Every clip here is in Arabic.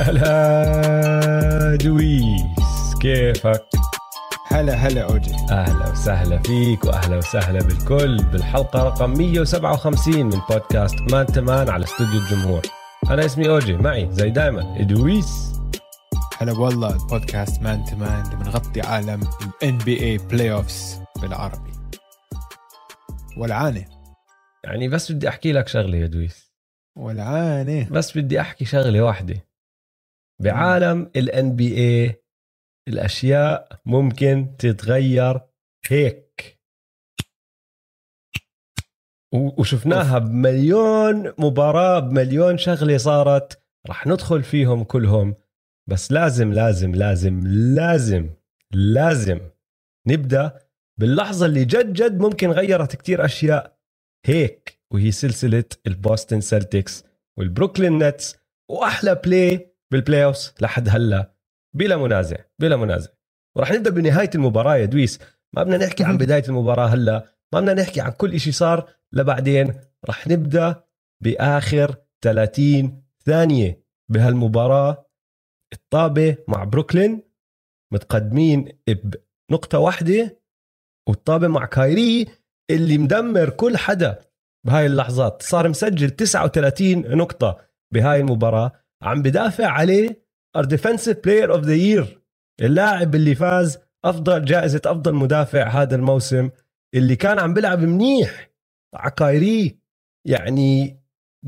هلا ادويس كيفك؟ هلا هلا أوجي. أهلا وسهلا فيك وأهلا وسهلا بالكل بالحلقة رقم 157 من بودكاست Man to Man على استوديو الجمهور. أنا اسمي أوجي معي زي دائما ادويس هلا والله البودكاست Man to Man اللي بنغطي عالم ال NBA playoffs بالعربي. والعانة يعني بس بدي أحكي لك شغلة يا دويس. والعانه بس بدي أحكي شغلة واحدة. بعالم الان بي اي الأشياء ممكن تتغير هيك. وشفناها بمليون مباراة بمليون شغلة صارت. رح ندخل فيهم كلهم. بس لازم لازم لازم لازم لازم نبدأ باللحظة اللي جد جد ممكن غيرت كتير أشياء هيك وهي سلسلة ال Boston Celtics وال Brooklyn Nets وأحلى play بال playoffs لحد هلا بلا منازع بلا منازع. ورح نبدأ بنهاية المباراة يا دويس. ما بدنا نحكي عن بداية المباراة هلا ما بدنا نحكي عن كل إشي صار لبعدين. رح نبدأ بآخر 30 ثانية بهالمباراة الطابة مع بروكلين متقدمين بنقطة واحدة والطابة مع كايري اللي مدمر كل حدا بهاي اللحظات. صار مسجل 39 نقطة بهاي المباراة. عم بدافع عليه our defensive player of the year اللاعب اللي فاز أفضل جائزة أفضل مدافع هذا الموسم اللي كان عم بيلعب منيح على كايري. يعني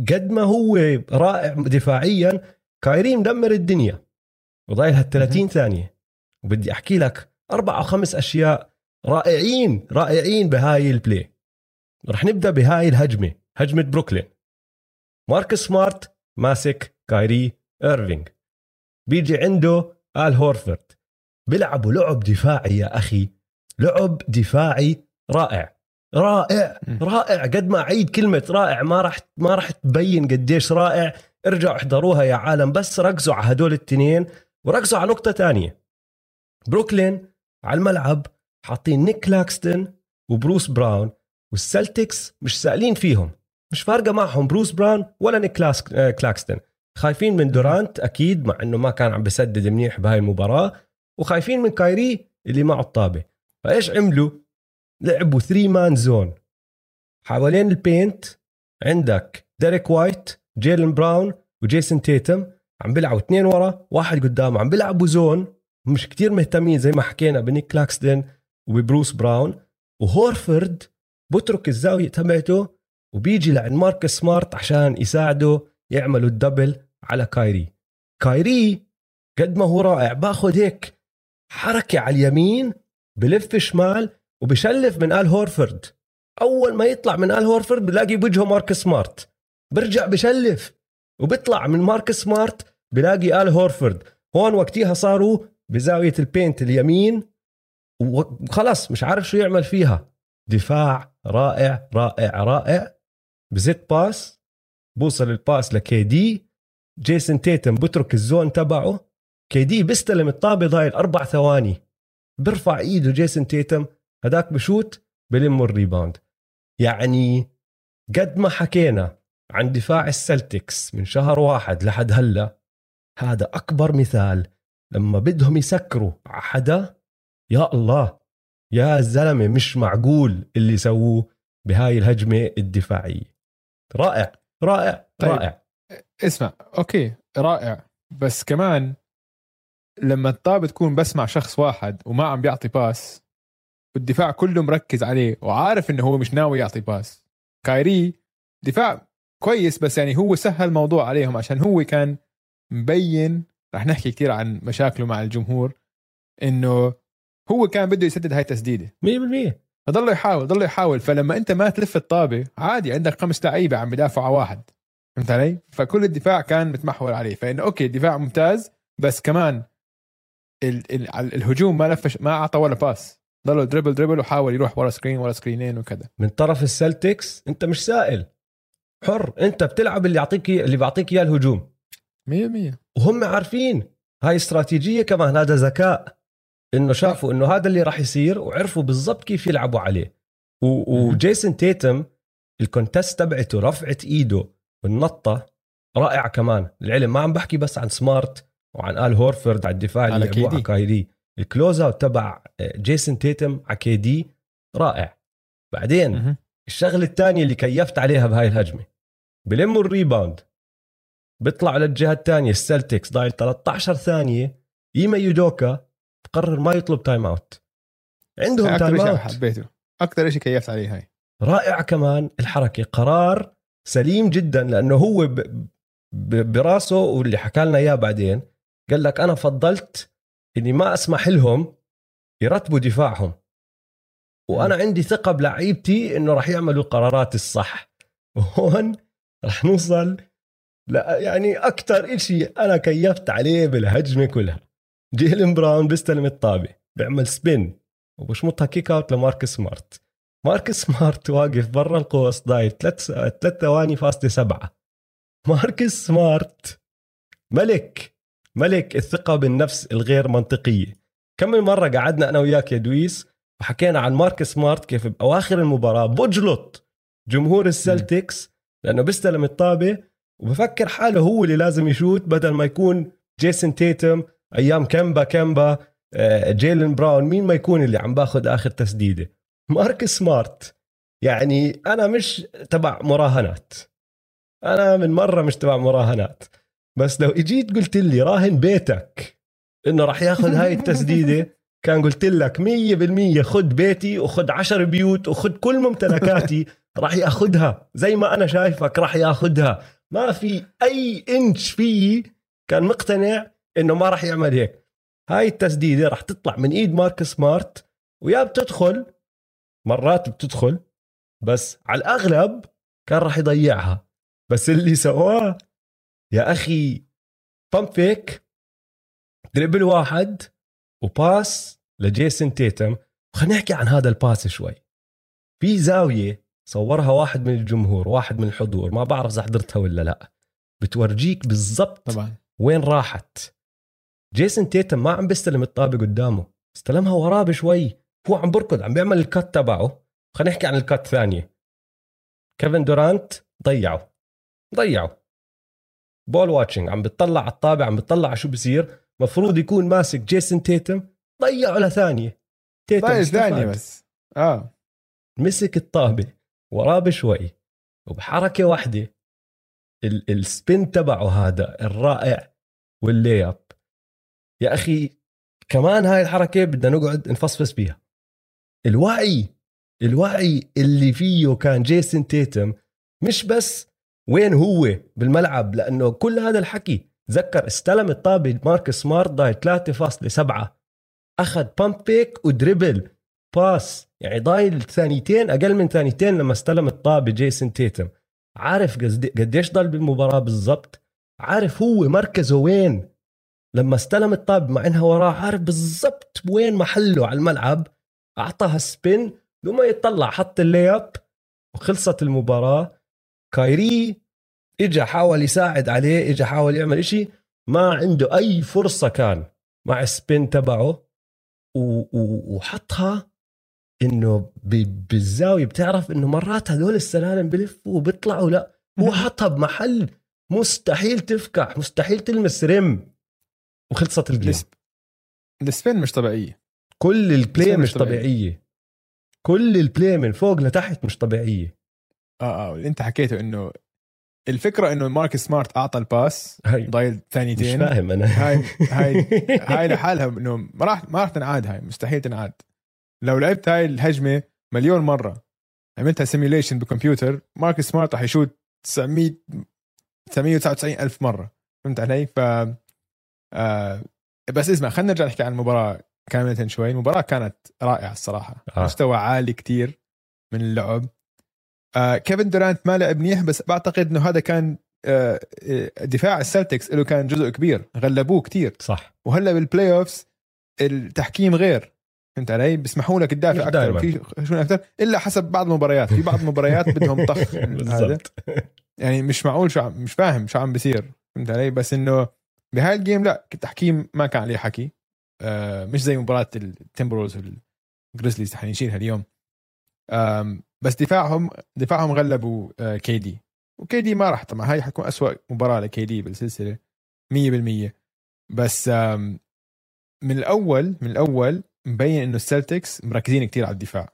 قد ما هو رائع دفاعيا كايري مدمر الدنيا. وضايل هال 30 ثانية. وبدي أحكي لك أربع أو خمس أشياء رائعين رائعين بهاي ال play رح نبدأ بهاي الهجمة هجمة بروكلين. مارك سمارت ماسك كايري ايرفينج بيجي عنده آل هورفرد بيلعبوا لعب دفاعي يا أخي. لعب دفاعي رائع. رائع. رائع. قد ما أعيد كلمة رائع ما راح ما راح تبين قديش رائع. ارجعوا احضروها يا عالم. بس ركزوا على هدول التنتين وركزوا على نقطة تانية بروكلين على الملعب حاطين نيك كلاكستون وبروس براون وال Celtics مش سائلين فيهم. مش فارقة معهم بروس براون ولا نيك آه، كلاكستون خايفين من دورانت أكيد مع إنه ما كان عم بسدد منيح بهاي المباراة وخايفين من كايري اللي معه الطابة. فإيش عملوا؟ لعبوا 3 man zone حوالين ال paint عندك ديريك وايت جيلن براون وجيسون تيتم عم بيلعبوا اثنين ورا واحد قدام عم بيلعبوا zone مش كتير مهتمين زي ما حكينا بنيك كلاكسدن وبروس براون. وهورفرد بترك الزاوية تبعته وبيجي لعند مارك سمارت عشان يساعده يعملوا ال double على كايري. كايري قد ما هو رائع باخذ هيك حركة على اليمين بلف شمال وبشلف من آل هورفرد أول ما يطلع من آل هورفرد بلاقي بوجهه مارك سمارت. برجع بشلف وبيطلع من مارك سمارت بلاقي آل هورفرد هون وقتها صاروا بزاوية ال paint اليمين وخلص مش عارف شو يعمل فيها. دفاع رائع رائع رائع. بزت pass. بوصل ال pass لكي دي جيسون تيتم بترك ال zone تبعه. KD بيستلم الطابة ضايل أربع ثواني. بيرفع إيده جيسون تيتم. هداك بشوت بلم ال rebound. يعني قد ما حكينا عن دفاع السلتكس من شهر واحد لحد هلا هذا أكبر مثال. لما بدهم يسكروا على حدا يا الله يا زلمة مش معقول اللي سووه بهاي الهجمة الدفاعية. رائع. رائع طيب. رائع. اسمع okay رائع. بس كمان لما الطابة تكون بس مع شخص واحد وما عم بيعطي pass والدفاع كله مركز عليه وعارف إنه هو مش ناوي يعطي pass. كايري دفاع كويس بس يعني هو سهل الموضوع عليهم عشان هو كان مبين رح نحكي كثير عن مشاكله مع الجمهور إنه هو كان بده يسدد هاي التسديدة. 100% فضله يحاول ضله يحاول. فلما أنت ما تلف الطابة عادي عندك خمس لعيبة عم بدافعوا على واحد. فهمت علي؟ فكل الدفاع كان متمحور عليه. فانه okay الدفاع ممتاز بس كمان ال ال الهجوم ما لفش ما أعطى ولا pass. ضله dribble dribble وحاول يروح ورا screen ورا سكرينين وكذا. من طرف السلتكس أنت مش سائل. حر. أنت بتلعب اللي يعطيك اللي بيعطيك إياه الهجوم. 100% وهم عارفين. هاي استراتيجية كمان هذا ذكاء. إنه شافوا إنه هذا اللي راح يصير وعرفوا بالضبط كيف يلعبوا عليه. وجيسون تيتم ال contest تبعته رفعت إيده والنطة رائع كمان. العلم ما عم بحكي بس عن سمارت وعن آل هورفورد على الدفاع على اللي لعبوه KD. على كايري ال close out تبع جيسون تيتم على KD رائع. بعدين مهم. الشغلة الثانية اللي كيفت عليها بهاي الهجمة. بلموا ال rebound. بيطلعوا للجهة الثانية السلتكس ضايل 13 ثانية. إيمي يودوكا بقرر ما يطلب timeout عندهم time شيء out حبيته. أكثر شيء كيفت عليه هاي. رائع كمان الحركة. قرار سليم جدا لأنه هو ب... ب... براسه واللي حكى لنا إياه بعدين قال لك أنا فضلت إني ما أسمح لهم يرتبوا دفاعهم. وأنا عندي ثقة بلعيبتي إنه راح يعملوا القرارات الصح. وهون راح نوصل لا يعني أكثر إشي أنا كيفت عليه بالهجمة كلها. جيلن براون بيستلم الطابة بيعمل spin وبشمطها kick out لماركس سمارت. ماركس سمارت واقف برا القوس ضايل ثلاث ثلاث ثواني فاصلة سبعة. ماركس سمارت ملك ملك الثقة بالنفس الغير منطقية. كم من مرة قعدنا أنا وياك يا دويس وحكينا عن ماركس سمارت كيف بأواخر المباراة بجلط جمهور السلتكس لأنه بيستلم الطابة وبفكر حاله هو اللي لازم يشوت بدل ما يكون جيسون تيتم أيام كمبا كمبا آه، جيلن براون مين ما يكون اللي عم باخذ آخر تسديدة؟ مارك سمارت. يعني أنا مش تبع مراهنات. أنا من مرة مش تبع مراهنات. بس لو إجيت قلت لي راهن بيتك إنه راح ياخذ هاي التسديدة كان قلت لك 100% خد بيتي وخد عشر بيوت وخد كل ممتلكاتي راح ياخذها. زي ما أنا شايفك راح ياخذها. ما في أي انش فيي كان مقتنع إنه ما راح يعمل هيك. هاي التسديدة راح تطلع من إيد مارك سمارت ويا بتدخل مرات بتدخل بس على الأغلب كان راح يضيعها. بس اللي سواه يا أخي pump fake dribble واحد و pass لجيسون تيتم. خلينا نحكي عن هذا ال pass شوي. في زاوية صورها واحد من الجمهور واحد من الحضور ما بعرف إذا حضرتها ولا لا. بتورجيك بالضبط طبعا. وين راحت. جيسون تيتم ما عم بيستلم الطابه قدامه. استلمها وراه بشوي. هو عم بركض عم بيعمل ال cut تبعه. خلينا نحكي عن ال cut ثانية. كيفن دورانت ضيعه. ضيعه. ball watching عم بتطلع على الطابة عم بتطلع على شو بصير. مفروض يكون ماسك جيسون تيتم. ضيعه لثانية. تيتم. ثانية بس. آه. مسك الطابة وراه بشوي. وبحركة واحدة ال- السpin تبعه هذا الرائع وال layup يا أخي كمان هاي الحركة بدنا نقعد نفصفص فيها الوعي الوعي اللي فيه كان جيسون تيتم مش بس وين هو بالملعب لأنه كل هذا الحكي تذكر استلم الطابة مارك سمارت ضايل 3.7 أخذ pump fake و dribble pass يعني ضايل ثانيتين أقل من ثانيتين لما استلم الطابة جيسون تيتم. عارف قديش ضل بالمباراة بالضبط؟ عارف هو مركزه وين؟ لما استلم الطابة مع إنها وراه عارف بالضبط وين محله على الملعب أعطاها spin بدون ما يطلع حط ال layup وخلصت المباراة. كايري اجى حاول يساعد عليه اجى حاول يعمل إشي ما عنده أي فرصة كان مع ال spin تبعه. وحطها إنه بالزاوية بتعرف إنه مرات هذول السلالم بلفوا وبيطلعوا لا هو حطها بمحل مستحيل تفكح مستحيل تلمس rim. وخلصت ال game ال sp- ال spin مش طبيعية. كل ال play مش مش طبيعي. طبيعية. كل ال play من فوق لتحت مش طبيعية. آه آه اللي أنت حكيته إنه الفكرة إنه مارك سمارت أعطى ال pass هاي. ضايل مش ثانيتين فاهم أنا. هاي هاي هاي لحالها إنه ما راح ما راح تنعاد هاي مستحيل تنعاد. لو لعبت هاي الهجمة مليون مرة عملتها simulation بكمبيوتر مارك سمارت راح يشوت 900 999 ألف مرة. فهمت علي؟ ف آه بس اسمع خلينا نرجع نحكي عن المباراة كاملة شوي. المباراة كانت رائعة الصراحة. آه. مستوى عالي كتير من اللعب. آه كيفن دورانت ما لعب منيح بس بعتقد إنه هذا كان آه آه، دفاع السلتكس له كان جزء كبير غلبوه كتير. صح. وهلأ بال playoffs التحكيم غير. فهمت علي؟ بيسمحوا لك تدافع أكثر. في شو أكثر إلا حسب بعض المباريات. في بعض المباريات بدهم طخ. هذا. يعني مش معقول شو عم مش فاهم شو عم بيصير. فهمت علي؟ بس إنه بهاي ال game لا التحكيم ما كان عليه حكي. آه مش زي مباراة التمبروولفز والجريزليز حنشيلها اليوم بس دفاعهم دفاعهم غلبوا كي دي وكي دي ما راح طبعا هاي حتكون أسوأ مباراة لكي دي بالسلسله 100% بس من الأول من الأول مبين إنه السلتكس مركزين كتير على الدفاع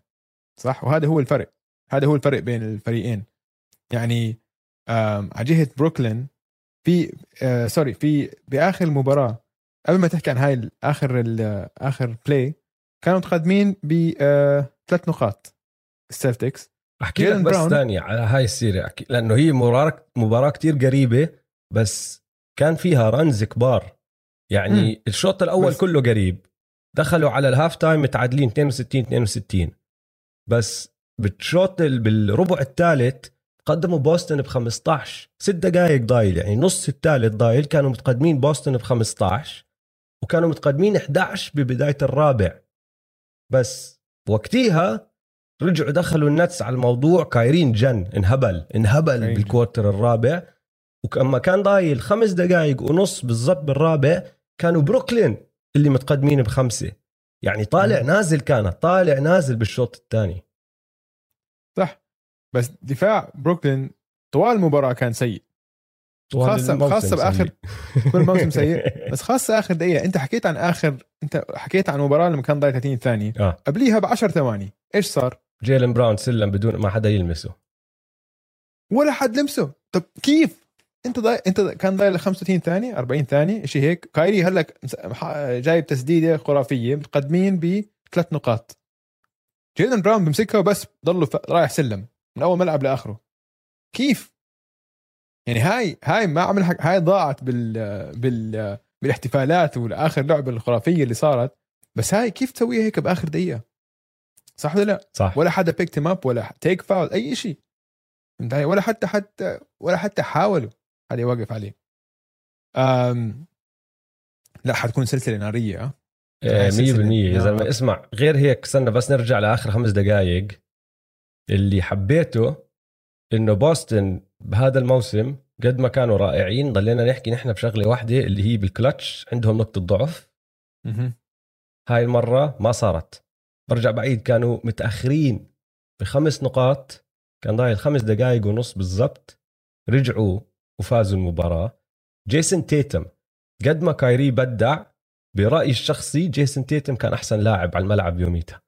صح؟ وهذا هو الفرق. هذا هو الفرق بين الفريقين. يعني على جهة بروكلين في آه sorry في باخر المباراه قبل ما تحكي عن هاي ال- آخر ال- آخر play كانوا متقدمين بثلاث نقاط. السلتكس أحكي لك بس. ثانية على هاي السيرة أحكي لأنه هي مباراة مباراة كتير قريبة بس كان فيها runs كبار. يعني مم. الشوط الأول بس- كله قريب. دخلوا على ال half time متعادلين 62 62 بس بالشوط ال- بالربع الثالث قدموا بوسطن ب 15 ست دقائق ضايل يعني نص الثالث ضايل كانوا متقدمين بوسطن ب 15 وكانوا متقدمين 11 ببداية الرابع. بس وقتيها رجعوا دخلوا النتس على الموضوع كايري جن انهبل انهبل جن. بال quarter الرابع. ولما كان ضايل خمس دقائق ونص بالضبط بالرابع كانوا بروكلين اللي متقدمين بخمسة. يعني طالع مم. نازل كانت طالع نازل بالشوط الثاني. صح. بس دفاع بروكلين طوال المباراة كان سيء. خاصة- خاصة بآخر- كل موسم سيء. بس خاصة آخر دقيقة. أنت حكيت عن اخر أنت حكيت عن مباراة لما كان ضايل 30 ثانية. آه. قبليها ب 10 ثواني. إيش صار؟ جيلن براون سلم بدون ما حدا يلمسه. ولا حد لمسه. طب كيف؟ أنت ضايل أنت كان ضايل 35 ثانية 40 ثانية شيء هيك. كايري ح- جايب تسديدة خرافية متقدمين بثلاث نقاط. جيلن براون بمسكها وبس ضله ف- رايح سلّم. من أول ملعب لآخره كيف؟ يعني هاي هاي ما عمل حق هاي ضاعت بال بال بالاحتفالات والآخر لعبة الخرافية اللي صارت بس هاي كيف تسويها هيك بآخر دقيقة؟ صح ولا لا؟ صح ولا حدا picked up ولا take foul أي شيء؟ ولا حتى حتى ولا حتى حاولوا حدا يوقف عليه أم لا حتكون سلسلة نارية أه؟ آه، هاي 100% سلسلة. يا. زلمه اسمع غير هيك استنى بس نرجع لآخر خمس دقائق اللي حبيته إنه بوسطن بهذا الموسم قد ما كانوا رائعين ضلينا نحكي نحن بشغلة واحدة اللي هي بالكلتش عندهم نقطة ضعف. هاي المرة ما صارت. برجع بعيد كانوا متأخرين بخمس نقاط كان ضايل خمس دقائق ونص بالضبط رجعوا وفازوا المباراة. جيسون تيتم قد ما كايري بدع برأيي الشخصي جيسون تيتم كان أحسن لاعب على الملعب يوميتها.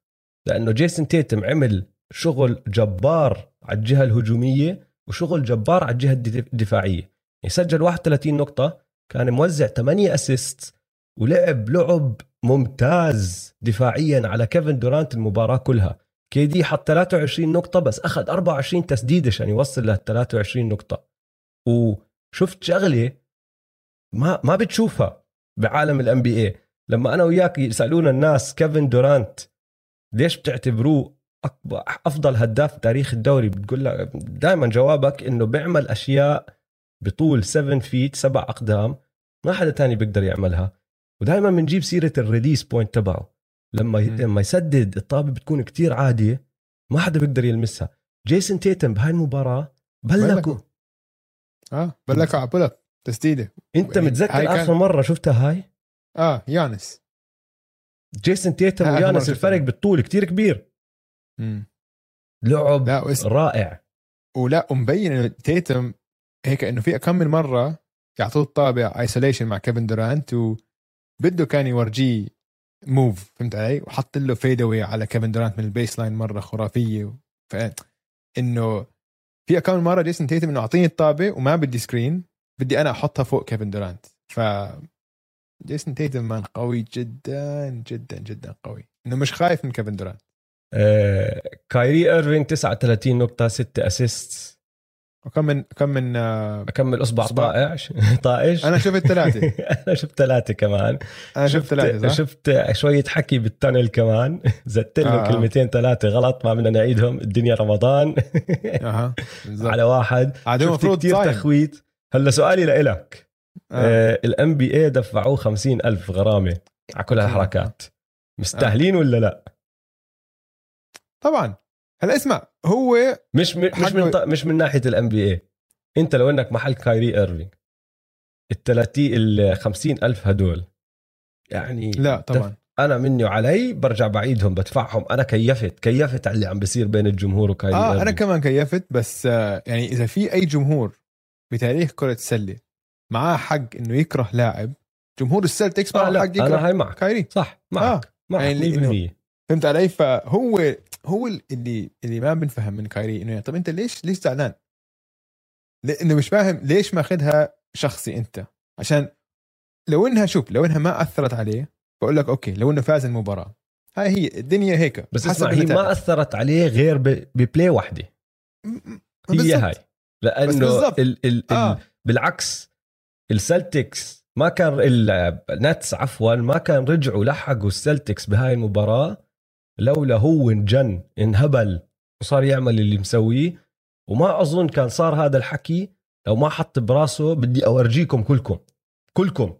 لأنه جيسون تيتم عمل شغل جبار على الجهة الهجومية وشغل جبار على الجهة الدف- الدفاعية. يعني سجل 31 نقطة كان موزع 8 assist ولعب لعب ممتاز دفاعيا على كيفن دورانت المباراة كلها. كي دي حط 23 نقطة بس أخذ 24 تسديدة عشان يوصل لل 23 نقطة. وشفت شغلة ما ما بتشوفها بعالم ال NBA لما أنا وياك يسألونا الناس كيفن دورانت ليش بتعتبروه أكبر أفضل هداف تاريخ الدوري. بتقول لك دائما جوابك إنه بيعمل أشياء بطول 7 feet سبع أقدام ما حدا تاني بيقدر يعملها. ودائما بنجيب سيرة ال release point تبعه. لما. لما يسدد الطابة بتكون كتير عادية ما حدا بيقدر يلمسها. جيسون تيتم بهاي المباراة بلّكه. آه بلّكه على بول تسديدة. أنت هاي متذكر كان- آخر مرة شفتها هاي؟ آه يانس. جيسون تيتم ويانس. الفرق بالطول كتير كبير. مم. لعب لا واسم. رائع. ولا ومبين انه تيتم هيك إنه في كم من مرة يعطوه الطابة isolation مع كيفن دورانت وبده كان يورجيه move فهمت علي؟ وحط له fade على كيفن دورانت من ال baseline مرة خرافية. ف إنه في كم من مرة جيسون تيتم إنه أعطيني الطابه وما بدي screen بدي أنا أحطها فوق كيفن دورانت. ف جيسون تيتم man قوي جدا جدا جدا قوي. إنه مش خايف من كيفن دورانت. آه كايري ايرفينج 39 نقطة 6 assist وكم من كم من آه، اكمل أصبع أصبع. طائع طائش؟ أنا شفت ثلاثة أنا شفت ثلاثة كمان. أنا شفت ثلاثة؟ شفت شوية حكي بالتنل كمان. زدت له آه، آه. آه. كلمتين ثلاثة غلط ما بدنا نعيدهم. الدنيا رمضان. أها على واحد. عاد المفروض كثير تخويت. هلا سؤالي لإلك. آه. آه الام بي اي دفعوه 50 ألف غرامة على كل هالحركات مستاهلين ولا لا؟ طبعا. هلا اسمع هو مش م- مش من ط- مش من ناحية الام بي اي انت لو انك محل كايري إيرفينج ال 30 ال 50 ألف هدول يعني لا طبعا. أنا مني وعلي برجع بعيدهم بدفعهم. أنا كيفت كيفت على اللي عم بيصير بين الجمهور وكايري آه أنا إيرفينج. كمان كيفت بس آه يعني إذا في أي جمهور بتاريخ كرة السلة معاه حق إنه يكره لاعب جمهور السلتكس معاه حق إنه يكره هاي معك. كايري. صح معك آه. معك يعني 100% فهمت علي؟ فهو هو اللي اللي ما بنفهم من كايري إنه طب أنت ليش ليش زعلان؟ لأنه مش فاهم ليش ماخذها شخصي أنت عشان لو إنها شوف لو إنها ما أثرت عليه بقول لك أوكي لو إنه فاز المباراة هاي هي الدنيا هيك بس حسب اسمع هي. ما أثرت عليه غير ب play واحدة م- هي. هاي لأنه. ال ال آه. ال بالعكس السلتكس ما كان النتس عفوا ما كان رجعوا لحقوا السلتكس بهاي المباراة لولا هو انجن انهبل وصار يعمل اللي مسويه. وما أظن كان صار هذا الحكي لو ما حط براسه بدي أورجيكم كلكم كلكم.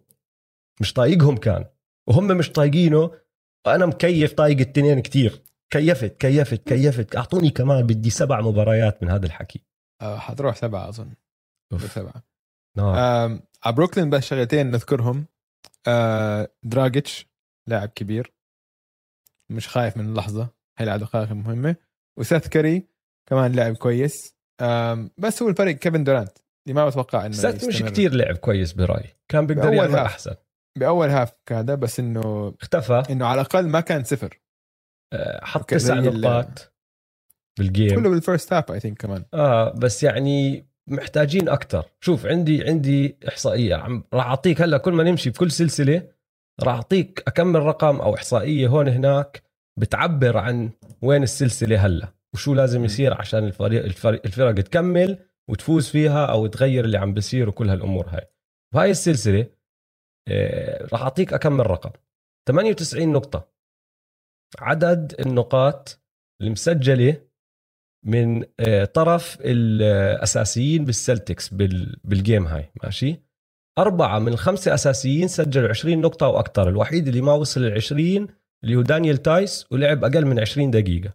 مش طايقهم كان. وهم مش طايقينه. وأنا مكيف طايق التنين كتير. كيفت كيفت كيفت. أعطوني كمان بدي سبع مباريات من هذا الحكي. آه حتروح سبعة أظن. أوف. سبعة. آم، على بروكلين بس شغلتين نذكرهم. آه دراجيتش لاعب كبير. مش خايف من اللحظة. هيلعب دقائق مهمه وسيث كاري كمان لاعب كويس. بس هو الفرق كيفن دورانت اللي ما بتوقع إنه سات مش. كتير لعب كويس برأيي. كان بيقدر يعمل half. أحسن. بأول half هذا بس إنه اختفى. إنه على الأقل ما كان صفر. آه، حط تسع نقاط بال game كله بال first half I think كمان. آه بس يعني محتاجين أكثر شوف عندي عندي إحصائية. عم راح أعطيك هلا كل ما نمشي بكل سلسلة راح أعطيك أكمل رقم أو إحصائية هون هناك بتعبر عن وين السلسلة هلأ وشو لازم يصير عشان الفريق الفريق الفرق تكمل وتفوز فيها أو تغير اللي عم بيصير وكل هالأمور هاي. بهاي السلسلة آه راح أعطيك أكمل رقم. 98 نقطة. عدد النقاط المسجلة من آه، طرف الاساسيين بالسلتكس بال- بالجيم هاي ماشي؟ أربعة من الخمسة أساسيين سجلوا 20 نقطة وأكثر الوحيد اللي ما وصل ل 20 اللي هو دانيال تايس ولعب أقل من 20 دقيقة.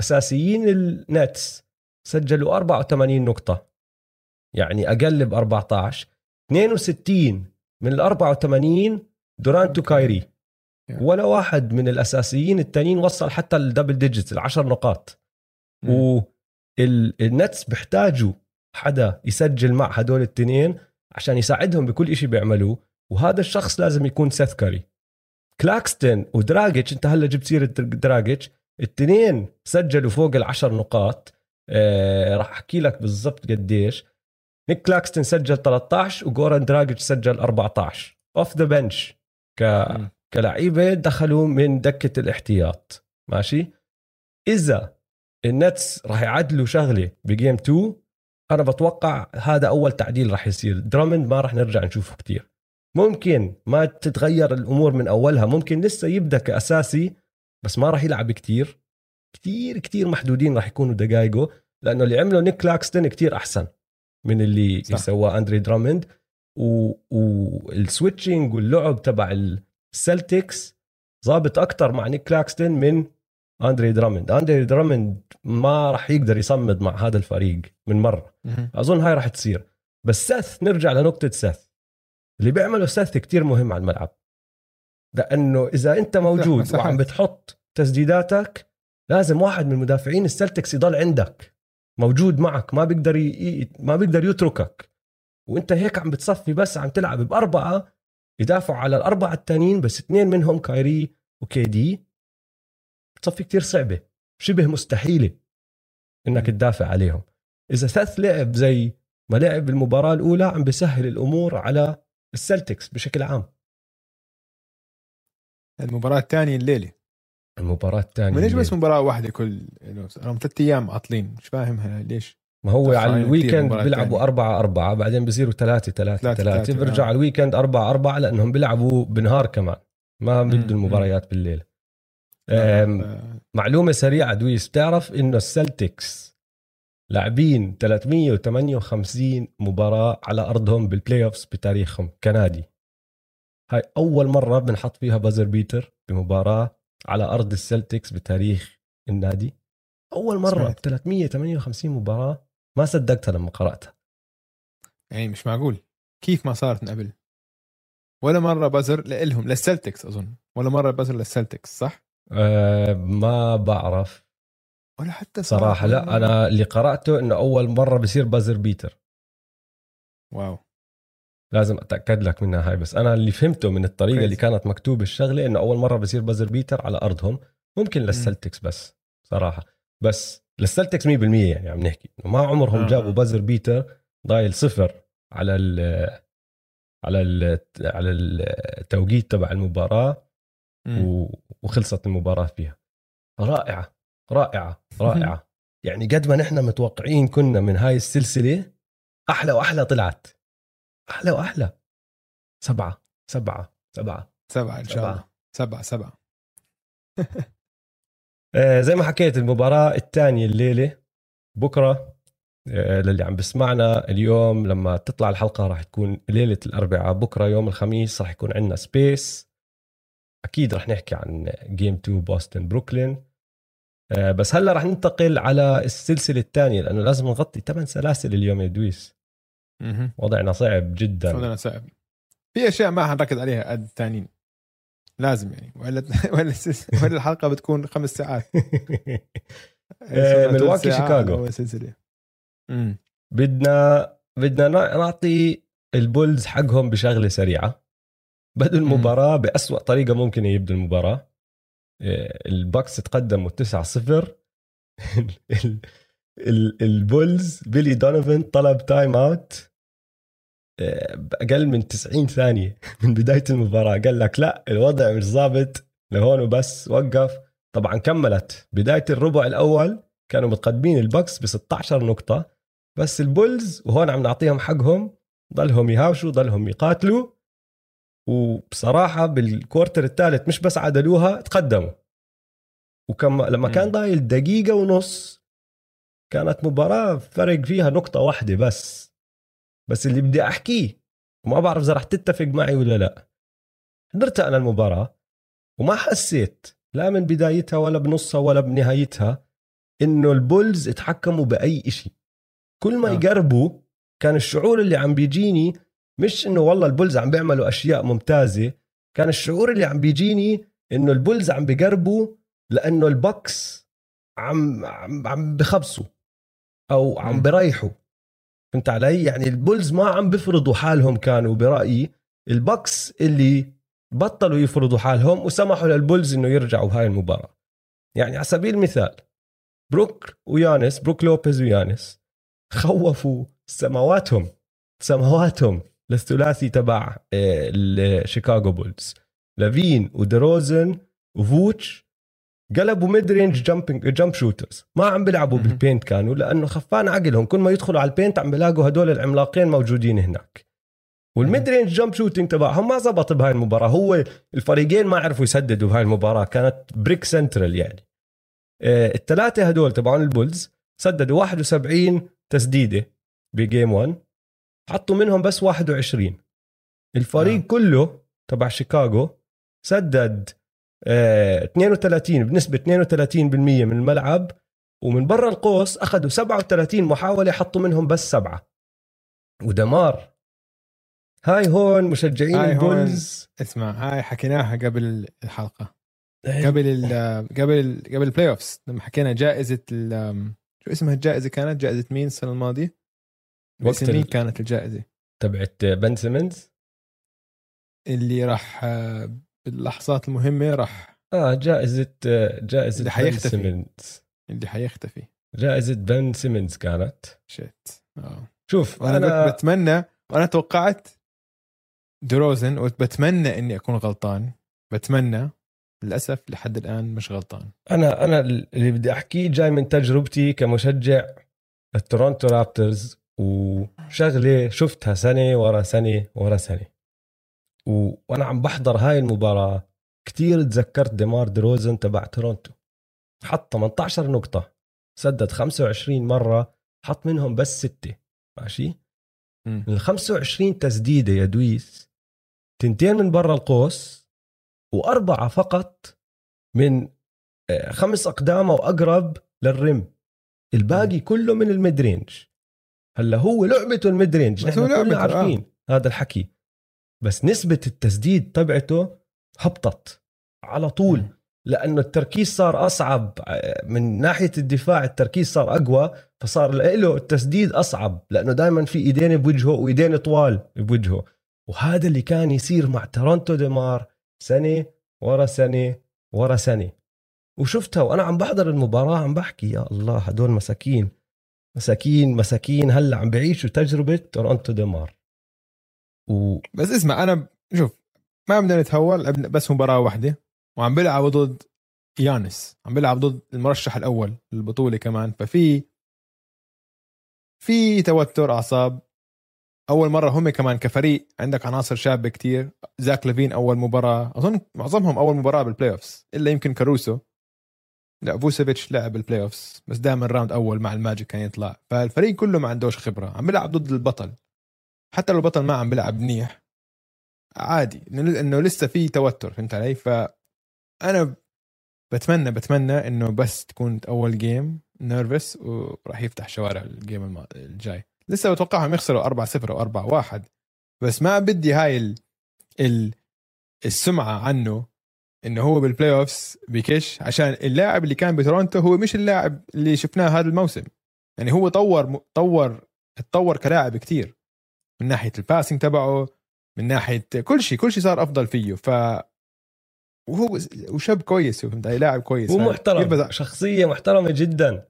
أساسيين النتس سجلوا 84 نقطة يعني أقل ب 14 62 من ال 84 دورانت وكايري Yeah. ولا واحد من الأساسيين التانيين وصل حتى ال double digits العشر نقاط. والنتس بيحتاجوا حدا يسجل مع هدول التنين عشان يساعدهم بكل إشي بيعملوه وهذا الشخص لازم يكون سيث كاري كلاكستن ودراجيتش انت هلا جبت سيرة دراجيتش التنين سجلوا فوق العشر نقاط. آه راح أحكي لك بالضبط قديش. نيك كلاكستن سجل 13 وجوران دراجيتش سجل 14 off the bench ك. كلعيبه دخلوا من دكة الاحتياط. ماشي؟ إذا النتس راح يعدلوا شغلة ب game 2 أنا بتوقع هذا أول تعديل راح يصير. درامند ما راح نرجع نشوفه كتير. ممكن ما تتغير الأمور من أولها ممكن لسه يبدأ كأساسي بس ما راح يلعب كتير. كتير كتير محدودين راح يكونوا دقائقه لأنه اللي عمله نيك كلاكستن كتير أحسن من اللي. سواه أندري درامند. و... وال switching واللعب تبع السلتكس ظابط أكتر مع نيك كلاكستن من أندري درامند أندري درامند ما راح يقدر يصمد مع هذا الفريق من مرة. أظن هاي راح تصير. بس سث نرجع لنقطة سث اللي بيعمله سث كتير مهم على الملعب. لأنه إذا أنت موجود. وعم بتحط تسديداتك لازم واحد من مدافعين السلتكس يضل عندك. موجود معك ما بيقدر ي... ما بيقدر يتركك. وأنت هيك عم بتصفي بس عم تلعب بأربعة يدافعوا على الأربعة التانيين بس اثنين منهم كايري وكي بتصفي كتير صعبة شبه مستحيلة إنك تدافع عليهم. إذا ثلاث لعب زي ما لعب المباراة الأولى عم بيسهل الأمور على السلتكس بشكل عام. المباراة الثانية الليلة. المباراة الثانية ليش بس مباراة واحدة كل صاروا ثلاث أيام عاطلين مش فاهم ليش؟ ما هو على ال weekend بيلعبوا التانية. أربعة أربعة بعدين بصيروا ثلاثة ثلاثة ثلاثة ثلاثة. ثلاثة، بيرجعوا آه. على ال weekend أربعة أربعة لأنهم بيلعبوا بنهار كمان ما مم. المباريات بالليل. آه، معلومة سريعة. دويس بتعرف إنه السلتكس لاعبين 358 مباراة على أرضهم بال playoffs بتاريخهم؟ كنادي. هاي أول مرة بنحط فيها buzzer beater بمباراة على أرض السلتكس بتاريخ النادي. أول مرة سمعت. 358 مباراة. ما صدقتها لما قرأتها. يعني مش معقول. كيف ما صارت من قبل؟ ولا مرة buzzer لهم للسلتكس أظن. ولا مرة buzzer للسلتكس صح؟ أه ما بعرف ولا حتى صراحة لا أنا اللي قرأته إنه أول مرة بصير buzzer beater wow. لازم أتأكد لك منها هاي بس أنا اللي فهمته من الطريقة crazy. اللي كانت مكتوبه الشغلة إنه أول مرة بصير buzzer beater على أرضهم. ممكن للسلتكس بس صراحة. بس للسلتكس 100% يعني عم نحكي. ما عمرهم آه. جابوا بازر بيتر ضايل صفر على ال على ال على التوقيت تبع المباراة. و... وخلصت المباراة فيها. رائعة رائعة رائعة. يعني قد ما نحن متوقعين كنا من هاي السلسلة أحلى وأحلى طلعت. أحلى وأحلى. سبعة سبعة سبعة. سبعة إن شاء الله. سبعة سبعة. آه، زي ما حكيت المباراة الثانية الليلة بكرة آه، للي عم بسمعنا اليوم لما تطلع الحلقة راح تكون ليلة الأربعاء. بكرة يوم الخميس راح يكون عندنا space. أكيد راح نحكي عن game 2 بوسطن بروكلين بس هلا راح ننتقل على السلسلة الثانية لأنه لازم نغطي ثمان سلاسل اليوم يا دويس. وضعنا صعب جدا. وضعنا صعب. في أشياء ما حنركز عليها قد الثانيين لازم يعني. ولا ولا ولا الحلقة بتكون خمس ساعات. آه، ملواكي شيكاغو. سلسلة. بدنا بدنا نعطي البولز حقهم بشغلة سريعة. بدوا المباراه بأسوأ طريقة ممكن يبدوا المباراة. آه، الباكس تقدموا 9 0 البولز بيلي دونيفن طلب time out. باقل من 90 ثانية من بداية المباراة. قال لك لا الوضع مش ظابط. لهون وبس وقف. طبعا كملت. بداية الربع الأول كانوا متقدمين البكس ب 16 نقطة. بس البولز وهون عم نعطيهم حقهم ضلهم يهاوشوا ضلهم يقاتلوا. وبصراحة بال quarter الثالث مش بس عدلوها تقدموا. وكم لما كان ضايل دقيقة ونص كانت مباراة فرق فيها نقطة واحدة بس. بس اللي بدي أحكيه وما بعرف إذا رح تتفق معي ولا لا. حضرت أنا المباراه وما حسيت لا من بدايتها ولا بنصها ولا بنهايتها إنه البولز اتحكموا بأي شيء كل ما آه. يقربوا كان الشعور اللي عم بيجيني مش إنه والله البولز عم بيعملوا أشياء ممتازة كان الشعور اللي عم بيجيني إنه البولز عم بيقربوا لأنه البكس عم عم عم بخبصوا أو عم بريحوا. فهمت علي؟ يعني البولز ما عم بفرضوا حالهم كانوا برأيي البكس اللي بطلوا يفرضوا حالهم وسمحوا للبولز إنه يرجعوا بهاي المباراة. يعني على سبيل المثال بروك ويانس بروك لوبيز ويانس خوفوا سماواتهم سماواتهم للثلاثي تبع آه، الشيكاغو بولز. لافين ودروزن وفوتش قلبوا mid range jumping jump shooters ما عم بيلعبوا بال paint كانوا لأنه خفان عقلهم. كل ما يدخلوا على ال paint عم بيلاقوا هدول العملاقين موجودين هناك. وال mid range jump shooting تبعهم ما زبط بهاي المباراة. هو الفريقين ما عرفوا يسددوا بهاي المباراة. كانت brick central يعني. آه، الثلاثه هدول تبعون البولز سددوا 71 تسديدة ب game 1 حطوا منهم بس 21 الفريق آه. كله تبع شيكاغو سدد 32 آه، بنسبة 32% من الملعب ومن برا القوس أخذوا 37 محاولة حطوا منهم بس سبعة ودمار هاي هون مشجعين هاي البولز هون اسمع هاي حكيناها قبل الحلقة إيه. قبل ال قبل ال قبل ال playoffs لما حكينا جائزة شو اسمها الجائزة كانت جائزة مين السنة الماضية؟ وقت مين كانت الجائزة؟ تبعت بن سيمنز. اللي راح آه، باللحظات المهمة راح آه جائزة جائزة اللي حيختفي. سيمنز. اللي حيختفي. جائزة بن سيمنز كانت. shit آه. شوف أنا, أنا بتمنى وأنا توقعت دروزن وبتمنى إني أكون غلطان. بتمنى للأسف لحد الآن مش غلطان. أنا أنا اللي بدي احكيه جاي من تجربتي كمشجع التورونتو رابترز. وشغله شفتها سنة ورا سنة ورا سنة. و... وأنا عم بحضر هاي المباراة كتير تذكرت ديمار دروزن تبع تورونتو. حط 18 نقطة سدد 25 مرة حط منهم بس ستة. ماشي؟ من ال 25 تسديدة يا دويس تنتين من برا القوس وأربعة فقط من آه، خمس أقدام أو أقرب لل rim. الباقي كله من ال mid range هلا هو لعبته ال mid range نحن كلنا عارفين آه. هذا الحكي بس نسبة التسديد تبعته هبطت على طول مم. لأنه التركيز صار أصعب من ناحية الدفاع التركيز صار أقوى فصار له التسديد أصعب لأنه دائما في إيدين بوجهه وإيدين طوال بوجهه وهذا اللي كان يصير مع تورونتو ديمار سنة ورا سنة ورا سنة وشفتها وأنا عم بحضر المباراة عم بحكي يا الله هدول مساكين مساكين مساكين هلأ عم بعيشوا تجربة تورونتو ديمار و بس اسمع أنا شوف ما بدنا نتهور لعبنا بس مباراة واحدة وعم بيلعب ضد يانس عم بيلعب ضد المرشح الأول للبطولة كمان ففي في توتر أعصاب. أول مرة هم كمان كفريق عندك عناصر شابة كتير زاك لافين أول مباراة أظن معظمهم أول مباراة بال playoffs إلا يمكن كاروسو. لا فوسيفيتش لعب بال playoffs بس دائما round أول مع الماجيك كان يطلع. فالفريق كله ما عندوش خبرة عم بيلعب ضد البطل. حتى لو البطل ما عم بيلعب منيح عادي انه لسه في توتر فهمت علي؟ فانا بتمنى بتمنى إنه بس تكون أول game nerves وراح يفتح شوارع ال game الجاي. لسه بتوقعهم يخسروا 4 0 أو 4 1 بس ما بدي هاي ال... ال... السمعة عنه. إنه هو بال playoffs بكش عشان اللاعب اللي كان بتورونتو هو مش اللاعب اللي شفناه هذا الموسم. يعني هو طور طور اتطور كلاعب كتير. من ناحية ال passing تبعه من ناحية كل شيء كل شيء صار أفضل فيه. ف وهو وشاب كويس فهمت علي؟ لاعب كويس. هو محترم. بزع... شخصية محترمة جدا.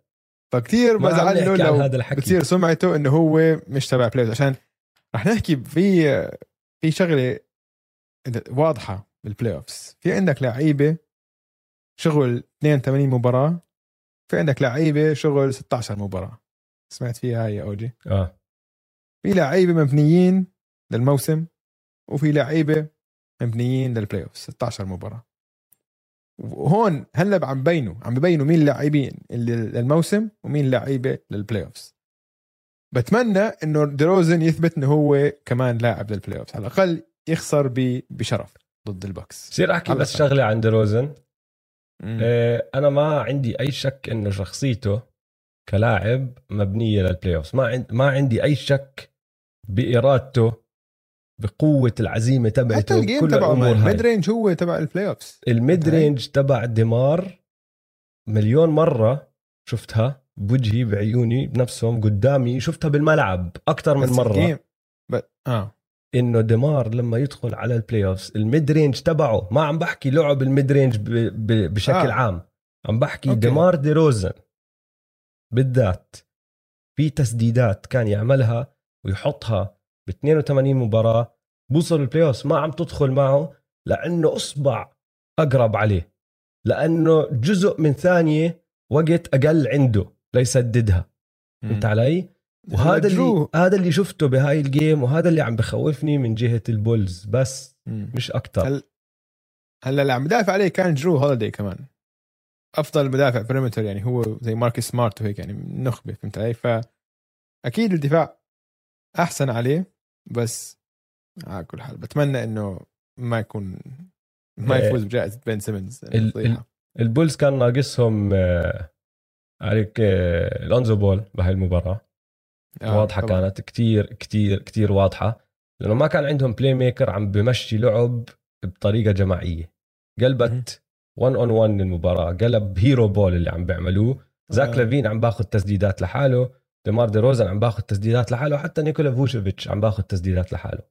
عم بزعل له لو هذا الحكي. بتصير سمعته إنه هو مش تبع playoffs عشان رح نحكي في في شغلة واضحة. بال playoffs في عندك لعيبة شغل 82 مباراة في عندك لعيبة شغل 16 مباراة. سمعت فيها هاي يا أوجي؟ آه. في لعيبة مبنيين للموسم وفي لعيبة مبنيين لل playoff 16 مباراة. وهون هلأ عم بينوا عم ببينوا مين اللاعبين اللي للموسم ومين لعيبة لل playoffs بتمنى إنه دروزن يثبت إنه هو كمان لاعب لل playoffs على الأقل يخسر بشرف. ضد البكس. بصير أحكي بس. شغلة عن دروزن. آه، أنا ما عندي أي شك إنه شخصيته كلاعب مبنية للبلاي اوف ما عند ما عندي أي شك بإرادته بقوة العزيمة حتى تبعته الجيم كل تبعه الأمور الميد هاي. رينج هو تبع البلاي اوفز الميد. رينج تبع ديمار مليون مرة شفتها بوجهي بعيوني بنفسهم قدامي شفتها بالملعب أكثر من مرة. الجيم ب... آه. إنه ديمار لما يدخل على ال playoffs ال mid range تبعه ما عم بحكي لعب ال mid range ب... ب... بشكل آه. عام عم بحكي okay. ديمار دي روزن بالذات في تسديدات كان يعملها ويحطها ب 82 مباراة بوصل ال playoffs ما عم تدخل معه لأنه أصعب أقرب عليه لأنه جزء من ثانية وقت أقل عنده ليسددها فهمت علي؟ وهذا اللي هذا اللي شفته بهاي ال game وهذا اللي عم بخوفني من جهة البولز بس مم. مش أكثر هل هلا اللي عم بدافع عليه كان جرو هوليدي كمان أفضل مدافع perimeter يعني هو زي ماركس سمارت وهيك يعني نخبة فهمت علي ف أكيد الدفاع أحسن عليه بس على كل حال بتمنى إنه ما يكون ما إيه. يفوز بجائزة بن سيمنز. البولز كان ناقصهم آه، عليك آه، لونزو بول بهاي المباراة آه، واضحة طبعاً. كانت كتير كتير كتير واضحة لأنه ما كان عندهم playmaker عم بمشي لعب بطريقة جماعية. قلبت 1 on 1 المباراه قلب hero ball اللي عم بيعملوه. زاك آه. لافين عم باخذ تسديدات لحاله. ديمار دي روزن عم باخذ تسديدات لحاله. حتى نيكولا فوشيفيتش عم باخذ تسديدات لحاله.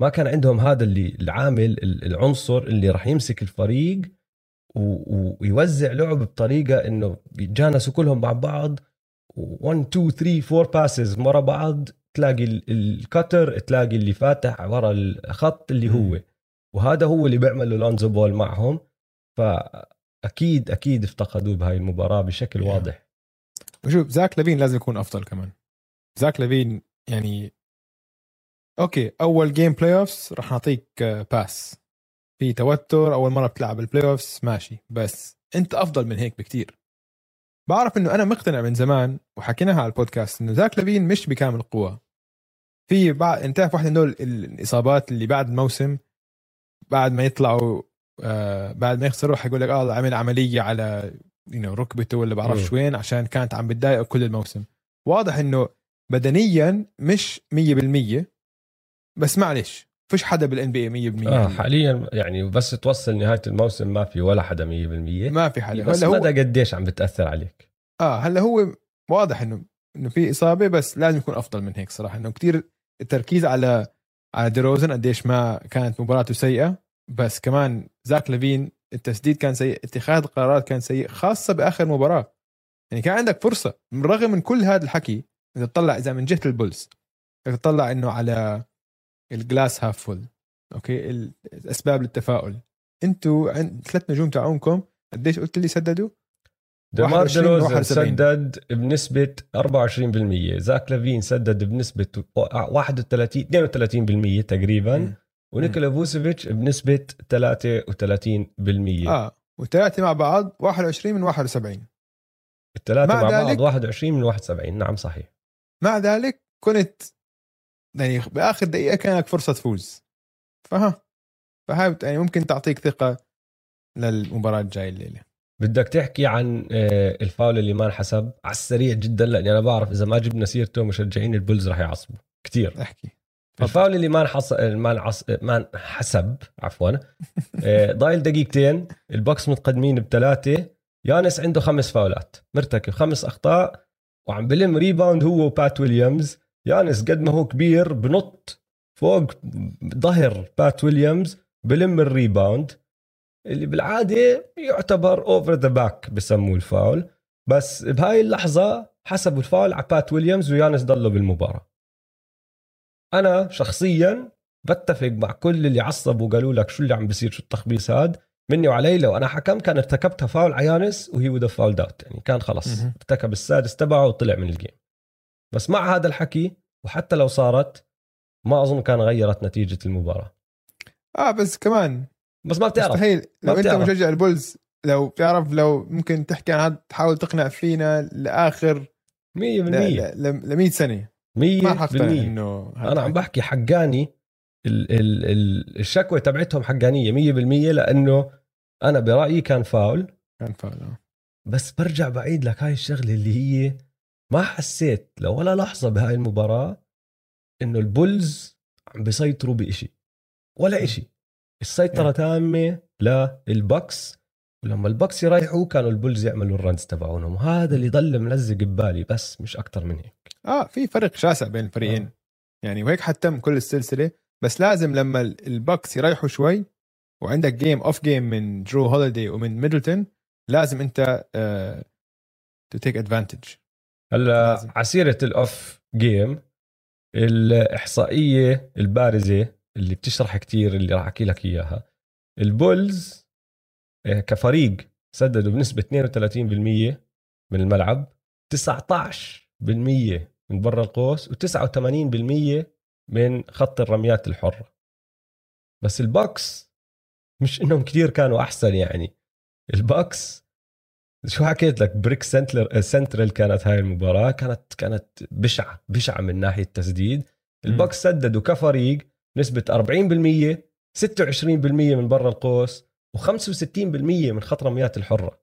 ما كان عندهم هذا اللي العامل ال- العنصر اللي راح يمسك الفريق ويوزع لعب بطريقة إنه بيتجانسوا كلهم مع بعض. 1 2 3 4 passes ورا بعض تلاقي ال- ال cutter تلاقي اللي فاتح ورا الخط اللي هو. وهذا هو اللي بيعمله لونزو بول معهم. فاكيد أكيد افتقدوه بهاي المباراة بشكل Yeah. واضح. وشوف زاك لافين لازم يكون أفضل كمان. زاك لافين يعني okay أول game playoffs راح نعطيك آه، pass في توتر أول مرة بتلعب ال playoffs ماشي. بس أنت أفضل من هيك بكتير. بعرف إنه أنا مقتنع من زمان وحكيناها على البودكاست إنه زاك لافين مش بكامل قوه في بعد أنت تعرف واحدة من دول الإصابات اللي بعد الموسم بعد ما يطلعوا آه بعد ما يخسروا حيقول لك آه عمل عملية على you know, ركبته ولا بعرفش. وين عشان كانت عم بتضايقه كل الموسم. واضح إنه بدنيا مش 100% بس معلش. فيش حدا بالان بي 100% آه حاليا يعني بس توصل نهاية الموسم ما في ولا حدا 100% ما في حدا. بس هلا هو مدى قديش عم بتأثر عليك. آه هلا هو واضح انه إنه في إصابة بس لازم يكون أفضل من هيك صراحة. إنه كتير التركيز على على ديروزن قديش ما كانت مباراته سيئة. بس كمان زاك لافين التسديد كان سيء اتخاذ القرارات كان سيء خاصة بآخر مباراة. يعني كان عندك فرصة. بالرغم من كل هذا الحكي اذا تطلع إذا من جهة البولز تطلع إنه على ال glass half full okay الاسباب للتفاؤل. أنتوا عند ثلاث نجوم تاعونكم قديش قلت لي سددوا؟ دمار 21 دروزن 71. سدد بنسبة 24% زاك لافين سدد بنسبة 31 32% تقريبا. مم. ونيكولا فوسيفيتش بنسبة 33% آه. وثلاثه مع بعض 21 من 71 الثلاثة مع مع بعض ذلك- 21 من 71 نعم صحيح. مع ذلك كنت يعني بآخر دقيقة كان لك فرصة تفوز. فها. فهاي يعني ممكن تعطيك ثقة للمباراة الجاية الليلة. بدك تحكي عن آه، الفاول اللي ما انحسب. على السريع جدا لأني أنا بعرف إذا ما جبنا سيرته مشجعين البولز رح يعصبوا. كثير احكي. الفاول اللي ما انحص ما انعص... ما انحسب عفوا. آه، ضايل دقيقتين البوكس متقدمين بثلاثة. يانس عنده خمس فاولات مرتكب خمس أخطاء وعم بلم rebound هو وبات ويليامز. يانس قد ما هو كبير بنط فوق ظهر بات ويليامز بلم ال rebound اللي بالعادة يعتبر over the back بسموه الفاول. بس بهاي اللحظة حسبوا الفاول على بات ويليامز ويانس ضلوا بالمباراة. أنا شخصيا بتفق مع كل اللي عصبوا وقالوا لك شو اللي عم بيصير شو التخبيص هاد. مني وعلي لو أنا حكم كان ارتكبتها فاول على يانس و he would foul out يعني كان خلص. ارتكب السادس تبعه وطلع من ال game بس مع هذا الحكي وحتى لو صارت ما أظن كان غيرت نتيجة المباراة آه بس كمان بس ما بتعرف مستحيل لو أنت. مشجع البولز لو بتعرف لو ممكن تحكي عن هذا تحاول تقنع فينا لآخر 100% ل 100 سنة 100% ما إنه أنا عم. بحكي حقاني ال ال ال الشكوى تبعتهم حقانية 100% لأنه أنا برأيي كان فاول كان فاول آه. بس برجع بعيد لك هاي الشغلة اللي هي ما حسيت لو ولا لحظة بهاي المباراة إنه البولز عم بيسيطروا بإشي ولا إشي. السيطرة يعني. تامة للبكس ولما البكس يريحوا كانوا البولز يعملوا ال runs تبعونهم وهذا اللي ضل ملزق ببالي بس مش أكتر من هيك. آه في فرق شاسع بين الفريقين. آه. يعني وهيك حتم كل السلسلة بس لازم لما ال- البكس يريحوا شوي وعندك game off game من درو هوليدي ومن ميدلتون لازم أنت to take advantage هلا. ع سيرة ال off game الإحصائية البارزة اللي بتشرح كتير اللي راح أحكي لك إياها. البولز آه، كفريق سددوا بنسبة 32% من الملعب 19% من برا القوس و89% من خط الرميات الحرة. بس البوكس مش إنهم كتير كانوا أحسن يعني. البوكس شو حكيت لك؟ brick center central كانت هاي المباراة كانت كانت بشعه بشعة من ناحية تسديد البوكس سددوا كفريق نسبة 40% 26% من برا القوس و65% من خط رميات الحرة.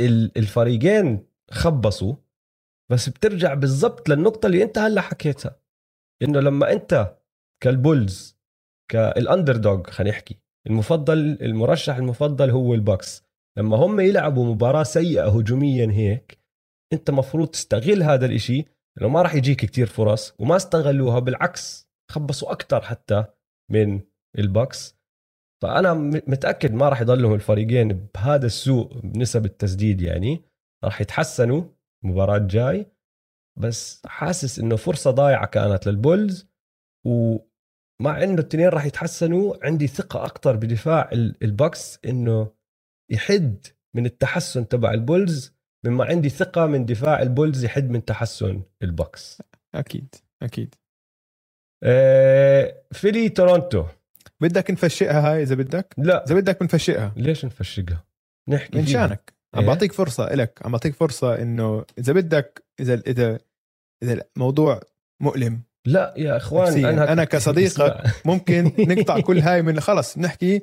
فالفريقين خبصوا بس بترجع بالضبط للنقطة اللي أنت هلأ حكيتها. إنه لما أنت كالبولز كال underdog خلينا نحكي المفضل المرشح المفضل هو البوكس. لما هم يلعبوا مباراة سيئة هجوميا هيك أنت مفروض تستغل هذا الإشي لأنه ما راح يجيك كتير فرص وما استغلوها بالعكس خبصوا أكتر حتى من البوكس. فأنا متأكد ما راح يضلهم الفريقين بهذا السوء بنسب التسديد يعني. راح يتحسنوا المباراة الجاي بس حاسس إنه فرصة ضايعة كانت للبولز ومع إنه التنين راح يتحسنوا عندي ثقة أكتر بدفاع ال- البوكس إنه يحد من التحسن تبع البولز مما عندي ثقة من دفاع البولز يحد من تحسن البوكس. أكيد أكيد. آه، فيلي تورونتو. بدك نفشئها هاي إذا بدك؟ لا. إذا بدك بنفشئها. ليش نفشقها؟ نحكي من. شانك. عم إيه؟ بعطيك فرصة إلك. عم بعطيك فرصة إنه إذا بدك إذا إذا إذا الموضوع مؤلم. لا يا إخوان نفسياً. أنا أنا كصديقك. ممكن نقطع كل هاي من خلص نحكي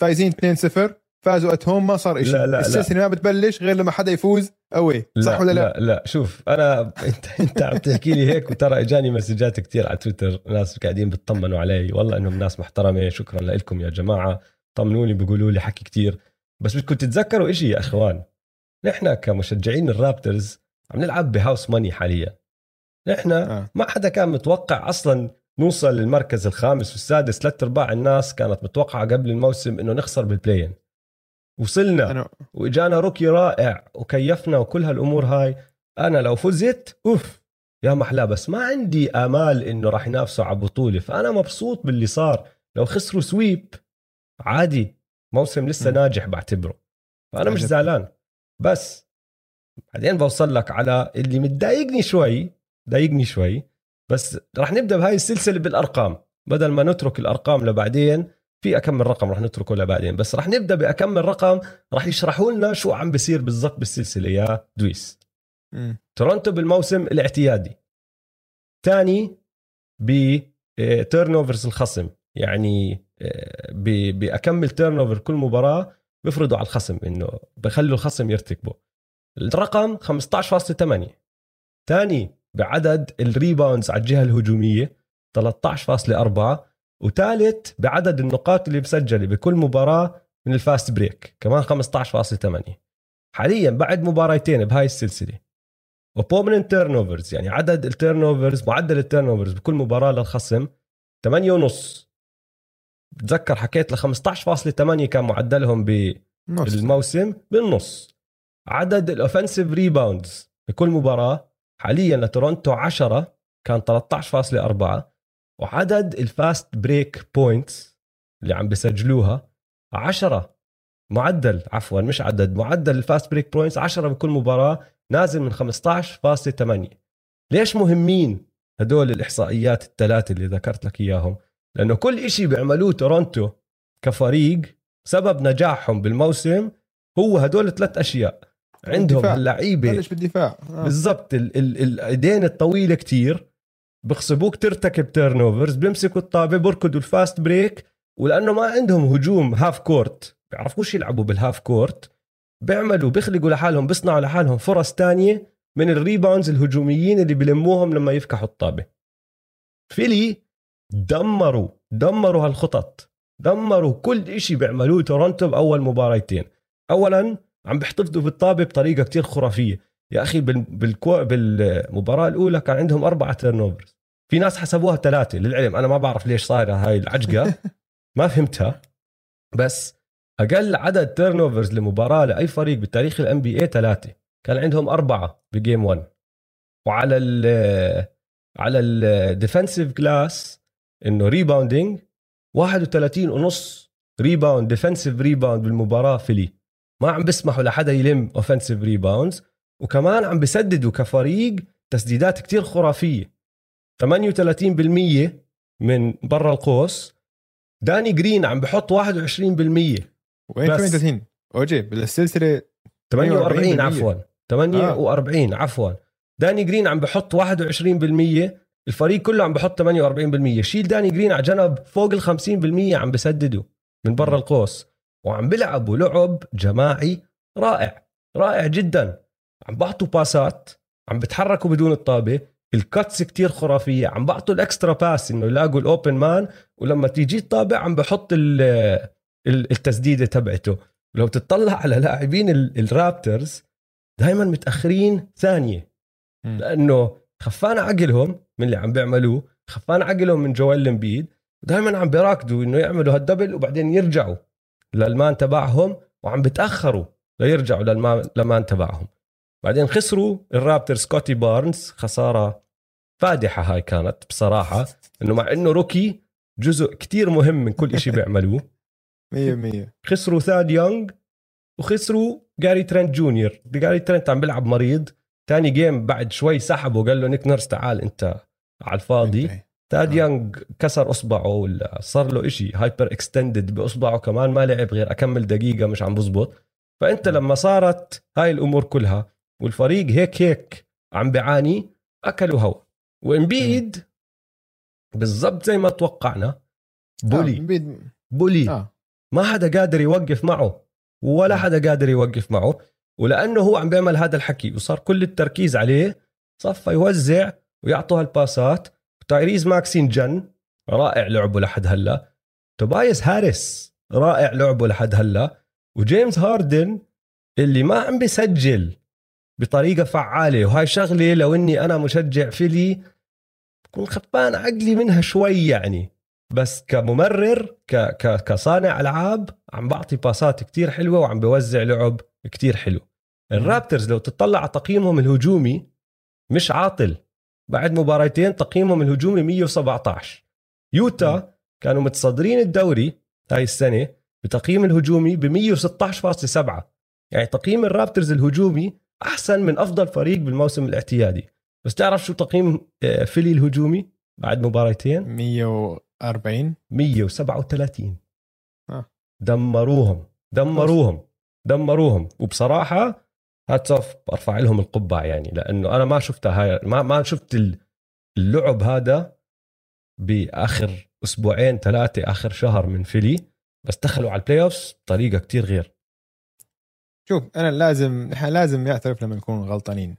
فايزين 2-0 فازوا ات هوم ما صار لا، لا، شيء لا. السلسله ما بتبلش غير لما حدا يفوز أوي صح ولا لا؟ لا لا. شوف أنا أنت أنت عم تحكي لي هيك وترى إجاني مسجات كتير على تويتر ناس قاعدين بيطمنوا علي. والله إنهم ناس محترمة شكرا لكم يا جماعة. طمنوني بيقولوا لي حكي كتير. بس بدكم تتذكروا إشي يا إخوان. نحن كمشجعين ال Raptors عم نلعب ب house money حاليا. نحن آه. ما حدا كان متوقع أصلا نوصل للمركز الخامس والسادس. ثلاث أرباع الناس كانت متوقعة قبل الموسم إنه نخسر بال play-in وصلنا. انا وإجانا rookie رائع وكيفنا وكل هالأمور هاي. أنا لو فزت أوف يا محلاه بس ما عندي آمال إنه راح ينافسوا على بطوله فأنا مبسوط باللي صار. لو خسروا sweep عادي موسم لسه م. ناجح بعتبره. فأنا مش. زعلان. بس بعدين بوصل لك على اللي متضايقني شوي ضايقني شوي بس راح نبدأ بهاي السلسلة بالأرقام. بدل ما نترك الأرقام لبعدين في اكم رقم راح نتركه لبعدين بس راح نبدأ باكم رقم راح يشرحوا لنا شو عم بيصير بالضبط بالسلسلة يا دويس. مم. تورونتو بالموسم الاعتيادي. ثاني ب turnovers الخصم. يعني آه، ب- باكم turnover كل مباراة بيفرضوا على الخصم إنه بخلوا الخصم يرتكبه. الرقم 15.8 ثاني بعدد ال rebounds على الجهة الهجومية 13.4 وثالث بعدد النقاط اللي مسجلة بكل مباراة من ال fast break كمان 15.8 حاليا بعد مباراتين بهاي السلسلة. و opponent turnovers يعني عدد ال turnovers معدل ال turnovers بكل مباراة للخصم 8 ونص. بتذكر حكيت ل 15.8 كان معدلهم بالموسم بالنص. عدد ال offensive rebounds بكل مباراة حاليا لتورونتو 10 كان 13.4 وعدد ال fast break points اللي عم بسجلوها 10 معدل عفوا مش عدد معدل ال fast break points 10 بكل مباراة نازل من 15.8 ليش مهمين هدول الإحصائيات الثلاثة اللي ذكرت لك إياهم؟ لأنه كل إشي بيعملوه تورونتو كفريق سبب نجاحهم بالموسم هو هدول ثلاث أشياء. عندهم. اللعيبه بلش بالدفاع. آه. بالضبط ال- ال- الايدين الطويلة كتير. بغصبوك ترتكب turnovers بيمسكوا الطابة بركضوا ال fast break ولأنه ما عندهم هجوم half court بيعرفوش يلعبوا بال half court بيعملوا بيخلقوا لحالهم بيصنعوا لحالهم فرص تانية من ال rebounds الهجوميين اللي بلموهم لما يفكحوا الطابة. Philly دمروا دمروا هالخطط. دمروا كل إشي بيعملوه تورونتو بأول مباراتين اولا عم بيحتفظوا بالطابة بطريقة كتير خرافية. يا أخي بال- بالكو... بالمباراة الأولى كان عندهم أربعة turn في ناس حسبوها ثلاثة للعلم. أنا ما بعرف ليش صايرة هاي العجقة. ما فهمتها. بس أقل عدد turnovers لمباراة لأي فريق بتاريخ ال NBA ثلاثة. كان عندهم أربعة ب game 1 وعلى ال على ال defensive glass إنه rebounding 31 ونص rebound defensive rebound بالمباراة Philly ما عم بيسمحوا لحدا يلم offensive rebounds وكمان عم بسددوا كفريق تسديدات كتير خرافية. 38% من برا القوس. داني جرين عم بحط 21% وين بس. 38 أوجي بالسلسلة 48 48% عفوا. 48 آه. عفوا. داني جرين عم بحط 21% الفريق كله عم بحط 48% شيل داني جرين على جنب فوق ال 50% عم بسددوا من برا القوس. وعم بيلعبوا لعب جماعي رائع رائع جدا. عم بعطوا باسات عم بتحركوا بدون الطابة ال cuts كتير خرافية عم بعطوا ال extra pass إنه يلاقوا ال open man ولما تيجي الطابة عم بحط ال- ال- التسديدة تبعته. لو تطلع على لاعبين ال- ال Raptors دائما متأخرين ثانية. لأنه خفان عقلهم من اللي عم بيعملوه خفان عقلهم من جويل امبيد دائما عم بيراكدوا إنه يعملوا هال double وبعدين يرجعوا لل man تبعهم وعم بتأخروا ليرجعوا لل man تبعهم. بعدين خسروا ال Raptors سكوتي بارنز خسارة فادحة هاي كانت بصراحة إنه مع إنه rookie جزء كتير مهم من كل شيء بيعملوه. 100% خسروا ثاد يونغ وخسروا جاري ترنت جونيور. جاري ترنت عم بيلعب مريض. تاني game بعد شوي سحبه وقال له نيك نيرس تعال أنت على الفاضي. تاد آه. يونغ كسر أصبعه ولا صار له إشي hyperextended بأصبعه كمان ما لعب غير أكم دقيقة مش عم بزبط. فأنت لما صارت هاي الأمور كلها والفريق هيك هيك عم بيعاني أكلوا هوا. وامبيد بالضبط زي ما توقعنا bully. آه. bully. آه. ما حدا قادر يوقف معه ولا. حدا قادر يوقف معه. ولأنه هو عم بيعمل هذا الحكي وصار كل التركيز عليه صفى يوزع ويعطوا هالباسات. تايريز ماكسي جن رائع لعبه لحد هلا. توبايس هاريس رائع لعبه لحد هلا. وجيمس هاردن اللي ما عم بيسجل. بطريقة فعالة. وهاي شغلة لو إني أنا مشجع فيلي بكون خفان عقلي منها شوي يعني. بس كممرر ك ك كصانع ألعاب عم بعطي باسات كتير حلوة وعم بوزع لعب كتير حلو. الرابترز لو تطلع على تقييمهم الهجومي مش عاطل. بعد مباراتين تقييمهم الهجومي 117 يوتا كانوا متصدرين الدوري هاي السنة بتقييم الهجومي ب 116.7 يعني تقييم ال Raptors الهجومي أحسن من أفضل فريق بالموسم الاعتيادي. بس تعرف شو تقييم آه، Philly الهجومي بعد مباراتين 140 137 آه. دمروهم دمروهم دمروهم. وبصراحة hats off برفع لهم القبعة يعني لأنه أنا ما شفتها هاي ما ما شفت ال- اللعب هذا بآخر أسبوعين ثلاثة آخر شهر من Philly. بس دخلوا على ال playoffs بطريقة كتير غير. شوف أنا لازم نحن لازم نعترف لما نكون غلطانين.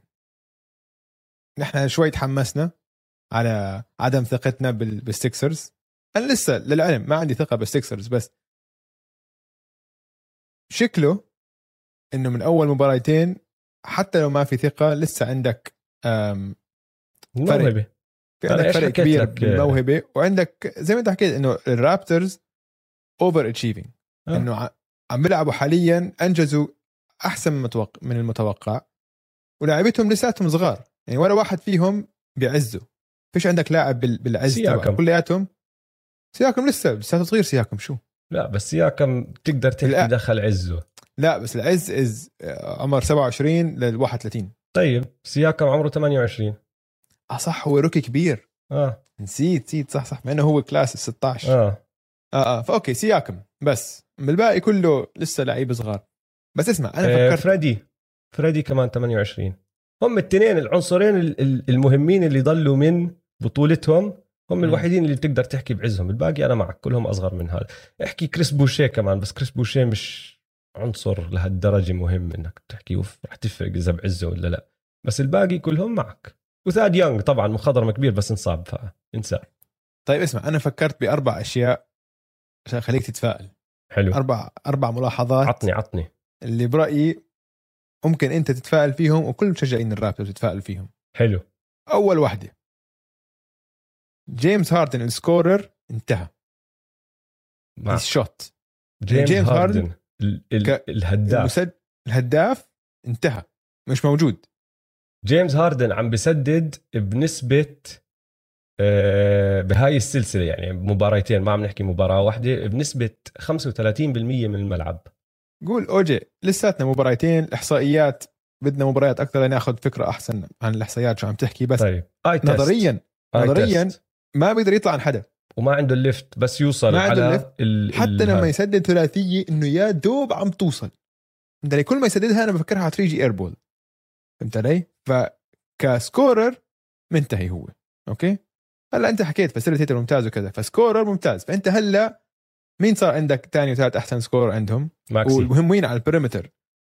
نحن شوي تحمسنا على عدم ثقتنا بال- بال Sixers أنا لسه للعلم ما عندي ثقة بال Sixers بس شكله إنه من أول مباراتين حتى لو ما في ثقة لسه عندك موهبة. في عندك فرق كبير؟ بالموهبة وعندك زي ما أنت حكيت إنه ال Raptors over achieving آه. إنه عم بيلعبوا حاليا أنجزوا أحسن من المتوقع من المتوقع. ولاعبتهم لساتهم صغار. يعني ولا واحد فيهم بعزه فيش عندك لاعب بال- بالعز سياكم. تبعه كلياتهم سياكم لسه لساته صغير سياكم شو؟ لا بس سياكم تقدر تحكي لا. دخل عزه. لا بس العز از عمر 27 لل 31 طيب سياكم عمره 28 آه صح هو rookie كبير. آه. نسيت نسيت صح صح مع إنه هو class ال 16 آه. آه آه ف okay سياكم. بس بالباقي كله لسه لعيبه صغار. بس اسمع أنا آه، فكرت فريدي. فريدي كمان 28 هم الاثنين العنصرين ال- ال- المهمين اللي ضلوا من بطولتهم. هم. الوحيدين اللي بتقدر تحكي بعزهم. الباقي أنا معك كلهم أصغر من هذا. احكي كريس بوشيه كمان بس كريس بوشيه مش عنصر لهالدرجة مهم إنك تحكي رح تفرق إذا بعزه ولا لا. بس الباقي كلهم معك. وثاد يونغ طبعا مخضرم كبير بس انصاب فانسى. طيب اسمع أنا فكرت بأربع أشياء عشان خليك تتفائل. حلو. أربع أربع ملاحظات. عطني عطني. اللي برأيي ممكن أنت تتفائل فيهم وكل مشجعين ال Raptors تتفائل فيهم. حلو. أول واحدة. جيمس هاردن ال scorer انتهى. مع ال shot جيمس, جيمس هاردن, هاردن ال- ال- الهداف. المسد... الهداف انتهى. مش موجود. جيمس هاردن عم بسدد بنسبة آه، بهاي السلسلة يعني مباراتين ما عم نحكي مباراة واحدة بنسبة 35% من الملعب. قول أوجي لساتنا مباراتين الاحصائيات بدنا مباريات أكثر لناخذ فكرة أحسن عن الإحصائيات شو عم تحكي بس طيب. test نظريا آي نظرياً. ما بيقدر يطلع عن حدا. وما عنده ال lift بس يوصل ما عنده على ال lift. ال حتى ال- لما. يسدد ثلاثية إنه يا دوب عم توصل. علي كل ما يسددها أنا بفكرها حتيجي air ball فهمت علي؟ فك scorer منتهي هو. okay؟ هلا أنت حكيت facilitator ممتاز وكذا ف scorer ممتاز. فأنت هلا مين صار عندك ثاني وثالث أحسن scorer عندهم؟ ماكسي. والمهمين على ال perimeter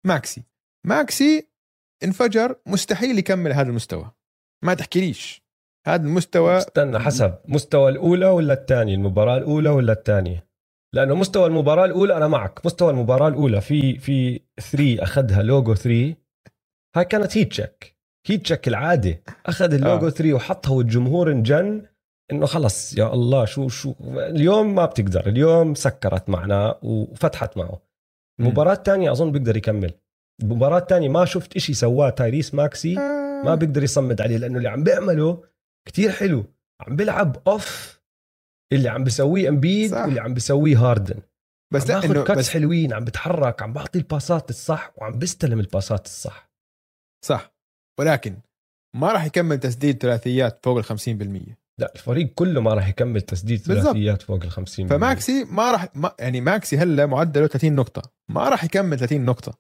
ماكسي. ماكسي انفجر مستحيل يكمل هذا المستوى. ما تحكيليش. هذا المستوى استنى حسب. مستوى الأولى ولا الثانية؟ المباراة الأولى ولا الثانية؟ لأنه مستوى المباراة الأولى أنا معك. مستوى المباراة الأولى في في 3 أخذها لوجو 3 هاي كانت heat check heat check العادة. أخذ اللوجو آه. 3 وحطها والجمهور انجن. إنه خلص يا الله شو شو اليوم ما بتقدر اليوم سكرت معنا وفتحت معه. المباراة الثانية أظن بيقدر يكمل. المباراة الثانية ما شفت إشي سواه تايريس ماكسي ما بيقدر يصمد عليه لأنه اللي عم بيعمله كتير حلو. عم بيلعب off اللي عم بيسويه امبيد صح. واللي عم بيسويه هاردن بس عم بآخذ إنه cuts بس حلوين عم بتحرك عم بعطي الباسات الصح وعم بيستلم الباسات الصح. صح. ولكن ما راح يكمل تسديد ثلاثيات فوق ال 50% لا الفريق كله ما راح يكمل تسديد. ثلاثيات فوق ال 50 فماكسي ما راح ما يعني ماكسي هلا معدله 30 نقطة. ما راح يكمل 30 نقطة.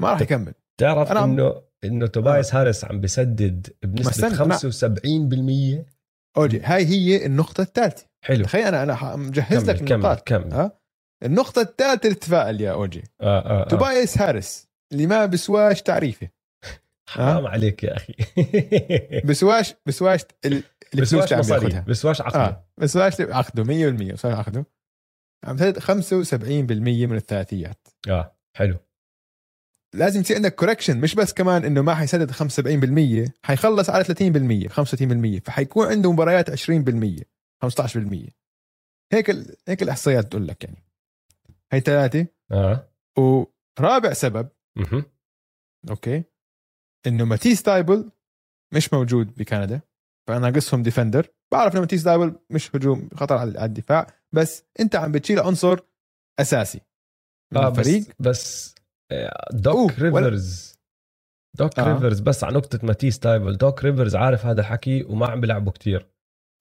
ما راح طب- يكمل. تعرف أنا عم- انه إنه توبايس هاريس عم بسدد أنا- 75% أوجي هاي هي النقطة الثالثة. حلو. تخيل أنا أنا مجهز كمل لك كمل النقاط. كمل. ها؟ النقطة الثالثة اللي تتفائل يا أوجي. آه آه آه. توبايس هاريس اللي ما بسواش تعريفه. حرام عليك يا أخي. بسواش بسواش ال- اللي بسواش بسواش عم بياخدها بسواش عقده آه بسواش عقده 100% بسواش عقده. عم تاخد 75% من الثلاثيات. آه حلو. لازم يصير عندك كوركشن مش بس كمان إنه ما حيسدد 75% حيخلص على 30% 35% فحيكون عنده مباريات 20% 15% هيك ال... هيك الأحصائيات بتقول لك يعني. هي ثلاثة. آه. ورابع سبب مهم. okay إنه ماتيس تايبل مش موجود بكندا. فانا ناقصهم defender بعرف انه ماتيس تايبل مش هجوم خطر على الدفاع. بس أنت عم بتشيل عنصر أساسي. من آه الفريق. بس بس آه، دوك ريفرز دوك آه. ريفرز بس على نقطة ماتيس تايبل. دوك ريفرز عارف هذا الحكي وما عم بيلعبوا كتير.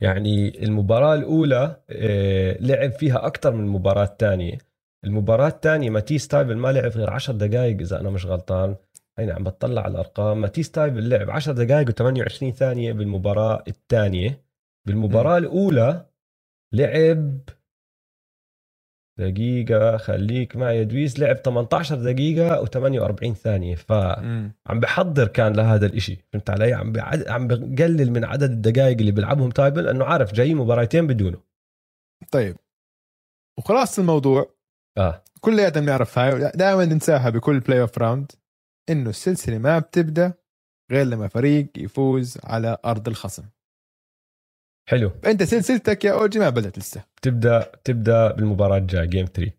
يعني المباراة الأولى آه، لعب فيها أكثر من مباراة تانية. المباراة الثانية ماتيس تايبل ما لعب غير 10 دقائق إذا أنا مش غلطان. هينا عم بطلع على الأرقام. ماتيس تايبل لعب 10 دقائق و28 ثانية بالمباراة الثانية. بالمباراة الأولى لعب دقيقة خليك معي يا دويس لعب 18 دقيقة و48 ثانية. فعم. بحضر كان لهذا الإشي فهمت علي؟ عم بعد... عم بقلل من عدد الدقائق اللي بيلعبهم تايبل لأنه عارف جاي مباراتين بدونه. طيب. وخلاص الموضوع. آه. كلياتنا بنعرف هاي دائما ننساها بكل playoff round إنه السلسلة ما بتبدأ غير لما فريق يفوز على أرض الخصم. حلو. فانت سلسلتك يا أوجي ما بدأت لسه. تبدأ تبدأ بالمباراة الجاية game 3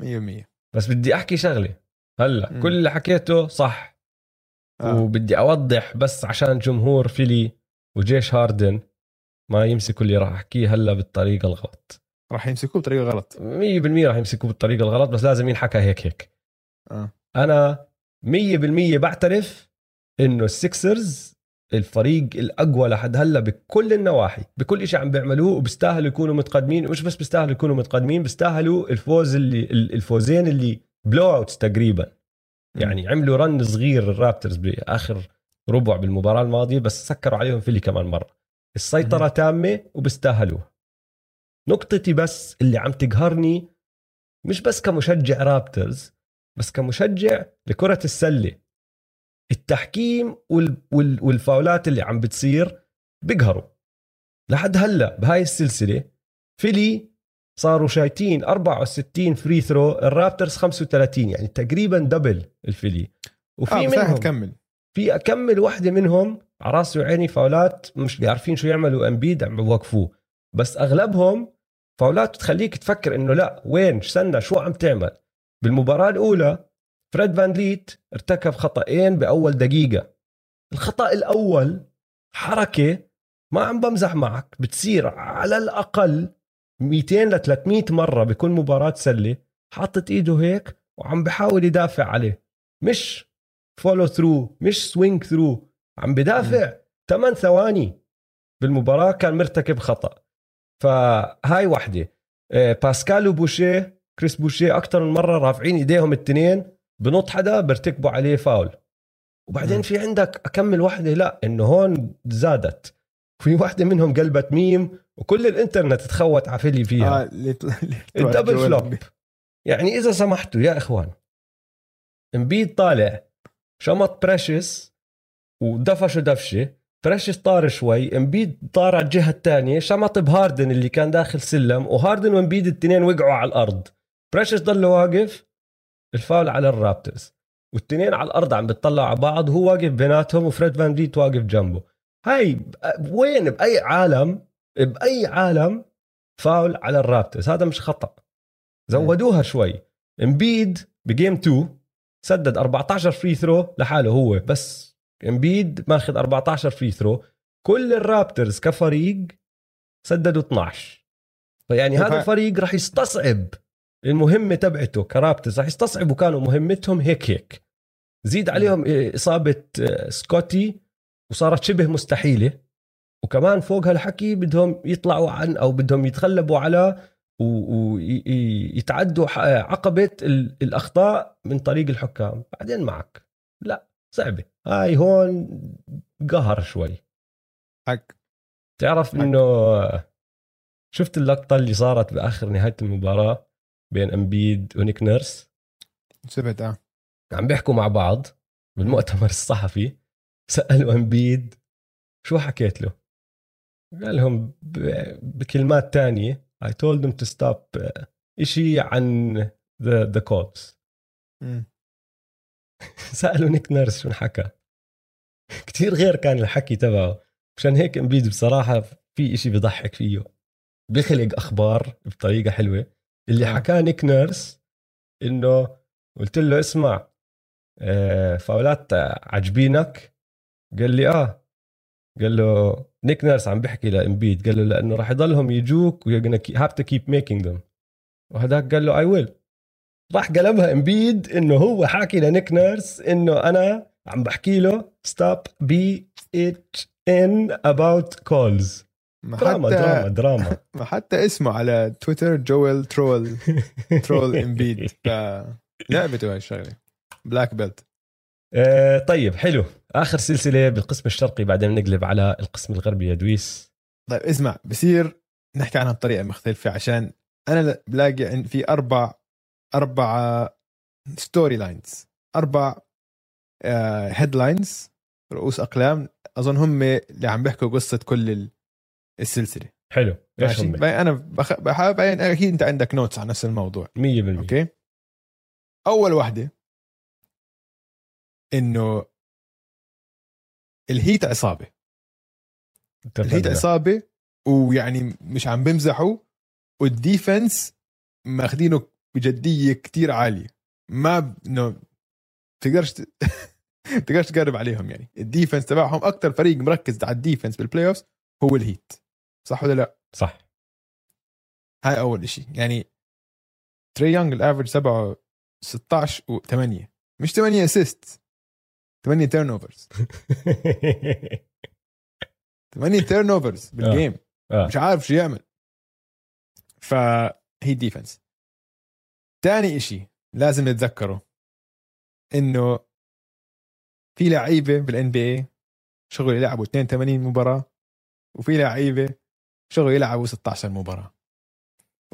100% بس بدي أحكي شغلة. هلأ مم. كل اللي حكيته صح. آه. وبدي أوضح بس عشان جمهور فيلي وجيش هاردن ما يمسكوا اللي راح أحكيه هلأ بالطريقة الغلط. راح يمسكوه بطريقة غلط. 100% راح يمسكوه بالطريقة الغلط بس لازم ينحكى هيك هيك. آه. أنا 100% بعترف إنه السيكسرز الفريق الأقوى لحد هلأ بكل النواحي بكل شيء عم بيعملوه وبيستاهلوا يكونوا متقدمين ومش بس بيستاهلوا يكونوا متقدمين بيستاهلوا الفوز اللي الفوزين اللي blowouts تقريبا. يعني عملوا run صغير الرابتورز بآخر ربع بالمباراة الماضية بس سكروا عليهم فيلي كمان مرة. السيطرة. تامة وبيستاهلوها نقطتي بس اللي عم تقهرني مش بس كمشجع رابترز بس كمشجع لكرة السلة. التحكيم وال وال والفاولات اللي عم بتصير بيقهروا. لحد هلأ بهاي السلسلة فيلي صاروا شايتين 64 free throw الرابترز 35 يعني تقريبا double الفيلي وفي راح منهم تكمل. في أكمل واحدة منهم على راسي وعيني فاولات مش عارفين شو يعملوا امبيد عم بوقفوه. بس أغلبهم فاولات بتخليك تفكر إنه لا وين؟ استنى شو عم تعمل؟ بالمباراة الأولى فريد فان ليت ارتكب خطأين بأول دقيقة. الخطأ الأول حركة ما عم بمزح معك بتصير على الأقل 200 ل 300 مرة بكل مباراة سله حاطط إيده هيك وعم بحاول يدافع عليه. مش follow through مش swing through عم بدافع 8 ثواني بالمباراة كان مرتكب خطأ. فهاي وحدة. آه، باسكال وبوشيه كريس بوشيه أكثر من مرة رافعين إيديهم الاثنين بنط حدا بيرتكبوا عليه فاول. وبعدين مم. في عندك أكمل وحدة لا إنه هون زادت. في وحدة منهم قلبت ميم وكل الإنترنت تخوث على فيلي فيها طلع ال double flop. يعني إذا سمحتوا يا إخوان امبيد طالع شمط بريشس ودفشة. دفشه بريشس طار شوي امبيد طار على الجهة الثانية شمط بهاردن اللي كان داخل سلم وهاردن وامبيد الاثنين وقعوا على الأرض. بريشس ضل واقف الفاول على الرابترز. والتنين على الأرض عم بتطلعوا على بعض وهو واقف بيناتهم وفريد فان فليت واقف جنبه. هاي وين؟ بأي عالم بأي عالم فاول على الرابترز. هذا مش خطأ. زودوها شوي. امبيد ب game 2 سدد 14 free throw لحاله هو. بس امبيد ماخذ 14 free throw كل الرابترز كفريق سددوا 12 فيعني هذا الفريق راح يستصعب. المهمة تبعته كرابترز راح يستصعبوا كانوا مهمتهم هيك هيك. زيد عليهم إصابة آه، سكوتي وصارت شبه مستحيلة. وكمان فوق هالحكي بدهم يطلعوا عن أو بدهم يتغلبوا على ويتعدوا عقبة ال- الأخطاء من طريق الحكام. بعدين معك. لا صعبة. هاي هون قهر شوي. حق. تعرف. إنه شفت اللقطة اللي صارت بآخر نهاية المباراة؟ بين أمبيد ونيك نيرس. شفت آه. عم بيحكوا مع بعض بالمؤتمر الصحفي سألوا أمبيد شو حكيت له؟ قال لهم بكلمات تانية I told them to stop uh, إشي عن the, the مم. سألوا نيك نيرس شو حكى كتير غير كان الحكي تبعه. مشان هيك أمبيد بصراحة في إشي بيضحك فيه. بخلق أخبار بطريقة حلوة. اللي. حكاه نيك نيرس إنه قلت له اسمع آه، فاولات عجبينك؟ قال لي آه. قال له نيك نيرس عم بيحكي لامبيد قال له لأنه راح يضلهم يجوك و you have to keep making them وهداك قال له I will راح قلبها امبيد إنه هو حاكي لنيك نيرس إنه أنا عم بحكي له stop bi اتش ان اباوت كولز ما دراما حتى دراما دراما. ما حتى اسمه على تويتر جويل ترول ترول امبيد لعبته هاي الشغلة. بلاك بيلت آه، طيب حلو. آخر سلسلة بالقسم الشرقي بعدين نقلب على القسم الغربي يا دويس. طيب اسمع بصير نحكي عنها بطريقة مختلفة عشان أنا بلاقي عن- في أربع أربع ستوري لاينز أربع headlines رؤوس أقلام. أظن هم اللي عم بيحكوا قصة كل ال- السلسلة. حلو. إيش ماشي. هم؟ أنا بخ... بح- بعدين أكيد أنت عندك notes عن نفس الموضوع. 100% okay؟ أول وحدة إنه الهيت عصابة. الهيت. عصابة ويعني مش عم بمزحوا وال defense ماخذينه بجدية كتير عالية. ما ب- إنه تقدرش ت- تقدرش تقرب عليهم يعني. ال defense تبعهم أكثر فريق مركز على ال defense بال playoff هو الهيت صح ولا لا؟ صح. هاي أول شيء يعني تري يونغ ال average تبعه 16 و8 مش 8 assist 8 turnovers 8 turnovers بال game آه. مش عارف شو يعمل. فهي defense تاني إشي لازم نتذكره. إنه في لعيبة بال NBA شغل يلعبوا 82 مباراة وفي لعيبة شغل يلعبوا 16 مباراة.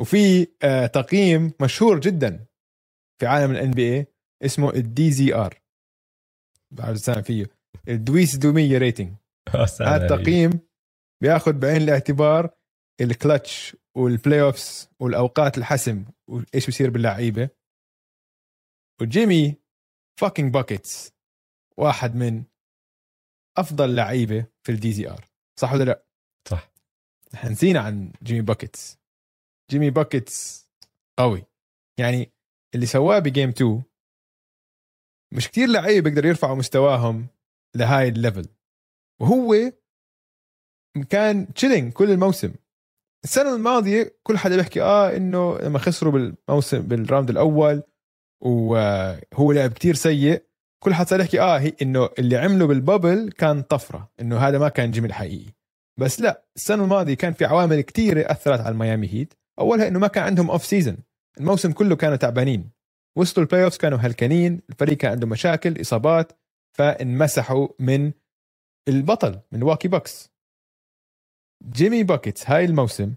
وفي آه تقييم مشهور جدا في عالم ال NBA اسمه ال DZR بعرف سامع فيه الدويس دومية rating هذا التقييم بياخذ بعين الاعتبار الكلتش وال playoffs والأوقات الحسم وإيش بصير باللعيبة. وجيمي fucking باكيتس واحد من أفضل لعيبة في ال DZR صح ولا لا؟ صح. نحن نسينا عن جيمي باكيتس جيمي باكيتس قوي. يعني اللي سواه ب game 2 مش كتير لعيبه بيقدروا يرفعوا مستواهم لهاي ال level وهو كان chilling كل الموسم. السنة الماضية كل حدا بيحكي آه إنه لما خسروا بالموسم بال round الأول وهو لعب كتير سيء كل حد صار يحكي آه إنه اللي عمله بال bubble كان طفرة إنه هذا ما كان جيمي الحقيقي. بس لا السنة الماضية كان في عوامل كتيرة أثرت على الميامي هيت. أولها إنه ما كان عندهم off season الموسم كله كانوا تعبانين. وصلوا ال playoffs كانوا هلكانين. الفريق كان عنده مشاكل إصابات فانمسحوا من البطل ميلواكي باكس جيمي باكيتس هاي الموسم.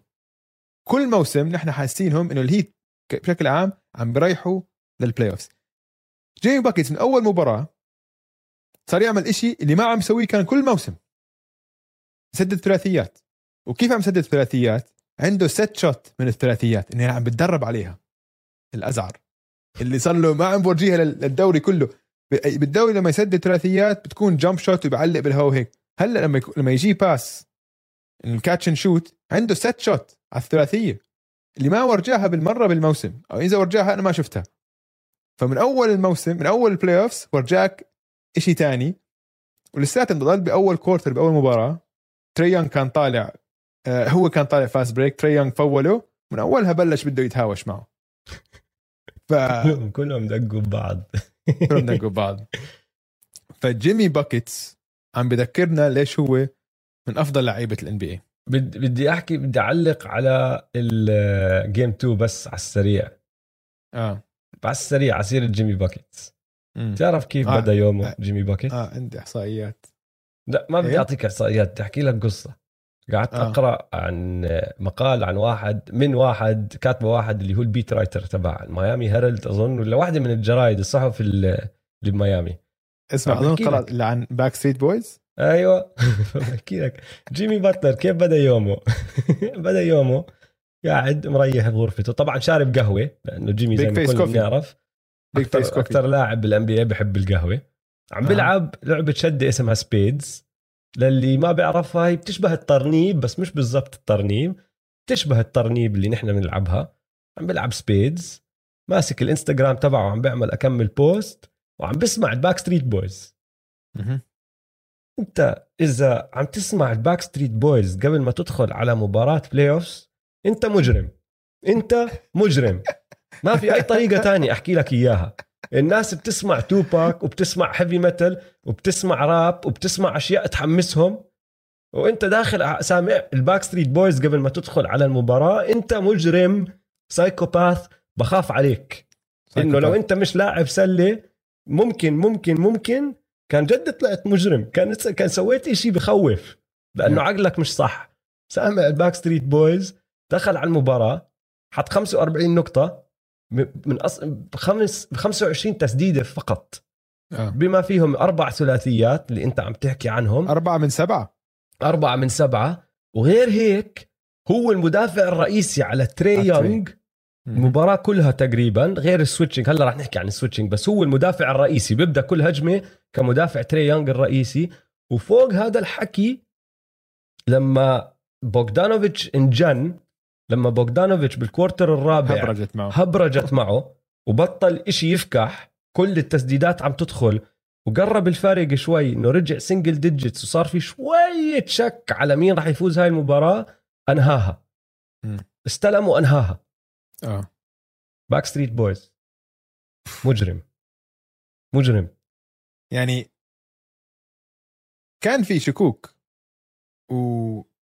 كل موسم نحن حاسينهم إنه الهيت بشكل عام عم بريحوا لل playoffs جيمي باكيتس من أول مباراة صار يعمل إشي اللي ما عم يسويه كان كل موسم. سدد ثلاثيات. وكيف عم يسدد ثلاثيات؟ عنده set shot من الثلاثيات إنه عم بتدرب عليها. الأزعر. اللي صار له ما عم بورجيها لل- للدوري كله. بالدوري لما يسدد ثلاثيات بتكون jump shot وبيعلق بالهواء هيك هلأ لما يكون لما يجي pass ال catch and shoot عنده set shot على الثلاثية. اللي ما ورجاها بالمرة بالموسم. أو إذا ورجاها أنا ما شفتها. فمن أول الموسم من أول ال playoffs ورجاك شيء تاني. ولساته ضل بأول quarter بأول مباراة. تري يونغ كان طالع آه هو كان طالع fast break تريان فوله من أولها بلش بده يتهاوش معه. ف كلهم دقوا ببعض. كلهم دقوا بعض فجيمي باكيتس عم بذكرنا ليش هو من أفضل لعيبة ال NBA بد- بدي أحكي بدي أعلق على ال game 2 بس على السريع. آه. على السريع على سيرة جيمي باكيتس مم. تعرف كيف آه. بدأ يومه آه. جيمي باكيت آه عندي إحصائيات. لا ما بدي إيه؟ أعطيك إحصائيات بدي أحكي لك قصة. قعدت آه. أقرأ عن مقال عن واحد من واحد كاتبة واحد اللي هو ال beat writer تبع الميامي هيرالد أظن ولا واحدة من الجرايد الصحف ال- اللي بميامي. اسمع أظن قرات. اللي عن باك ستريت بويز أيوه بحكي لك. جيمي باتلر كيف بدأ يومه؟ بدأ يومه قاعد مريح بغرفته. طبعا شارب قهوة لأنه جيمي زي ما كلنا. بنعرف. أكثر coffee أكثر لاعب بال NBA بحب القهوة. عم. بيلعب لعبة شده اسمها spades للي ما بيعرفها هي بتشبه الترنيب بس مش بالضبط الترنيب. بتشبه الترنيب اللي نحن بنلعبها. عم بيلعب spades. ماسك الإنستغرام تبعه وعم بيعمل اكمل post وعم بسمع الباك ستريت بويز. أنت إذا عم تسمع الباك ستريت بويز قبل ما تدخل على مباراة playoffs أنت مجرم. أنت مجرم. ما في أي طريقة تانية أحكي لك إياها. الناس بتسمع توباك وبتسمع heavy metal وبتسمع راب وبتسمع أشياء تحمسهم. وأنت داخل سامع الباك ستريت بويز قبل ما تدخل على المباراة أنت مجرم psychopath بخاف عليك. إنه لو أنت مش لاعب سلة ممكن ممكن ممكن. كان جد طلعت مجرم. كان كان سويت إشي بخوف لأنه. عقلك مش صح. سامع الباك ستريت بويز دخل على المباراة حط 45 نقطة. من أص... بخمس ب 25 تسديدة فقط. آه. بما فيهم أربع ثلاثيات اللي أنت عم تحكي عنهم. أربعة من سبعة. أربعة من سبعة. وغير هيك هو المدافع الرئيسي على تري على تري. يونغ. المباراة كلها تقريبا غير ال switching هلأ رح نحكي عن ال switching بس هو المدافع الرئيسي. بيبدأ كل هجمة كمدافع تري يونغ الرئيسي. وفوق هذا الحكي لما بوغدانوفيتش أنجن لما بوغدانوفيتش بال quarter الرابع هبرجت معه. هبرجت معه وبطل إشي يفكح كل التسديدات عم تدخل وقرب الفارق شوي إنه رجع single digits وصار في شوية شك على مين راح يفوز هاي المباراة أنهاها. مم. استلم وأنهاها. آه. باك ستريت بويز مجرم. مجرم. يعني كان في شكوك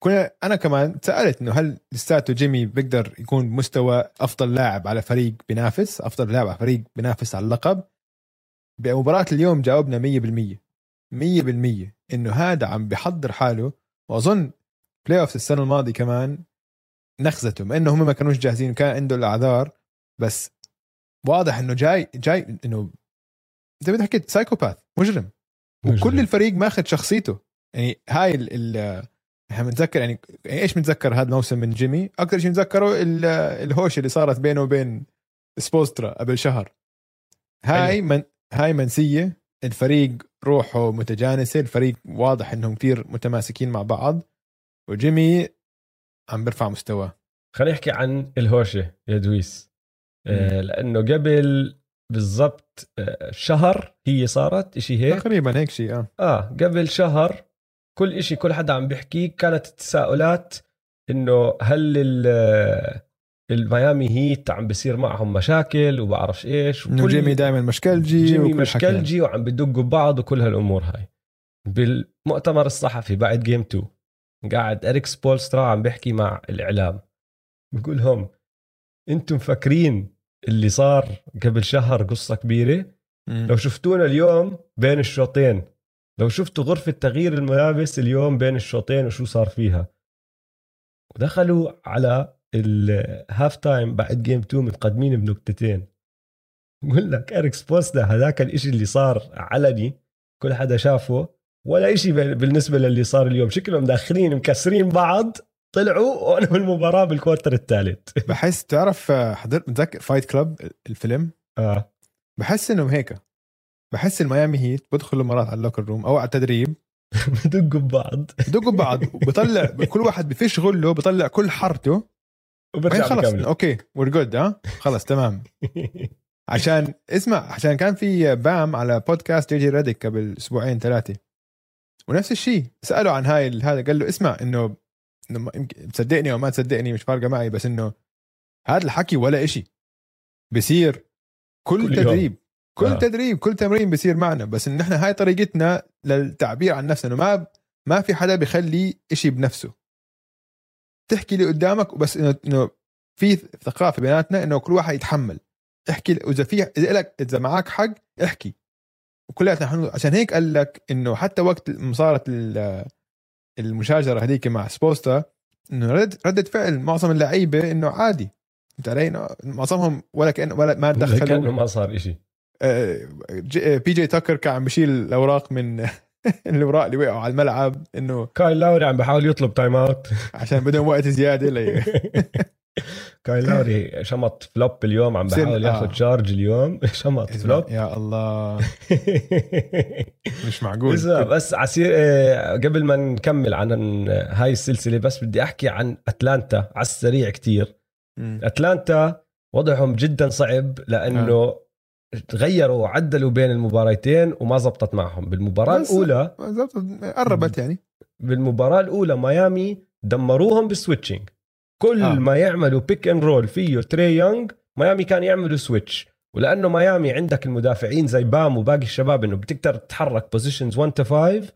وكنا أنا كمان سألت إنه هل لساته جيمي بيقدر يكون مستوى أفضل لاعب على فريق بينافس أفضل لاعب على فريق بينافس على اللقب؟ بمباراة اليوم جاوبنا 100% 100% إنه هذا عم بيحضر حاله وأظن playoff السنة الماضية كمان نخزته مع إنه هم ما كانوش جاهزين كان عنده الأعذار بس واضح إنه جاي جاي إنه زي ما حكيت psychopath مجرم. وكل الفريق ماخذ شخصيته. يعني هاي ال ال إحنا بنتذكر يعني إيش بنتذكر هذا الموسم من جيمي؟ أكثر شيء بنتذكره ال- الهوشه اللي صارت بينه وبين سبولسترا قبل شهر. هاي من هاي منسية الفريق روحه متجانسة الفريق واضح إنهم كثير متماسكين مع بعض وجيمي عم بيرفع مستواه. خلينا نحكي عن الهوشة يا دويس. آه لأنه قبل بالضبط آه شهر هي صارت إشي هيك؟ تقريبا هيك شيء آه. آه قبل شهر كل إشي كل حدا عم بيحكيه كانت التساؤلات إنه هل ال- الميامي هيت عم بيصير معهم مشاكل وبعرفش إيش وكل- جيمي دائما مشكلجي جيمي. مشكلجي وعم بدقوا ببعض وكل هالأمور هاي بالمؤتمر الصحفي بعد game 2 قاعد إريك سبولسترا عم بيحكي مع الإعلام بقول لهم أنتم فاكرين اللي صار قبل شهر قصة كبيرة. لو شفتونا اليوم بين الشوطين لو شفتوا غرفة تغيير الملابس اليوم بين الشوطين وشو صار فيها؟ ودخلوا على ال half time بعد game 2 متقدمين بنقطتين. بقول لك اريك سبوستا هذاك الإشي اللي صار علني كل حدا شافه ولا إشي بال- بالنسبة للي صار اليوم. شكلهم داخلين مكسرين بعض طلعوا وانهوا المباراة بال quarter الثالث. بحس تعرف حضرت متذكر Fight Club الفيلم؟ آه. بحس إنهم هيك. بحس الميامي هيت بدخلوا مرات على ال locker room أو على التدريب. بدقوا ببعض. بدقوا ببعض. وبطلع كل واحد بفش غله بطلع كل بعدين وبرجع خلص بكمل okay we're good ها؟ خلص تمام. عشان اسمع عشان كان في بام على بودكاست جي جي ريديك قبل أسبوعين ثلاثة. ونفس الشيء سألوا عن هاي ال- هذا قال له اسمع إنه تصدقني أو ما تصدقني مش فارقة معي بس إنه هذا الحكي ولا إشي. بصير كل, كل يوم. كل آه. تدريب كل تمرين بصير معنا بس إن إحنا هاي طريقتنا للتعبير عن نفسنا إنه ما ما في حدا بيخلي إشي بنفسه. تحكي اللي قدامك وبس إنه إنه في ثقافة بيناتنا إنه كل واحد يتحمل. احكي إذا في إذا لك إذا معك حق احكي. وكلياتنا عشان هيك قال لك إنه حتى وقت صارت ال- المشاجرة هذيك مع سبوستا إنه رد ردة فعل معظم اللعيبة إنه عادي. أنت علي معظمهم ولا كان ولا ما كانه دخلوا ما صار جي- بي جي تاكر كان عم بشيل الأوراق من الأوراق اللي وقعوا على الملعب إنه كايل لاوري عم بحاول يطلب time out عشان بدهم وقت زيادة لي كايل لاوري شمط flop اليوم عم بحاول ياخذ آه. charge اليوم. شمط flop يا الله. مش معقول. اسمع بس عسير آه، قبل ما نكمل عن هاي السلسلة بس بدي أحكي عن أتلانتا على السريع كتير. مم. أتلانتا وضعهم جدا صعب لأنه غيروا وعدلوا بين المباراتين وما زبطت معهم. بالمباراة بس- الأولى بالضبط قربت يعني. بالمباراة الأولى ميامي دمروهم بال switching كل آه. ما يعملوا pick and roll فيه تري يونغ ميامي كان يعملوا switch ولأنه ميامي عندك المدافعين زي بام وباقي الشباب إنه بتقدر تتحرك positions 1 to 5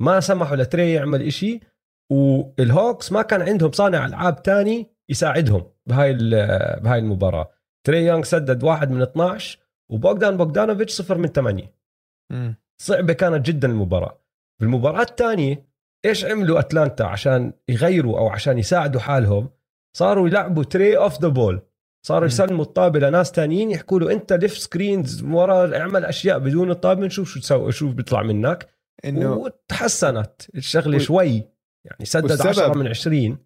ما سمحوا لتري يعمل إشي. والهوكس ما كان عندهم صانع ألعاب تاني يساعدهم بهاي بهاي المباراة. تري يونغ سدد واحد من 12 وبوغدان بوغدانوفيتش صفر من 8 مم. صعبة كانت جدا المباراة. بالمباراه الثانية إيش عملوا أتلانتا عشان يغيروا أو عشان يساعدوا حالهم؟ صاروا يلعبوا تري off the ball صاروا. يسلموا الطابة لناس تانيين يحكوا له أنت لف screens ورا اعمل أشياء بدون الطابة نشوف شو تسوي شو بيطلع منك. إنه وتحسنت الشغلة و- شوي. يعني سدد والسبب- 10 من 20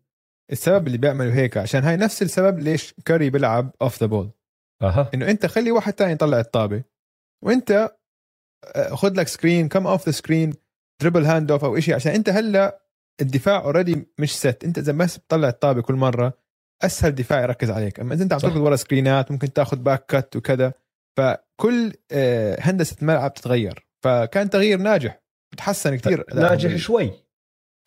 السبب اللي بيعملوا هيك عشان هاي نفس السبب ليش كاري بيلعب off the ball أها. إنه أنت خلي واحد تاني يطلع الطابة. وأنت آه، خذ لك screen come off the screen dribble hand off أو شيء عشان أنت هلأ الدفاع already مش set أنت إذا بس بتطلع الطابة كل مرة أسهل دفاع يركز عليك. أما إذا أنت عم. تركض ورا سكرينات ممكن تاخذ back cut وكذا. فكل آه، هندسة الملعب تتغير. فكان تغيير ناجح. تحسن كثير ناجح شوي.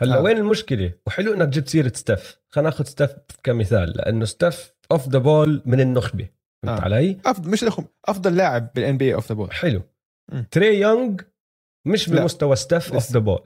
هلأ آه. وين المشكلة؟ وحلو إنك جبت سيرة ستيف. خلينا ناخذ ستيف كمثال لأنه ستيف off the ball من النخبة. فهمت آه. علي افضل مش الأخم أفضل لاعب بال NBA off the ball حلو مم. تري يونغ مش لا. بمستوى ستيف off. the ball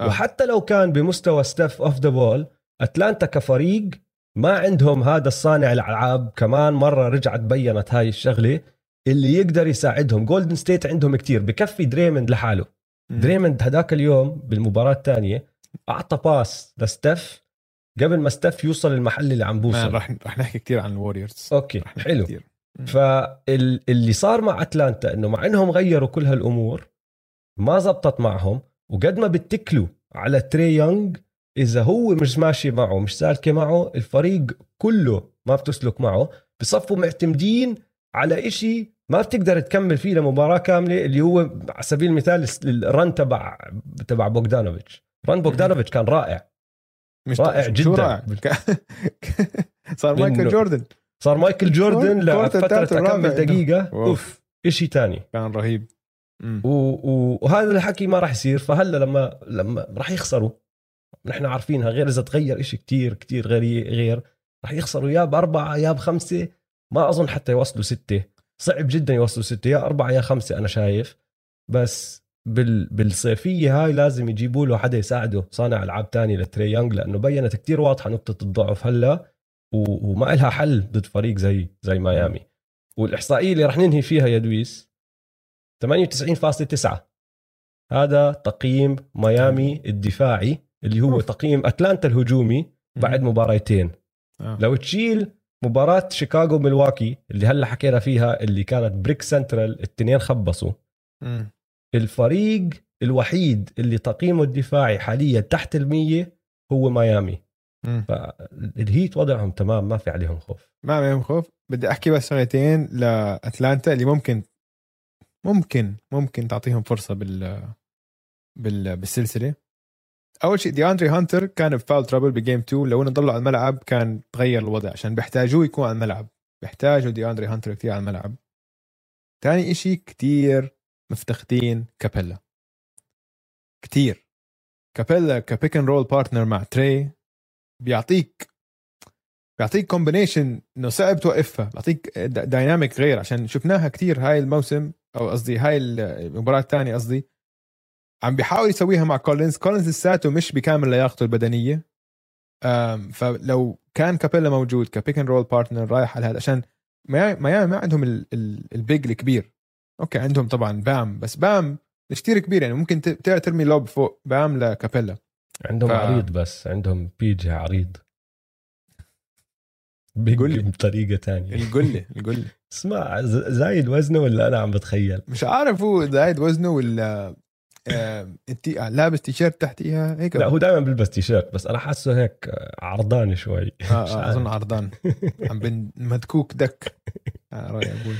آه. وحتى لو كان بمستوى ستيف off the ball أتلانتا كفريق ما عندهم هذا الصانع الألعاب كمان مرة رجعت بينت هاي الشغلة اللي يقدر يساعدهم جولدن ستيت عندهم كتير بكفي دريمند لحاله مم. دريمند هداك اليوم بالمباراة الثانية أعطى pass لستف قبل ما ستف يوصل المحل اللي عم بوصل رح رح نحكي كثير عن الوريورز. نحكي حلو. كتير. فاللي صار مع أتلانتا إنه مع إنهم غيروا كل هالأمور ما زبطت معهم وقد ما بتكلوا على تري يونغ إذا هو مش ماشي معه مش سالكة معه الفريق كله ما بتسلك معه بصفوا معتمدين على إشي ما بتقدر تكمل فيه لمباراة كاملة اللي هو على سبيل المثال ال run تبع تبع بوغدانوفيتش. run بوغدانوفيتش كان رائع. مش رائع جداً. رائع. صار مايكل جوردن. صار مايكل جوردن لفترة تكمل دقيقة؟ أوف. أوف إشي تاني. كان رهيب. مم. و... و... وهذا الحكي ما راح يصير. فهلا لما لما راح يخسروا نحن عارفينها غير إذا تغير إشي كتير كتير غير غير راح يخسروا يا بأربعة يا بخمسة. ما أظن حتى يوصلوا ستة. صعب جدا يوصلوا ستة. يا أربعة يا خمسة أنا شايف. بس بال... بالصيفية هاي لازم يجيبوا له حدا يساعده صانع ألعاب تاني لتري يونغ لأنه بينت كتير واضحة نقطة الضعف هلا. وما لها حل ضد فريق زي زي ميامي والإحصائية اللي راح ننهي فيها يا دويس 98.9 هذا تقييم ميامي الدفاعي اللي هو أوف. تقييم أتلانتا الهجومي بعد مباراتين آه. لو تشيل مباراة شيكاغو ميلواكي اللي هلا حكينا فيها اللي كانت brick central الاثنين خبصوا. الفريق الوحيد اللي تقييمه الدفاعي حاليا تحت المية هو ميامي. فالهيت وضعهم تمام ما في عليهم خوف. ما عليهم خوف. بدي أحكي بس شغلتين لأتلانتا اللي ممكن ممكن ممكن تعطيهم فرصة بال بال بالسلسلة. أول شيء دي اندري هانتر كان ب foul trouble ب game 2 لو إنه ضلوا على الملعب كان تغير الوضع عشان بيحتاجوه يكون على الملعب. بيحتاجوا دي اندري هانتر كثير على الملعب. ثاني إشي كتير مفتقدين كابيلا. كتير. كابيلا ك pick and roll partner مع تري بيعطيك بيعطيك combination إنه صعب توقفها بيعطيك dynamic غير عشان شفناها كتير هاي الموسم أو قصدي هاي المباراة الثانية قصدي عم بيحاول يسويها مع كولينز كولينز لساته مش بكامل لياقته البدنية. فلو كان كابيلا موجود كبيك اند رول بارتنر رايح على هذا عشان ميامي ما عندهم ال- ال- البيج الكبير. أوكي عندهم طبعا بام بس بام مش كتير كبير يعني ممكن ترمي لوب فوق بام لكابيلا. عندهم ف- عريض بس عندهم بيجي عريض. بيج قل. بطريقة تانية. القله القله اسمع زايد وزنه ولا أنا عم بتخيل؟ مش عارف هو زايد وزنه ولا آه، انت لابس تيشيرت تحتيها هيك لا هو دائما بيلبس تيشيرت بس أنا حاسه هيك عرضاني شوي. آه مش آه. أظن عرضان. عم مدكوك دك. آه رأيي أبوي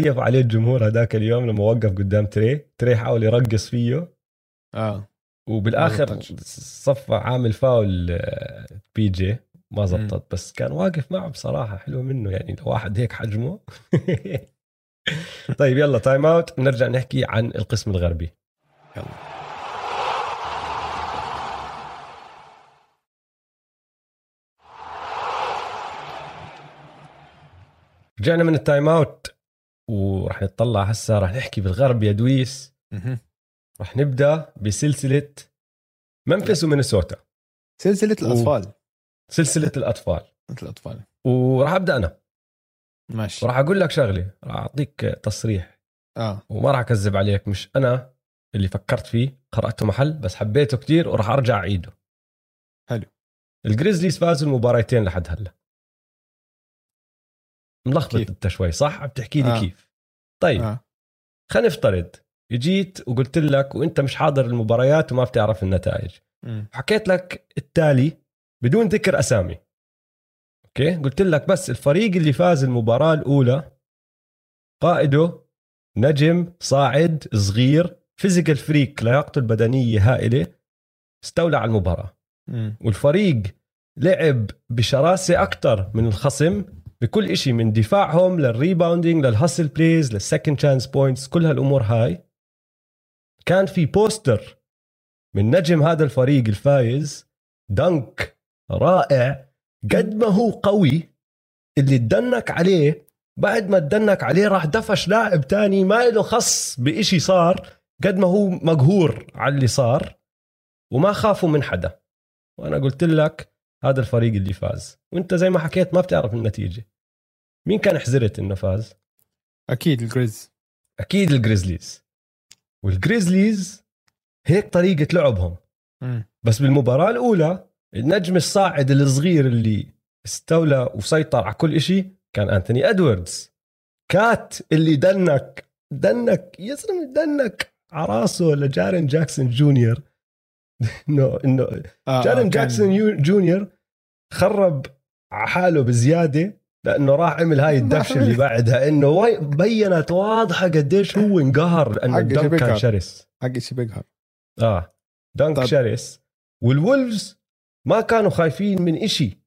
كيف عليه الجمهور هذاك اليوم لما وقف قدام تري. تري حاول يرقص فيه. آه. وبالآخر. صفى عامل فاول آه، PJ. ما زبطت. بس كان واقف معه بصراحة حلو منه يعني. لو واحد هيك حجمه. طيب يلا timeout نرجع نحكي عن القسم الغربي. يلا. رجعنا من ال timeout وراح نطلع هسه راح نحكي بالغرب يا دويس. راح نبدأ بسلسلة ممفيس ومينيسوتا. سلسلة الأطفال. سلسلة الأطفال. الأطفال. وراح أبدأ أنا. ماشي. وراح أقول لك شغلة راح أعطيك تصريح. آه. وما راح أكذب عليك مش أنا اللي فكرت فيه قرأته محل بس حبيته كتير وراح أرجع أعيده. حلو. الجريزليز فازوا المباراتين لحد هلأ. ملخبط كيف؟ انت شوي صح عم تحكي لي آه. كيف طيب آه خلينا نفترض جيت وقلت لك وانت مش حاضر المباريات وما بتعرف النتائج مم. حكيت لك التالي بدون ذكر أسامي okay قلت لك بس الفريق اللي فاز المباراة الأولى قائده نجم صاعد صغير physical freak لياقته البدنية هائلة استولى على المباراة مم. والفريق لعب بشراسة أكثر من الخصم بكل إشي من دفاعهم لل rebounding لل hustle plays لل second chance points كل هالأمور هاي. كان في poster من نجم هذا الفريق الفايز dunk رائع قد ما هو قوي اللي تدنك عليه بعد ما تدنك عليه راح دفش لاعب تاني ما له خص بإشي صار قد ما هو مقهور على اللي صار وما خافوا من حدا. وأنا قلت لك هذا الفريق اللي فاز. وأنت زي ما حكيت ما بتعرف النتيجة. مين كان حزرت إنه فاز؟ أكيد الجريز. أكيد الجريزليز. والجريزليز هيك طريقة لعبهم. مم. بس بالمباراة الأولى النجم الصاعد الصغير اللي استولى وسيطر على كل إشي كان أنتوني إدواردز. كات اللي dunk dunk يا زلمه dunk على راسه لجارين جاكسون جونيور؟ إنه إنه آه جارين آه، جاكسون يو- جونيور خرب على حاله بزيادة. لأنه راح عمل هاي الدفشه اللي بعدها إنه بينت واضحة قديش هو انقهر لأنه ال dunk كان. شرس. حق شي بيقهر؟ آه dunk طب. شرس. والولفز ما كانوا خايفين من إشي.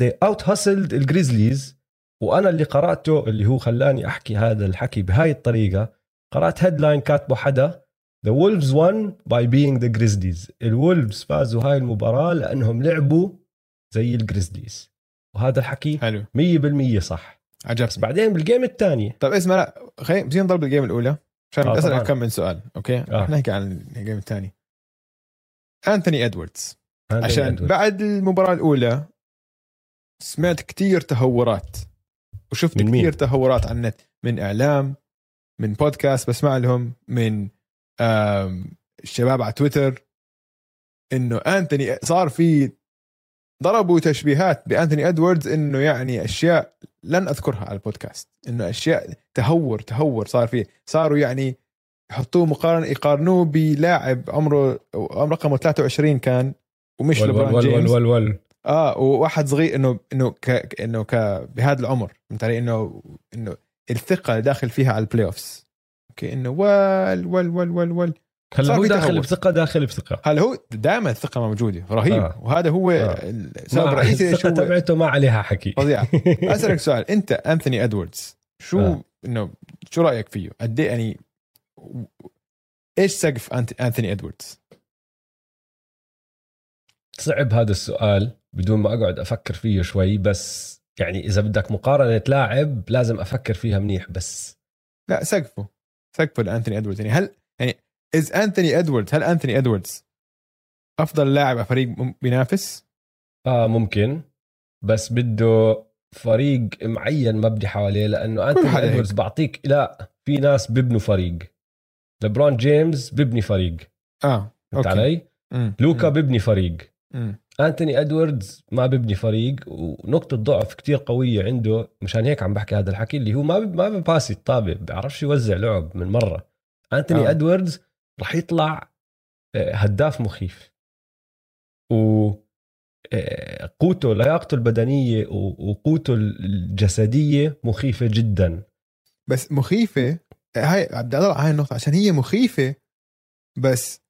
they out hustled الجريزليز وأنا اللي قرأته اللي هو خلاني أحكي هذا الحكي بهاي الطريقة. قرأت headline كاتبه حدا The Wolves won by being the Grizzlies. الولفز فازوا هاي المباراة لأنهم لعبوا زي الجريزليز وهذا الحكي حلو. 100% صح. بس عجبني بعدين بال game الثانية. طب اسمع لا خلينا بدي نضرب ال game الأولى. عشان آه، بدي. اسالك كم من سؤال okay؟ آه. رح نحكي عن ال game الثاني. انتوني ادواردز عشان بعد بعد المباراة الأولى سمعت كتير تهورات وشفت؟ كتير تهورات على النت. من إعلام من بودكاست بسمع لهم من الشباب على تويتر. إنه انتوني صار في ضربوا تشبيهات بانتوني إدواردز إنه يعني أشياء لن أذكرها على البودكاست. إنه أشياء تهور تهور صار فيه. صاروا يعني يحطوه مقارنه يقارنوه بلاعب عمره عمر رقمه 23 كان ومش لبران جيمس. ول ول ول آه وواحد صغير إنه إنه ك إنه ك بهذا العمر فهمت علي؟ إنه إنه الثقة اللي داخل فيها على ال playoffs أوكي إنه ول ول ول ول ول هلا هو داخل. بثقة داخل بثقة هلا هو دائما الثقة موجودة رهيب آه. وهذا هو آه. آه. السبب الرئيسي الثقة هو تبعته ما عليها حكي فظيعه أسألك سؤال أنت أنثوني إدواردز شو آه. إنه شو رأيك فيه؟ قد إيه يعني إيش سقف أنثوني إدواردز؟ صعب هذا السؤال بدون ما أقعد أفكر فيه شوي بس يعني إذا بدك مقارنة لاعب لازم أفكر فيها منيح بس لا سقفه سقفه لأنثوني إدواردز يعني هل يعني is انثوني ادواردز هل انثوني ادواردز أفضل لاعب على فريق بينافس؟ آه ممكن بس بده فريق معين مبني حواليه لأنه هيك. ادواردز بعطيك لا في ناس بيبنوا فريق لبرون جيمس بيبني فريق آه فهمت. علي؟ مم. لوكا مم. ببني فريق مم. انتوني ادواردز ما ببني فريق ونقطة ضعف كتير قوية عنده مشان هيك عم بحكي هذا الحكي اللي هو ما ب- ما بباسي الطابة بيعرفش يوزع لعب من مرة انتوني آه. آه. ادواردز رح يطلع آه، هداف مخيف. و آه، قوته لياقته البدنية و- وقوته الجسدية مخيفة جدا. بس مخيفة هاي بدي اضل على هاي النقطة عشان هي مخيفة بس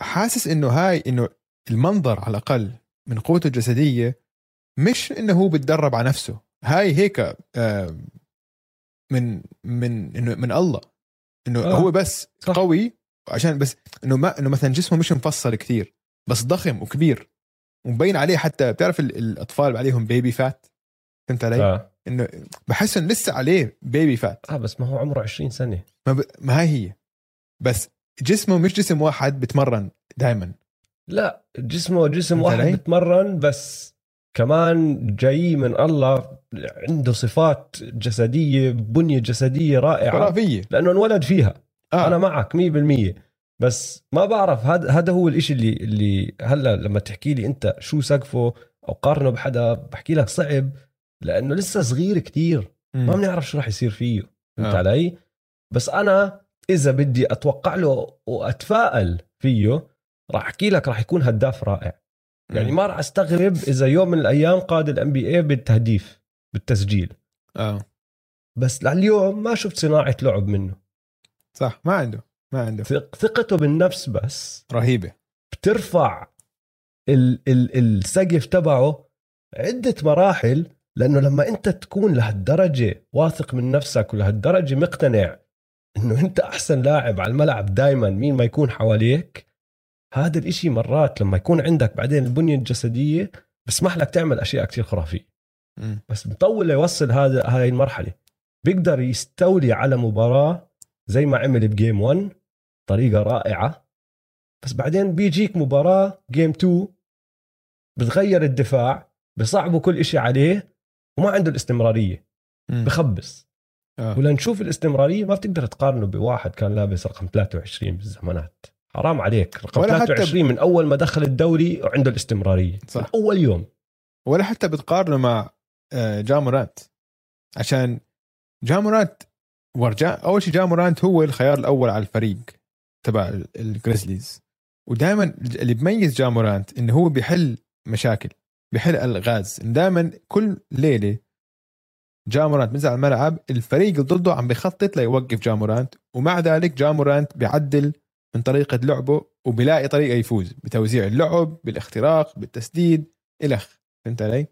حاسس إنه هاي إنه المنظر على الأقل من قوته الجسدية مش إنه هو بتدرب على نفسه. هاي هيك من من من الله. إنه آه. هو بس صح. قوي عشان بس إنه ما إنه مثلا جسمه مش مفصل كتير بس ضخم وكبير ومبين عليه حتى بتعرف ال- الأطفال عليهم بيبي فات فهمت علي؟ آه. إنه بحس إنه لسه عليه بيبي فات آه بس ما هو عمره 20 سنة ما, ب... ما هاي هي بس جسمه مش جسم واحد بتمرن دائما لا جسمه جسم واحد؟ بتمرن بس كمان جاي من الله عنده صفات جسدية بنية جسدية رائعة خرافية لأنه انولد فيها آه. أنا معك 100% بس ما بعرف هذا هذا هو الإشي اللي اللي هلا لما تحكي لي أنت شو سقفه أو قارنه بحدا بحكي لك صعب لأنه لسه صغير كتير. ما بنعرف شو راح يصير فيه فهمت آه. علي؟ بس أنا إذا بدي أتوقع له وأتفائل فيه راح أحكي لك راح يكون هداف رائع يعني. ما راح أستغرب إذا يوم من الأيام قاد الام بي اي بالتهديف بالتسجيل. آه. بس لليوم ما شفت صناعة لعب منه. صح ما عنده ما عنده. ثق- ثقته بالنفس بس. رهيبة. بترفع ال ال السقف تبعه عدة مراحل لأنه لما أنت تكون لهالدرجة واثق من نفسك ولهالدرجة مقتنع أنه أنت أحسن لاعب على الملعب دايما مين ما يكون حواليك هذا الإشي مرات لما يكون عندك بعدين البنية الجسدية بسمح لك تعمل أشياء كتير خرافية. بس مطول ليوصل هذا هاي المرحلة بيقدر يستولي على مباراة زي ما عمل بجيم 1 طريقة رائعة بس بعدين بيجيك مباراة جيم 2 بتغير الدفاع بصعبوا كل إشي عليه وما عنده الاستمرارية. بخبص آه. ولنشوف الاستمرارية ما بتقدر تقارنه بواحد كان لابس رقم 23 بالزمانات حرام عليك. رقم ولا حتى 23 من أول ما دخل الدوري وعنده الاستمرارية. صح. من أول يوم. ولا حتى بتقارنه مع آه، جامورانت عشان جامورانت ورجع أول شيء جامورانت هو الخيار الأول على الفريق تبع ال- الجريزليز ودائما اللي بيميز جامورانت انه هو بيحل مشاكل بيحل ألغاز. دائما كل ليلة جامورانت بينزل على الملعب الفريق اللي ضده عم بيخطط ليوقف جامورانت ومع ذلك جامورانت بيعدل من طريقة لعبه وبيلاقي طريقة يفوز بتوزيع اللعب بالاختراق بالتسديد الخ فهمت علي؟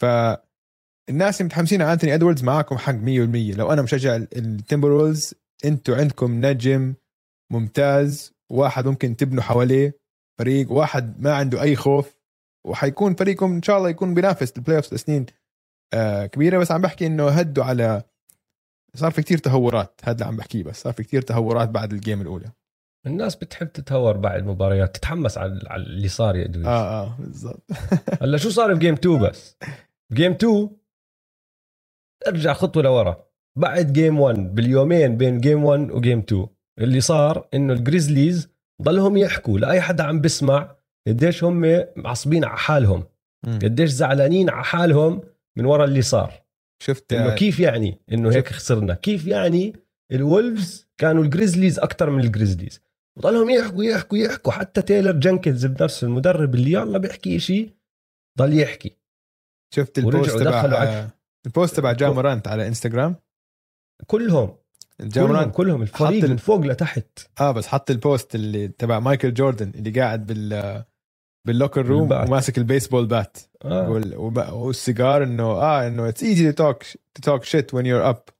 فالناس اللي متحمسين على أنتوني ادواردز معاكم حق 100% لو أنا مشجع التمبرولز أنتوا عندكم نجم ممتاز واحد ممكن تبنوا حواليه فريق واحد ما عنده أي خوف وحيكون فريقكم إن شاء الله يكون بينافس ال playoff لسنين آه كبيرة. بس عم بحكي إنه هدوا على صار في كتير تهورات هذا اللي عم بحكيه بس صار في كتير تهورات بعد ال game الأولى. الناس بتحب تتهور بعد المباريات تتحمس على على اللي صار يا دويس آه آه بالضبط. هلا شو صار ب game 2 بس؟ ب game 2 ارجع خطوة لورا. بعد game 1 باليومين بين game 1 و game 2 اللي صار إنه الجريزليز ضلهم يحكوا لأي حدا عم بسمع قديش هم معصبين على حالهم. قديش زعلانين على حالهم من ورا اللي صار. شفت إنه كيف يعني إنه هيك خسرنا؟ كيف يعني الولفز كانوا الجريزليز أكثر من الجريزليز وضلهم يحكوا يحكوا يحكوا. حتى تايلر جنكنز بنفسه المدرب اللي يلا بيحكي شيء ضل يحكي. شفت ال post تبع آه، ال post تبع جامورانت على إنستغرام؟ كلهم. كلهم جامورانت كلهم الفريق من فوق لتحت. آه بس حط ال post اللي تبع مايكل جوردن اللي قاعد بال بال locker room بال bat. وماسك ال baseball bat. آه. والسيجار إنه آه إنه to talk to talk shit when you're up.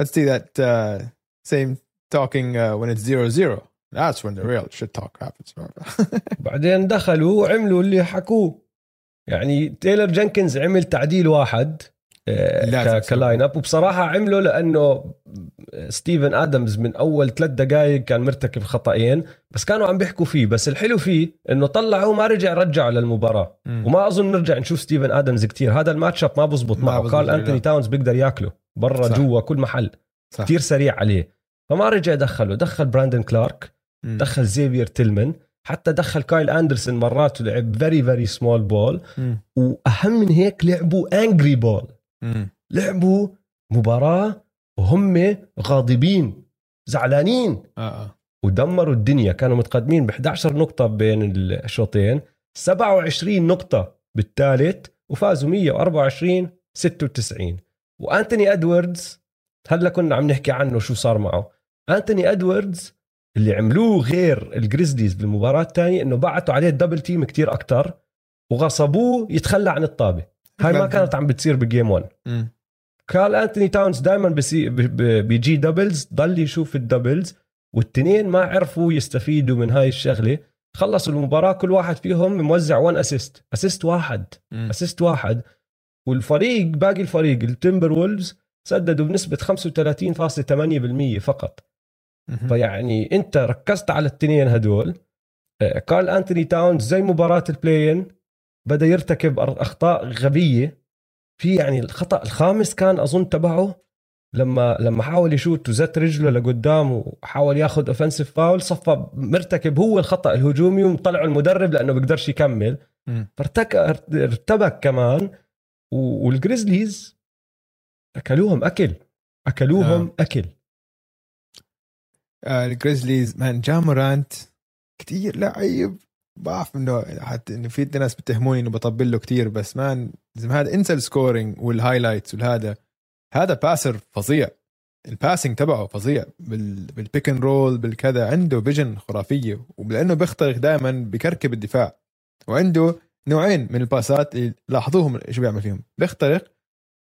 Let's see that uh, same talking uh, when it's zero zero. That's when the real shit talk happens بعدين دخلوا وعملوا اللي حكوه. يعني تايلر جنكنز عمل تعديل واحد آه، ك lineup. وبصراحة عمله لأنه ستيفن آدمز من أول ثلاث دقائق كان مرتكب خطأين بس كانوا عم بيحكوا فيه. بس الحلو فيه إنه طلعوا وما رجع رجعوا للمباراة. وما أظن نرجع نشوف ستيفن آدمز كتير. هذا ال matchup ما بزبط معه. كارل لا. انتوني تاونز بيقدر ياكله. برا. جوا كل محل. صح. كتير سريع عليه. فما رجع دخله. دخل براندن كلارك. دخل زيفير تيلمن. حتى دخل كايل أندرسون مرات ولعب very very small ball وأهم من هيك لعبوا angry ball لعبوا مباراة وهم غاضبين زعلانين. آه آه. ودمروا الدنيا. كانوا متقدمين ب 11 نقطة بين الشوطين. 27 نقطة بالثالث وفازوا 124 96 وأنتوني إدواردز هلأ كنا عم نحكي عنه شو صار معه. أنتوني إدواردز اللي عملوه غير الجريزليز بالمباراة الثانية إنه بعتوا عليه ال double team كتير أكتر وغصبوه يتخلى عن الطابة. هاي ما كانت عم بتصير ب game 1 مم. كارل أنتوني تاونز دائما بيجي doubles ضل يشوف ال doubles والتنين ما عرفوا يستفيدوا من هاي الشغلة. خلصوا المباراة كل واحد فيهم موزع 1 assist assist واحد. مم. assist واحد. والفريق باقي الفريق التمبر وولفز سددوا بنسبة 35.8% فقط. فيعني انت ركزت على التنين هدول آه، كارل أنتوني تاونز زي مباراة ال play-in بدأ يرتكب أخطاء غبية في يعني الخطأ الخامس كان أظن تبعه لما لما حاول يشوت وزت رجله لقدام وحاول ياخذ offensive foul صفى مرتكب هو الخطأ الهجومي وطلعوا المدرب لأنه بيقدرش يكمل. فارتك ارتبك كمان والجريزليز أكلوهم أكل أكلوهم آه. أكل الجريزليز man جامورانت كتير لعيب بعرف إنه حتى إنه في ناس بتهموني إنه بطبل له كتير بس man زي هذا انسى ال scoring وال highlights والهذا هذا passer فظيع. ال passing تبعه فظيع. بال بال pick and roll بالكذا عنده vision خرافية ولأنه بيخترق دائما بكركب الدفاع وعنده نوعين من الباسات اللي لاحظوهم شو بيعمل فيهم. بيخترق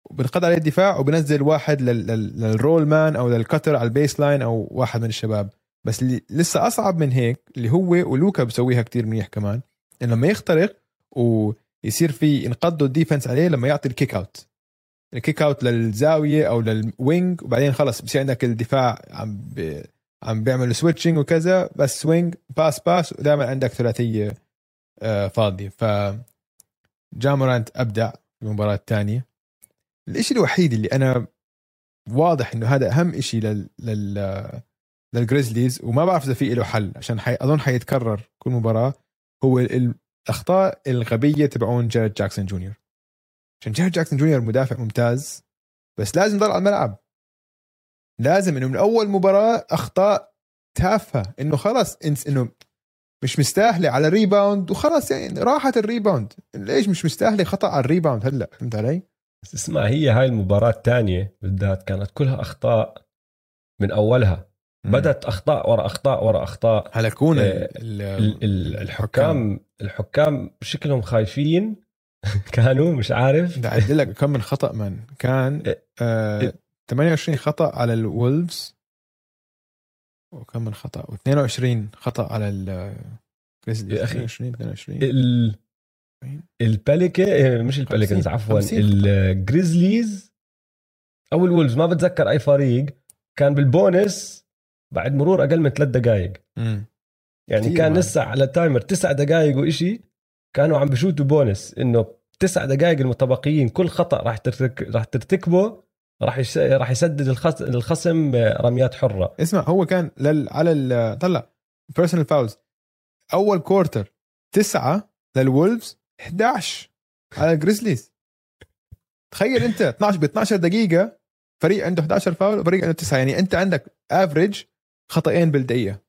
وبنقض عليه الدفاع وبنزل واحد لل- لل- لل roll man أو لل cutter على ال baseline أو واحد من الشباب. بس اللي لسه أصعب من هيك اللي هو ولوكا بسويها كتير منيح كمان إنه لما يخترق ويصير في ينقضوا ال defense عليه لما يعطي ال kick out ال kick out للزاوية أو لل wing وبعدين خلص بصير عندك الدفاع عم ب... عم بيعمل switching وكذا بس swing pass pass ودائما عندك ثلاثية آه، فاضية. ف جامورانت أبدع المباراة الثانية. الشيء الوحيد اللي أنا واضح إنه هذا أهم شيء لل, لل... للجريزليز وما بعرف إذا في له حل عشان حي... أظن حيتكرر كل مباراة هو ال- الأخطاء الغبية تبعون جارد جاكسون جونيور. عشان جارد جاكسون جونيور مدافع ممتاز بس لازم يضل على الملعب. لازم إنه من أول مباراة أخطاء تافهة إنه خلص إنه مش مستاهلة على rebound وخلص يعني راحت ال rebound ليش مش مستاهلة خطأ على ال rebound هلأ؟ فهمت علي؟ بس اسمع هي هاي المباراة الثانية بالذات كانت كلها أخطاء من أولها. بدت أخطاء ورا أخطاء ورا أخطاء. هلكون آه، ال- ال- ال- الحكام. الحكام شكلهم خايفين. كانوا مش عارف. بدي لك كم من خطأ من. كان إيه. آه 28 خطأ على الولفز. وكم من خطأ؟ و22 خطأ على الجريزليز يا أخي. 22 22 ال الباليكا مش الباليكنز 50 عفوا 50 الجريزليز أو الولفز ما بتذكر أي فريق كان بالبونس بعد مرور أقل من ثلاث دقائق. يعني كان. لسه على timer تسع دقائق وإشي كانوا عم بشوتوا بونس إنه تسع دقائق المتبقيين كل خطأ راح ترتك... راح ترتكبه راح. راح يسدد الخص... الخصم رميات حرة اسمع هو كان لل... على ال... طلع personal fouls أول quarter تسعة للولفز 11 على الجريزليز تخيل انت 12 ب 12 دقيقة فريق عنده 11 فاول وفريق عنده 9 يعني انت عندك average خطأين بالدقيقة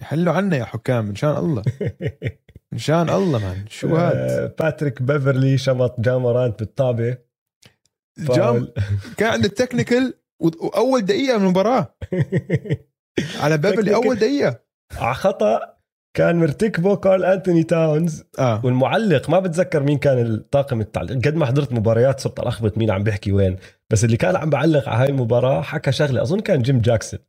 حلوا عنا يا حكام إن شاء الله. إن شاء الله man شو آه، باتريك بيفرلي شمط جامورانت بالطابة. جام. كان عنده ال technical وأول دقيقة من المباراة. على بيفرلي أول دقيقة. على خطأ. كان مرتكبه كارل أنتوني تاونز. آه. والمعلق ما بتذكر مين كان الطاقم التعليق. قد ما حضرت مباريات صرت ألخبط مين عم بيحكي وين. بس اللي كان عم بعلق على هاي المباراة حكى شغلة أظن كان جيم جاكسون.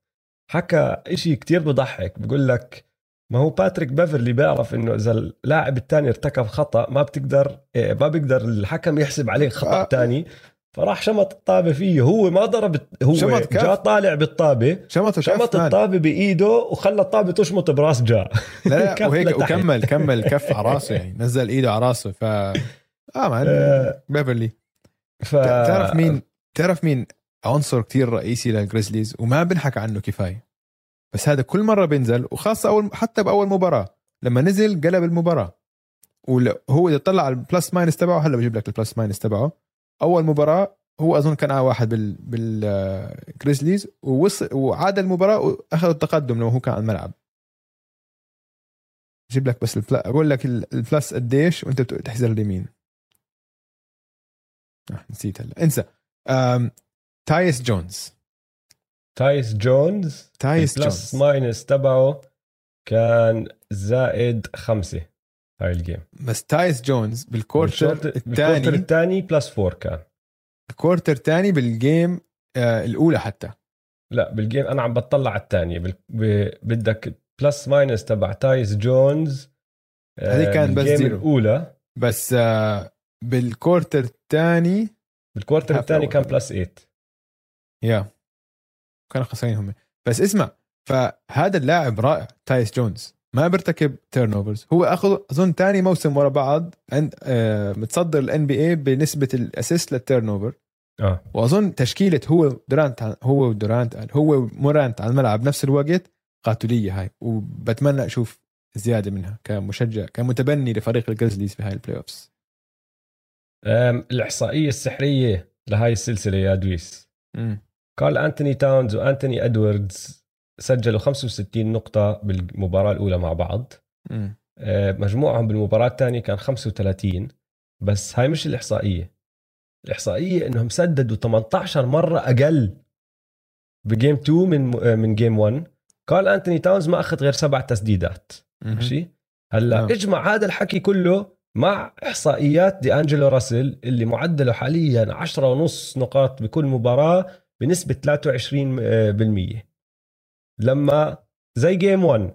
حكى إشي كتير بضحك بقول لك ما هو باتريك بيفرلي بيعرف إنه إذا اللاعب الثاني ارتكب خطأ ما بتقدر إيه، ما بيقدر الحكم يحسب عليه خطأ آه. فراح شمط الطابة فيه. هو ما ضرب هو شمط كف. جا طالع بالطابة شمط man. الطابة بإيده وخلى الطابة تشمط براس جا لا وهيك لتحت. وكمل كمل كف على راسه يعني. نزل إيده على راسه. ف آه man آه، بيفرلي. ف تعرف مين؟ تعرف مين عنصر كتير رئيسي للجريزليز وما بنحكى عنه كفاية. بس هذا كل مرة بينزل وخاصة أول حتى بأول مباراة. لما نزل قلب المباراة. وهو اذا طلع على ال plus minus تبعه هلا بجيب لك ال plus minus تبعه. أول مباراة هو أظن كان اعلى واحد بال بالجريزليز ووصل وعاد المباراة وأخذ التقدم لو هو كان على الملعب. جيب لك بس الفلا أقول لك ال plus قديش وأنت تحزر اليمين. آه نسيت هلا. انسى. تايس جونز. تايس جونز تايس جونز. minus تبعه كان زائد خمسة. هاي ال game. بس تايس جونز بال quarter بال quarter الثاني الثاني plus four كان. ال quarter الثاني بال game آه الأولى حتى. لا بال game أنا عم بطلع على الثانية بال... ب... بدك plus minus تبع تايس جونز آه، هذه كان بس zero. الأولى. بس آه بال quarter الثاني بال quarter الثاني. كان plus 8 yeah. كانوا خسرانين هم. بس اسمع فهذا اللاعب رائع تايس جونز. ما بيرتكب turnovers هو أخذ أظن ثاني موسم ورا بعض عند آه متصدر ال NBA بنسبة ال assist لل turnover آه. وأظن تشكيلة هو دورانت هو ودورانت هو ومورانت على الملعب بنفس الوقت قاتلة هاي. وبتمنى أشوف زيادة منها كمشجع كمتبني لفريق الجريزليز في هاي ال playoffs الإحصائية السحرية لهاي السلسلة يا دويس. كارل أنتوني تاونز وأنتوني إدواردز سجلوا 65 نقطة بالمباراة الأولى مع بعض. أه، مجموعهم بالمباراة الثانية كان 35 بس هاي مش الإحصائية. الإحصائية إنهم سددوا 18 مرة أقل ب game 2 من آه، من game 1 كارل أنتوني تاونز ما أخذ غير سبع تسديدات. ماشي؟ هلأ نعم. اجمع هذا الحكي كله مع إحصائيات دي انجلو راسل اللي معدله حاليا 10 ونص نقاط بكل مباراة بنسبة 23% لما زي game 1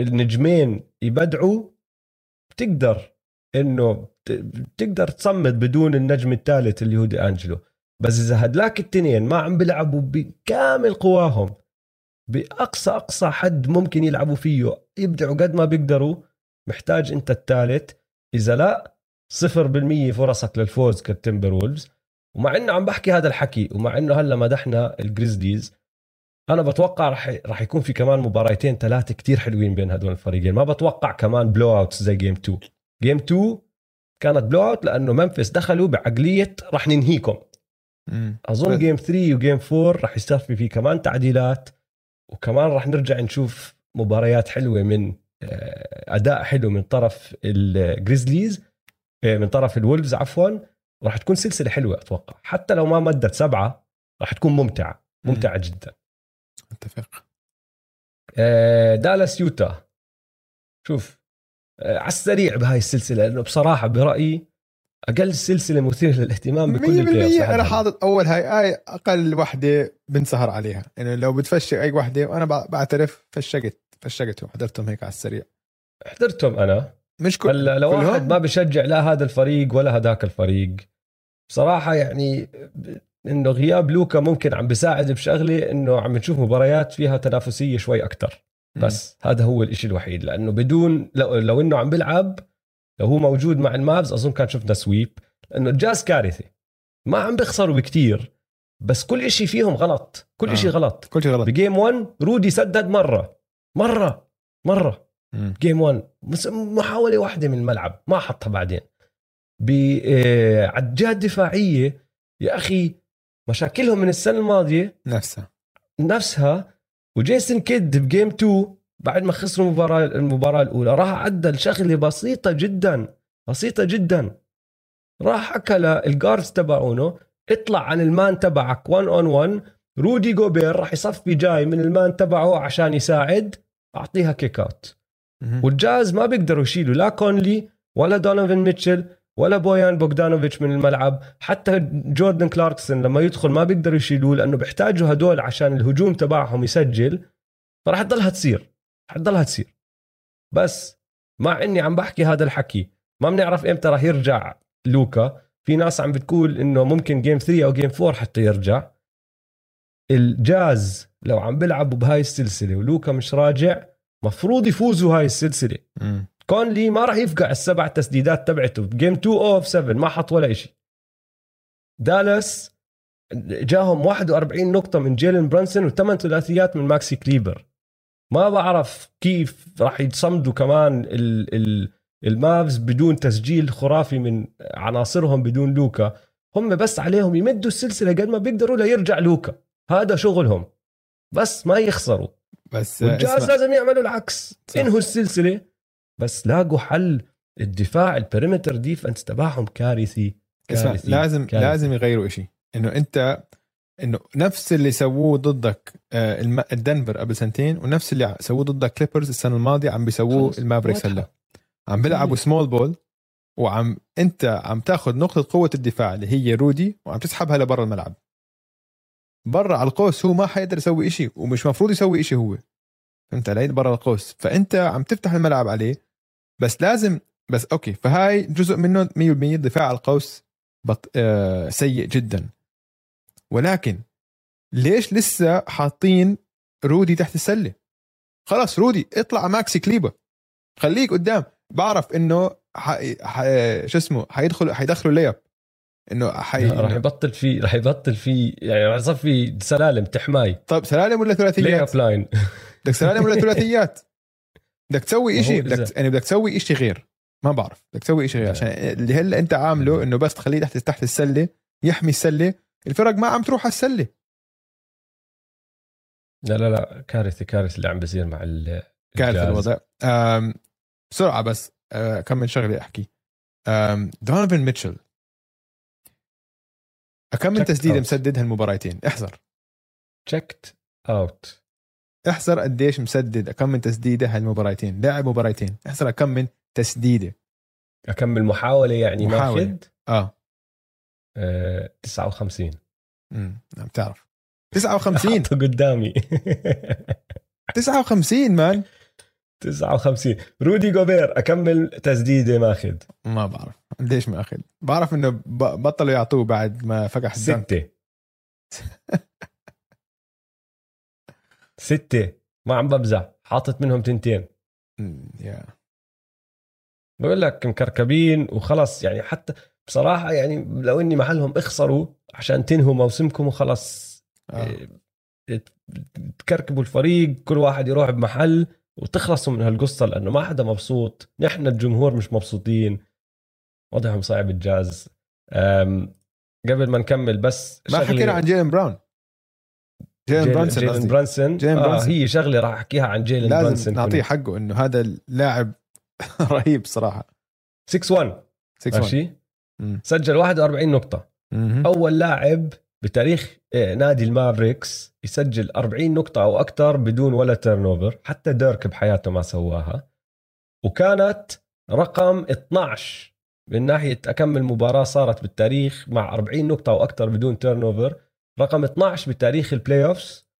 النجمين يبدعوا بتقدر إنه بت- بتقدر تصمد بدون النجم الثالث اللي هو دي انجلو بس إذا هدلاك التنين ما عم بيلعبوا بكامل قواهم بأقصى أقصى حد ممكن يلعبوا فيه يبدعوا قد ما بيقدروا محتاج أنت الثالث. إذا لا صفر بالمية فرصك للفوز كالتمبر وولفز ومع إنه عم بحكي هذا الحكي ومع إنه هلأ مدحنا الجريزليز أنا بتوقع رح رح يكون في كمان مباراتين ثلاثة كتير حلوين بين هدول الفريقين. ما بتوقع كمان blowout زي game 2 game 2 كانت blowout لأنه ممفس دخلوا بعقلية رح ننهيكم. أظن بس- game 3 و game 4 رح يصير في كمان تعديلات وكمان رح نرجع نشوف مباريات حلوة من آه، أداء حلو من طرف الجريزليز آه، من طرف الولفز عفوا. راح تكون سلسلة حلوة أتوقع. حتى لو ما مدت سبعة راح تكون ممتعة. ممتعة جدا. اتفق آه، دالاس يوتا. شوف آه، على السريع بهاي السلسلة لأنه بصراحة برأيي أقل سلسلة مثيرة للاهتمام بكل ال playoffs 100% أنا حاطط أول هاي اي أقل وحدة بنسهر عليها. يعني لو بتفشق أي وحدة وأنا بع- بعترف فشقت فشقتهم حضرتهم هيك على السريع. حضرتهم أنا. مش كل هلا لو كلهم؟ واحد ما بشجع لا هذا الفريق ولا هذاك الفريق. بصراحة يعني إنه غياب لوكا ممكن عم بيساعد بشغلة إنه عم نشوف مباريات فيها تنافسية شوي أكثر بس هذا هو الإشي الوحيد. لأنه بدون لو, لو إنه عم بيلعب لو هو موجود مع المافز أظن كان شفنا sweep. لأنه الجاز كارثة. ما عم بيخسروا بكتير. بس كل إشي فيهم غلط. كل آه. إشي غلط. كل شيء غلط. ب game 1 رودي سدد مرة. مرة. مرة. مم. game 1 بس محاولة واحدة من الملعب. ما حطها بعدين. ب آه، على الجهة الدفاعية يا أخي مشاكلهم من السنة الماضية نفسها. نفسها وجيسون كيد ب game 2 بعد ما خسروا المباراة المباراة الأولى راح عدل شغله بسيطة جدا بسيطة جدا. راح حكى لل guards تبعونه اطلع عن ال man تبعك 1 on 1 رودي جوبير راح يصفي جاي من ال man تبعه عشان يساعد أعطيها kick out. والجاز ما بيقدروا يشيلوا لا كونلي ولا دونوفن ميتشل ولا بويان بوغدانوفيتش من الملعب حتى جوردن كلاركسون لما يدخل ما بيقدروا يشيلوه لأنه بيحتاجوا هدول عشان الهجوم تبعهم يسجل فراح تضلها تصير رح تضلها تصير. بس مع إني عم بحكي هذا الحكي ما بنعرف إمتى راح يرجع لوكا. في ناس عم بتقول إنه ممكن game 3 أو game 4 حتى يرجع. الجاز لو عم بيلعبوا بهاي السلسلة ولوكا مش راجع مفروض يفوزوا هاي السلسلة. مم. كونلي ما راح يفقع السبع تسديدات تبعته. game 2 of 7 ما حط ولا شيء دالاس جاهم 41 نقطة من جيلن برانسون وثمان ثلاثيات من ماكسي كليبر. ما بعرف كيف راح يتصمدوا كمان ال ال المافز بدون تسجيل خرافي من عناصرهم بدون لوكا. هم بس عليهم يمدوا السلسلة قد ما بيقدروا ليرجع لوكا. هذا شغلهم. بس ما يخسروا. بس والجاز لازم يعملوا العكس. صح. انهوا السلسلة. بس لاقوا حل الدفاع ال perimeter defense تبعهم كارثي اسمع كارثي لازم كارثي. لازم يغيروا إشي. إنه انت إنه نفس اللي سووه ضدك آه، الدنفر قبل سنتين ونفس اللي سووه ضدك كليبرز السنة الماضية عم بيسووه. المافريكس. هلا. عم بيلعبوا small ball وعم أنت عم تاخذ نقطة قوة الدفاع اللي هي رودي وعم تسحبها لبرا الملعب. برا على القوس هو ما حيقدر يسوي إشي ومش مفروض يسوي إشي هو. فهمت علي؟ برا القوس. فأنت عم تفتح الملعب عليه بس لازم بس okay فهاي جزء منه 100% دفاع على القوس بط... آه سيء جدا. ولكن ليش لسه حاطين رودي تحت السلة؟ خلاص رودي اطلع ماكسي كليبا. خليك قدام. بعرف إنه ح... ح... شو اسمه حيدخل حيدخلوا لياب. إنه حي... راح يبطل في راح يبطل في يعني راح يصير في سلالم تحماي. طيب سلالم ولا ثلاثيات؟ اب لاين بدك سلالم ولا ثلاثيات؟ بدك تسوي شيء بدك يعني بدك تسوي شيء غير. ما بعرف بدك تسوي شيء غير. عشان اللي هلا أنت عامله إنه بس تخليه تحت تحت السلة يحمي السلة. الفرق ما عم تروح على السلة. لا لا لا. كارثه كارثة اللي عم بيصير مع ال كارثة. الوضع. بسرعة بس أه، كم من شغلة أحكي. دونيفن ميتشل كم من تسديدة out. مسدد هالمباراتين احذر. check it out احذر قديش مسدد كم من تسديدة هالمباراتين لاعب مباراتين احذر كم من تسديدة. اكمل محاولة يعني محاولة. ماخذ آه. آه 59 امم عم تعرف 59 حطه قدامي. 59 مان. 59 رودي جوبير اكمل تسديدة ماخذ ما بعرف. قديش ما اخذ بعرف إنه بطلوا يعطوه بعد ما فقح الدنك ستة. ستة ما عم بمزح حاطط منهم تنتين. يا بقول لك مكركبين وخلص يعني حتى بصراحة يعني لو إني محلهم اخسروا عشان تنهوا موسمكم وخلص آه. إيه، تكركبوا الفريق كل واحد يروح بمحل وتخلصوا من هالقصة لأنه ما حدا مبسوط. نحن الجمهور مش مبسوطين. وضعهم صعب الجاز. قبل ما نكمل بس ما حكينا عن جيلن براون. جيلن جيلن برانسون جيلن. برانسون آه. هي شغلة راح أحكيها عن جيلن لازم برانسون نعطيه حقه إنه هذا اللاعب رهيب صراحة. 6 1 6 1 ماشي؟ مم. سجل 41 نقطة. مهم. أول لاعب بتاريخ آه، نادي المافريكس يسجل 40 نقطة أو أكثر بدون ولا turnover حتى ديرك بحياته ما سواها. وكانت رقم 12 من ناحية أكمل مباراة صارت بالتاريخ مع 40 نقطة أو أكثر بدون turnover رقم 12 بتاريخ ال playoffs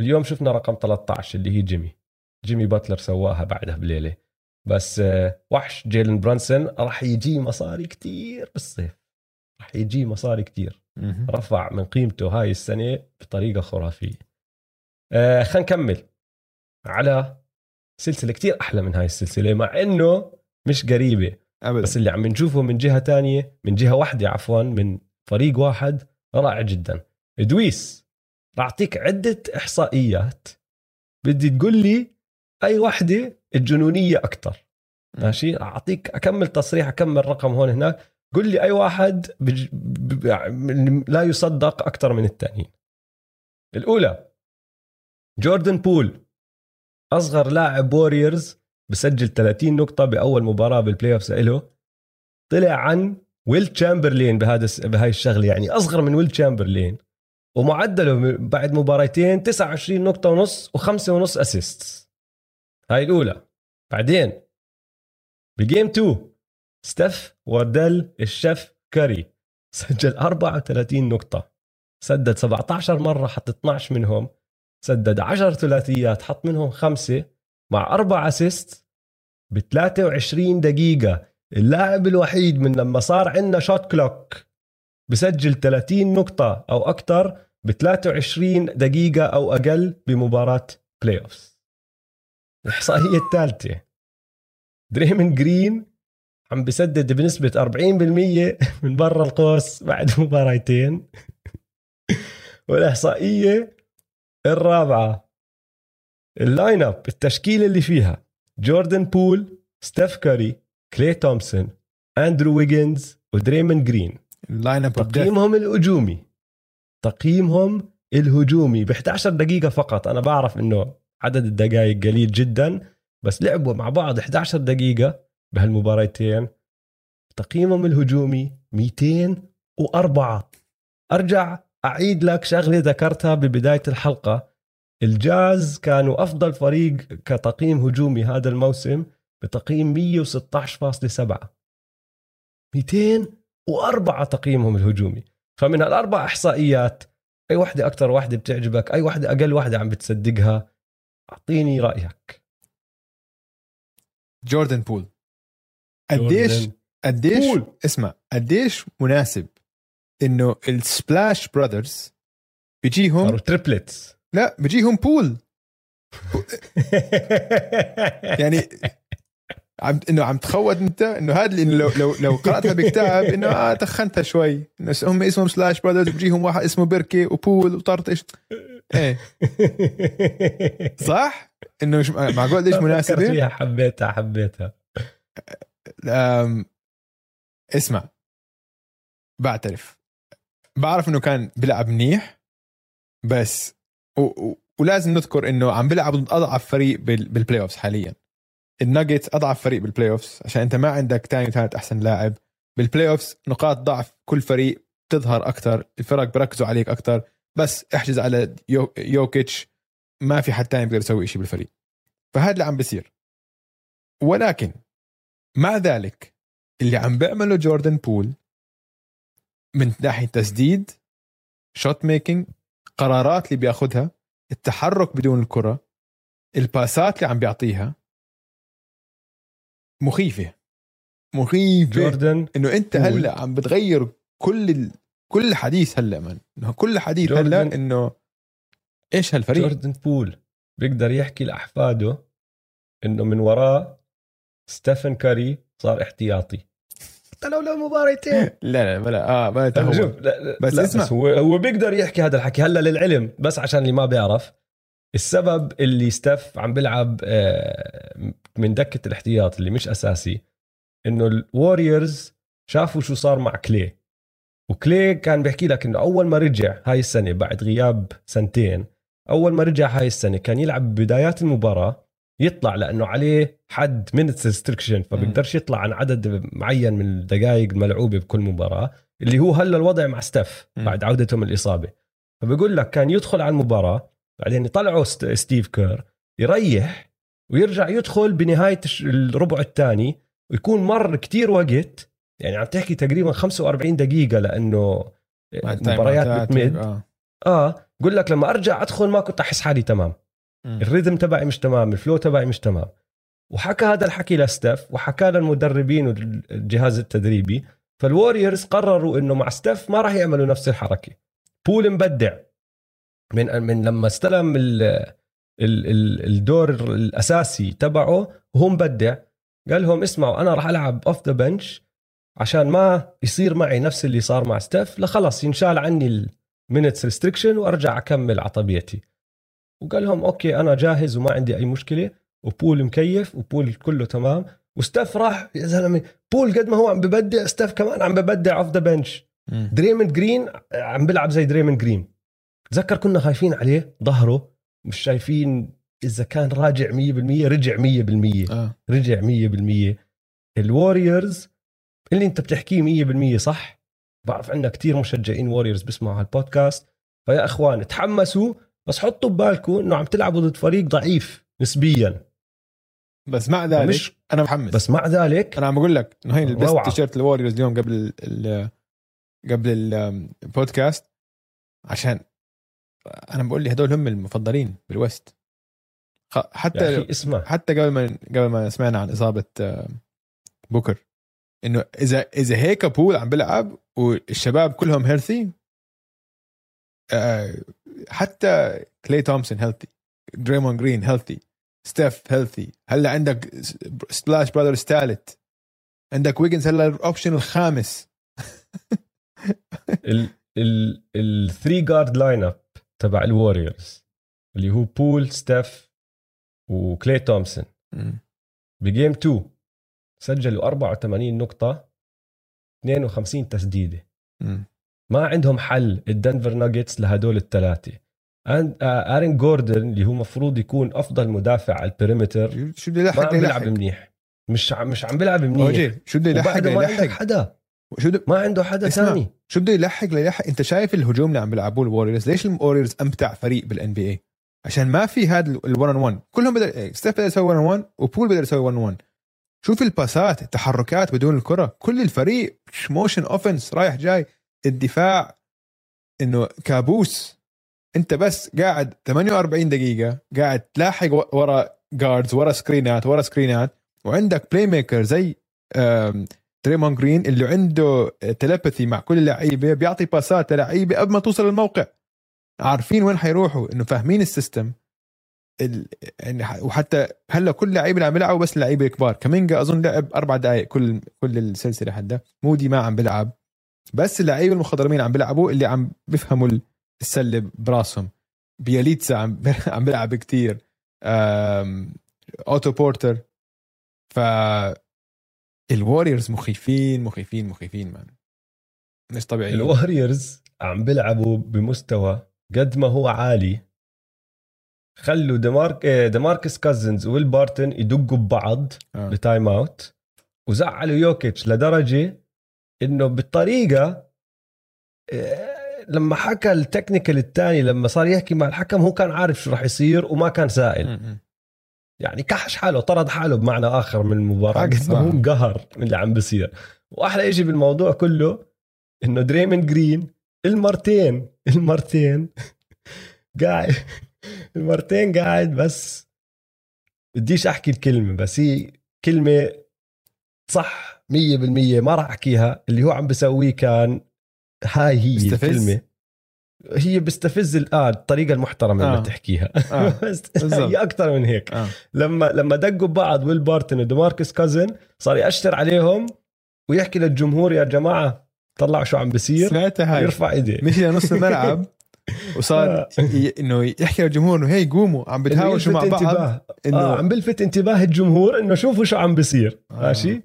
اليوم شفنا رقم 13 اللي هي جيمي. جيمي باتلر سواها بعدها بليلة. بس آه، وحش. جيلن برانسون راح يجي مصاري كتير بالصيف. راح يجي مصاري كتير. رفع من قيمته هاي السنة بطريقة خرافية. آه خلينا نكمل. على سلسلة كتير أحلى من هاي السلسلة مع إنه مش قريبة. ابدا. بس اللي عم نشوفه من جهة تانية من جهة واحدة عفوا من فريق واحد رائع جدا. دويس راح أعطيك عدة إحصائيات. بدي تقول لي أي واحدة الجنونية أكتر. مم. ماشي؟ راح أعطيك أكمل تصريح أكمل رقم هون هناك. قل لي أي واحد بج... ب... ب... لا يصدق أكثر من الثانيين الأولى جوردن بول أصغر لاعب ووريرز بسجل 30 نقطة بأول مباراة بال playoff له. طلع عن ويل تشامبرلين بهذا بهاي الشغلة يعني أصغر من ويل تشامبرلين. ومعدله بعد مباراتين 29 نقطة ونص وخمسة ونص assist هاي الأولى. بعدين ب game 2 ستيف وارديل الشيف كاري سجل 34 نقطة. سدد 17 مرة حط 12 منهم. سدد 10 ثلاثيات حط منهم خمسة. مع أربع assist ب 23 دقيقة اللاعب الوحيد من لما صار عندنا shot clock بسجل 30 نقطة أو أكثر ب 23 دقيقة أو أقل بمباراة playoffs الإحصائية الثالثة دريمن جرين عم بسدد بنسبة 40% من برا القوس بعد مباراتين. والإحصائية الرابعة. ال lineup التشكيلة اللي فيها جوردن بول ستيف كاري كلي تومسون أندرو ويجنز ودريمن جرين. ال lineup تقييمهم الهجومي. تقييمهم الهجومي. ب 11 دقيقة فقط. أنا بعرف إنه عدد الدقائق قليل جدا بس لعبوا مع بعض 11 دقيقة بهالمباراتين تقييمهم الهجومي 204 أرجع أعيد لك شغلة ذكرتها ببداية الحلقة. الجاز كانوا أفضل فريق كتقييم هجومي هذا الموسم بتقييم 116.7 204 تقييمهم الهجومي. فمن الأربع إحصائيات أي وحده أكثر وحده بتعجبك أي وحده أقل وحده عم بتصدقها أعطيني رأيك. جوردن بول. قديش قديش بول. اسمع قديش مناسب إنه ال Splash Brothers بيجيهم triplets لا بيجيهم بول يعني عم إنه عم تخوت أنت إنه هذا انه لو لو لو قرأتها بكتاب إنه آه تخنتها شوي. إنه هم اسمهم Splash Brothers بيجيهم واحد اسمه بركي وبول وطرطش. إيه. صح؟ إنه مش معقول ليش مناسبة؟ فيها حبيتها حبيتها. اسمع. بعترف. بعرف إنه كان بيلعب منيح بس و... و... ولازم نذكر إنه عم بيلعب ضد أضعف فريق بال... بال playoffs حاليا. الناجتس أضعف فريق بال playoffs عشان أنت ما عندك ثاني وثالث أحسن لاعب. بال playoffs نقاط ضعف كل فريق تظهر أكثر الفرق بركزوا عليك أكثر بس احجز على يو... يوكيتش ما في حد ثاني بيقدر يسوي شيء بالفريق. فهذا اللي عم بيصير. ولكن مع ذلك اللي عم بيعمله جوردن بول من ناحية تسديد shot making قرارات اللي بياخذها التحرك بدون الكرة الباسات اللي عم بيعطيها مخيفة. مخيفة. جوردن إنه أنت هلأ عم بتغير كل ال... كل حديث هلأ من. إنه كل حديث هلأ إنه إيش هالفريق؟ جوردن بول بيقدر يحكي لأحفاده إنه من وراه ستيفن كاري صار احتياطي. حتى لو له مباراتين لا لا بلا. آه ما شوف بس لا اسمع. بس هو هو بيقدر يحكي هذا الحكي هلأ للعلم بس عشان اللي ما بيعرف. السبب اللي ستيف عم بيلعب آه، من دكة الاحتياط اللي مش أساسي إنه ال Warriors شافوا شو صار مع كلي. وكلي كان بيحكي لك إنه أول ما رجع هاي السنة بعد غياب سنتين أول ما رجع هاي السنة كان يلعب بدايات المباراة يطلع لأنه عليه حد minutes restriction فبيقدرش يطلع عن عدد معين من الدقائق الملعوبه بكل مباراة اللي هو هلأ الوضع مع ستيف بعد عودته من الإصابة. فبقول لك كان يدخل على المباراة بعدين يطلعوا ستيف كير يريح ويرجع يدخل بنهاية الربع الثاني ويكون مر كتير وقت. يعني عم تحكي تقريبا 45 دقيقة لأنه مباريات بتمد. آه. آه قول لك لما أرجع أدخل ما كنت أحس حالي تمام. ال rhythm تبعي مش تمام ال flow تبعي مش تمام. وحكى هذا الحكي لستف وحكى للمدربين والجهاز التدريبي فال Warriors قرروا إنه مع ستيف ما راح يعملوا نفس الحركة. بول مبدع. من من لما استلم ال ال ال الدور الأساسي تبعه وهو مبدع قال لهم اسمعوا أنا راح ألعب off the bench عشان ما يصير معي نفس اللي صار مع ستيف. لخلص ينشال عني ال minutes restriction وأرجع أكمل على طبيعتي. وقال لهم okay أنا جاهز وما عندي أي مشكلة وبول مكيف وبول كله تمام. وستيف راح يا زلمة بول قد ما هو عم ببدع ستيف كمان عم ببدع off the bench دريمن جرين عم بيلعب زي دريمن جرين. تذكر كنا خايفين عليه ظهره مش شايفين إذا كان راجع 100% رجع 100% آه. رجع 100% ال Warriors اللي أنت بتحكيه 100% صح؟ بعرف عندنا كتير مشجعين Warriors بيسمعوا هالبودكاست فيا إخوان تحمسوا بس حطوا ببالكم إنه عم تلعبوا ضد فريق ضعيف نسبيا. بس مع ذلك مش أنا محمس بس مع ذلك أنا عم بقول لك إنه هي لبست تيشيرت ال Warriors اليوم قبل ال قبل البودكاست عشان أنا بقول لي هدول هم المفضلين بال West حتى اسمع حتى قبل ما قبل ما سمعنا عن إصابة بوكر إنه اذا إذا هيك بول عم بيلعب والشباب كلهم healthy حتى كلي تومسون healthy دريمون جرين healthy ستيف healthy هلا عندك Splash Brother ثالث عندك ويجنز هلا ال option الخامس. ال three guard lineup تبع ال Warriors اللي هو بول ستيف وكلي تومسون. ب game 2 سجلوا 84 نقطة 52 تسديدة. ما عندهم حل ال Denver Nuggets لهدول الثلاثة. آرين جوردن اللي هو مفروض يكون أفضل مدافع على ال perimeter شو- بده ما يلحق عم بيلعب منيح. مش عم مش عم بيلعب منيح. شو بده يلحق يلحق حدا. شو بده ما عنده حدا. ثاني شو بده يلحق؟ ليلحق انت شايف الهجوم اللي عم بيلعبوه ال Warriors ليش ال Warriors أمتع فريق بال NBA عشان ما في هذا ال 1 on 1 كلهم بدل ستيف بيقدر يسوي 1 on 1 وبول بيقدر يسوي 1 on 1 شوف الباسات التحركات بدون الكرة. كل الفريق motion offense رايح جاي. الدفاع إنه كابوس. انت بس قاعد 48 دقيقة قاعد تلاحق ورا guards ورا سكرينات ورا سكرينات وعندك playmaker زي آم، دريمون جرين اللي عنده telepathy مع كل اللعيبة بيعطي باسات للعيبة قبل ما توصل الموقع. عارفين وين حيروحوا إنه فاهمين ال system. ال... يعني وحتى هلأ كل لعيبة اللي عم بيلعبوا بس اللعيبه الكبار كامينجا أظن لعب أربع دقائق كل كل السلسلة حدا مودي ما عم بيلعب. بس اللعيبة المخضرمين عم بيلعبوا اللي عم بيفهموا السلة براسهم. بياليتسا عم عم بيلعب كتير. آم، أوتو بورتر. ف ال Warriors مخيفين مخيفين مخيفين man مش طبيعي ال Warriors عم بيلعبوا بمستوى قد ما هو عالي. خلوا دمارك آه، دماركس كازنز ويل بارتن يدقوا ببعض آه. ب timeout. وزعلوا يوكيتش لدرجة إنه بالطريقة آه، لما حكى ال technical الثاني لما صار يحكي مع الحكم هو كان عارف شو راح يصير وما كان سائل. يعني كحش حاله طرد حاله بمعنى آخر من المباراة قد ما هو. انقهر من اللي عم بصير وأحلى شيء بالموضوع كله إنه دريموند جرين المرتين المرتين قاعد المرتين قاعد بس بديش أحكي الكلمة بس هي كلمة صح 100% ما راح أحكيها اللي هو عم بسويه كان هاي هي بيستفز؟ الكلمة هي بيستفز ال- آه الطريقة المحترمة آه. اللي تحكيها آه. بس. هي أكثر من هيك آه. لما لما دقوا ببعض ويل بارتن وديماركس كازنز صار يأشر عليهم ويحكي للجمهور يا جماعة طلعوا شو عم بصير سمعتها هاي يرفع ايديه مشي لنص الملعب وصار آه. ي- إنه يحكي للجمهور إنه هي قوموا عم بتهاوشوا مع بعض انتباه. إنه آه عم بلفت انتباه الجمهور إنه شوفوا شو عم بصير آه. ماشي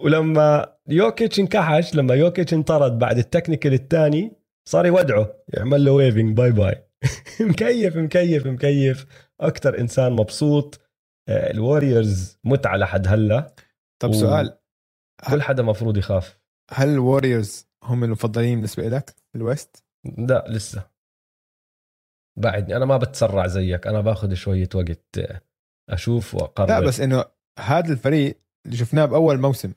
ولما يوكيتش انكحش لما يوكيتش انطرد بعد ال technical الثاني صار يودعه يعمل له waving bye bye مكيف مكيف مكيف. أكثر إنسان مبسوط. ال Warriors متعه لحد هلا. طب و- سؤال كل حدا مفروض يخاف. هل ال Warriors هم المفضلين بالنسبة لك بال West؟ لا لسه. بعدني أنا ما بتسرع زيك. أنا باخذ شوية وقت آه، أشوف وأقرر. لا بس إنه هذا الفريق اللي شفناه بأول موسم.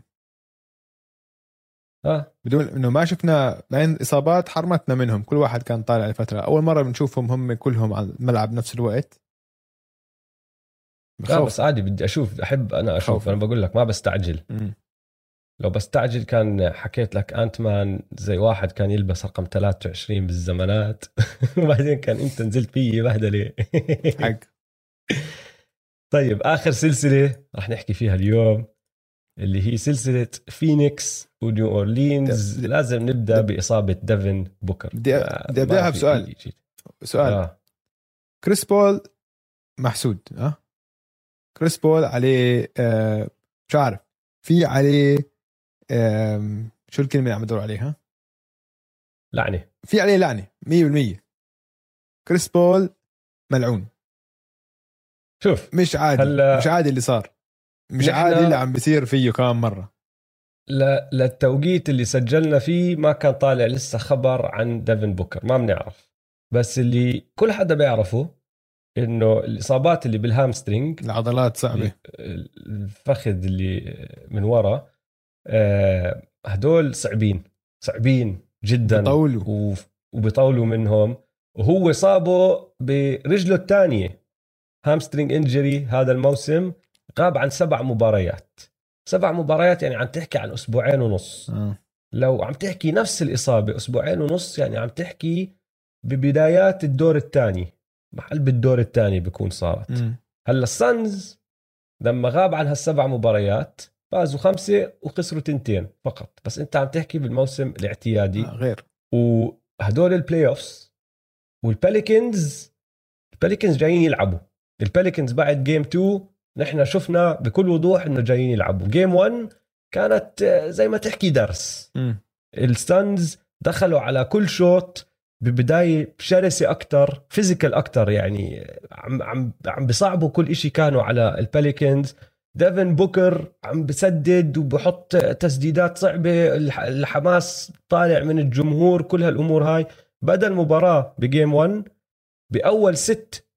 آه. بدون إنه ما شفنا مع إصابات حرمتنا منهم كل واحد كان طالع لفترة. أول مرة بنشوفهم هم كلهم على الملعب بنفس الوقت. لا بخوف. بس عادي بدي أشوف أحب أنا أشوف. خوف. أنا بقول لك ما بستعجل. مم. لو بستعجل كان حكيت لك انت مان زي واحد كان يلبس رقم 23 بالزمانات. وبعدين كان أنت نزلت فيي بهدله حق. طيب آخر سلسلة رح نحكي فيها اليوم. اللي هي سلسلة فينيكس ونيو اورلينز د- لازم نبدأ بإصابة ديفن بوكر. بدي- بدي في بسؤال. سؤال. آه. كريس بول محسود ها؟ كريس بول عليه آه مش عارف. في عليه آم، شو الكلمة اللي عم بدور عليها؟ لعنة. في عليه لعنة 100% كريس بول ملعون. شوف. مش عادي هلا- مش عادي اللي صار. مش عادي اللي عم بيصير فيه كمان مرة. ل- للتوقيت اللي سجلنا فيه ما كان طالع لسه خبر عن ديفن بوكر ما بنعرف. بس اللي كل حدا بيعرفه إنه الإصابات اللي بال hamstring العضلات صعبة. الفخذ اللي من ورا آه، هدول صعبين صعبين جدا. بطولوا و- وبيطولوا منهم. وهو صابه برجله الثانية. hamstring injury هذا الموسم. غاب عن سبع مباريات. سبع مباريات يعني عم تحكي عن أسبوعين ونص. آه. لو عم تحكي نفس الإصابة أسبوعين ونص يعني عم تحكي ببدايات الدور الثاني. محل بالدور الثاني بيكون صارت. مم. هلأ ال Suns لما غاب عن هالسبع مباريات فازوا خمسة وخسروا تنتين فقط. بس أنت عم تحكي بالموسم الاعتيادي. آه غير. وهدول ال playoffs وال Pelicans ال Pelicans جايين يلعبوا. ال Pelicans بعد game 2 نحن شفنا بكل وضوح إنه جايين يلعبوا. game 1 كانت آه، زي ما تحكي درس. ال Suns دخلوا على كل شوط ببداية شرسة أكتر physical أكتر يعني عم عم عم بصعبوا كل إشي كانوا على ال Pelicans ديفن بوكر عم بسدد وبحط تسديدات صعبة الح- الحماس طالع من الجمهور كل هالأمور هاي. بدأ المباراة ب game 1 بأول ست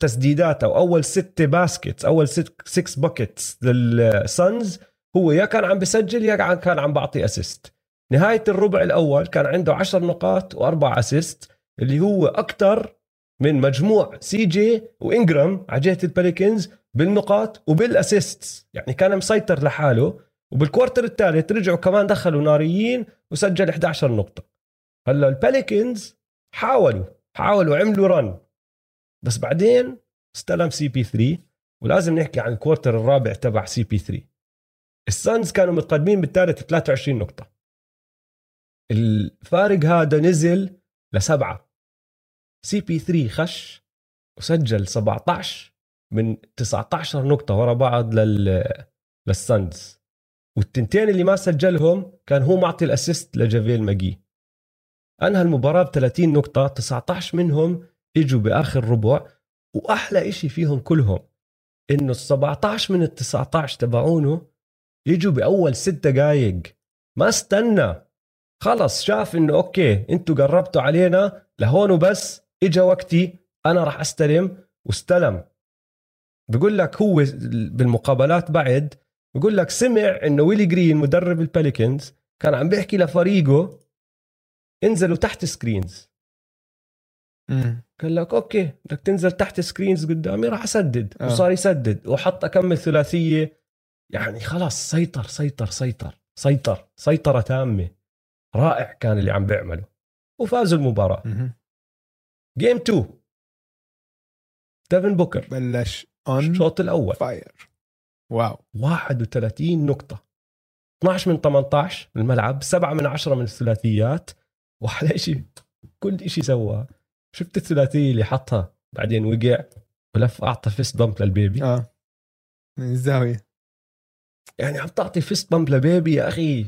تسديدات أو أول ست baskets أول ست 6 buckets لل Suns هو يا كان عم بسجل يا كان عم بعطي assist نهاية الربع الأول كان عنده 10 نقاط وأربع assist اللي هو أكتر من مجموع CJ وإنجرام على جهة ال Pelicans بالنقاط وبال assist يعني كان مسيطر لحاله. وبال quarter الثالث رجعوا كمان دخلوا ناريين وسجل 11 نقطة. هلا ال Pelicans حاولوا حاولوا عملوا run بس بعدين استلم CP3 ولازم نحكي عن ال quarter الرابع تبع CP3 ال Suns كانوا متقدمين بالثالث 23 نقطة. الفارق هذا نزل لسبعة. CP3 خش وسجل 17 من 19 نقطة ورا بعض لل لل Suns. والتنتين اللي ما سجلهم كان هو معطي ال assist لجافيل ماجي. أنهى المباراة ب 30 نقطة 19 منهم اجوا بآخر ربع وأحلى إشي فيهم كلهم إنه ال 17 من ال 19 تبعونه يجوا بأول ست دقائق ما استنى. خلص شاف إنه okay إنتوا قربتوا علينا لهون وبس. إجا وقتي أنا راح أستلم واستلم. بقول لك هو بالمقابلات بعد بقول لك سمع إنه ويلي جرين مدرب ال Pelicans كان عم بيحكي لفريقه انزلوا تحت screens. قال لك okay بدك تنزل تحت screens قدامي راح أسدد. آه. وصار يسدد. وحط أكمل ثلاثية. يعني خلاص سيطر سيطر سيطر سيطر سيطرة تامة. رائع كان اللي عم بيعمله. وفازوا المباراة. game 2 ديفن بوكر بلش on الشوط الأول. fire wow. 31 نقطة. 12 من 18 من الملعب 7 من 10 من الثلاثيات. وأحلى شيء كل شيء سواه. شفت الثلاثية اللي حطها؟ بعدين وقع ولف أعطى fist bump لل baby. آه. من الزاوية. يعني عم تعطي fist bump ل baby يا أخي.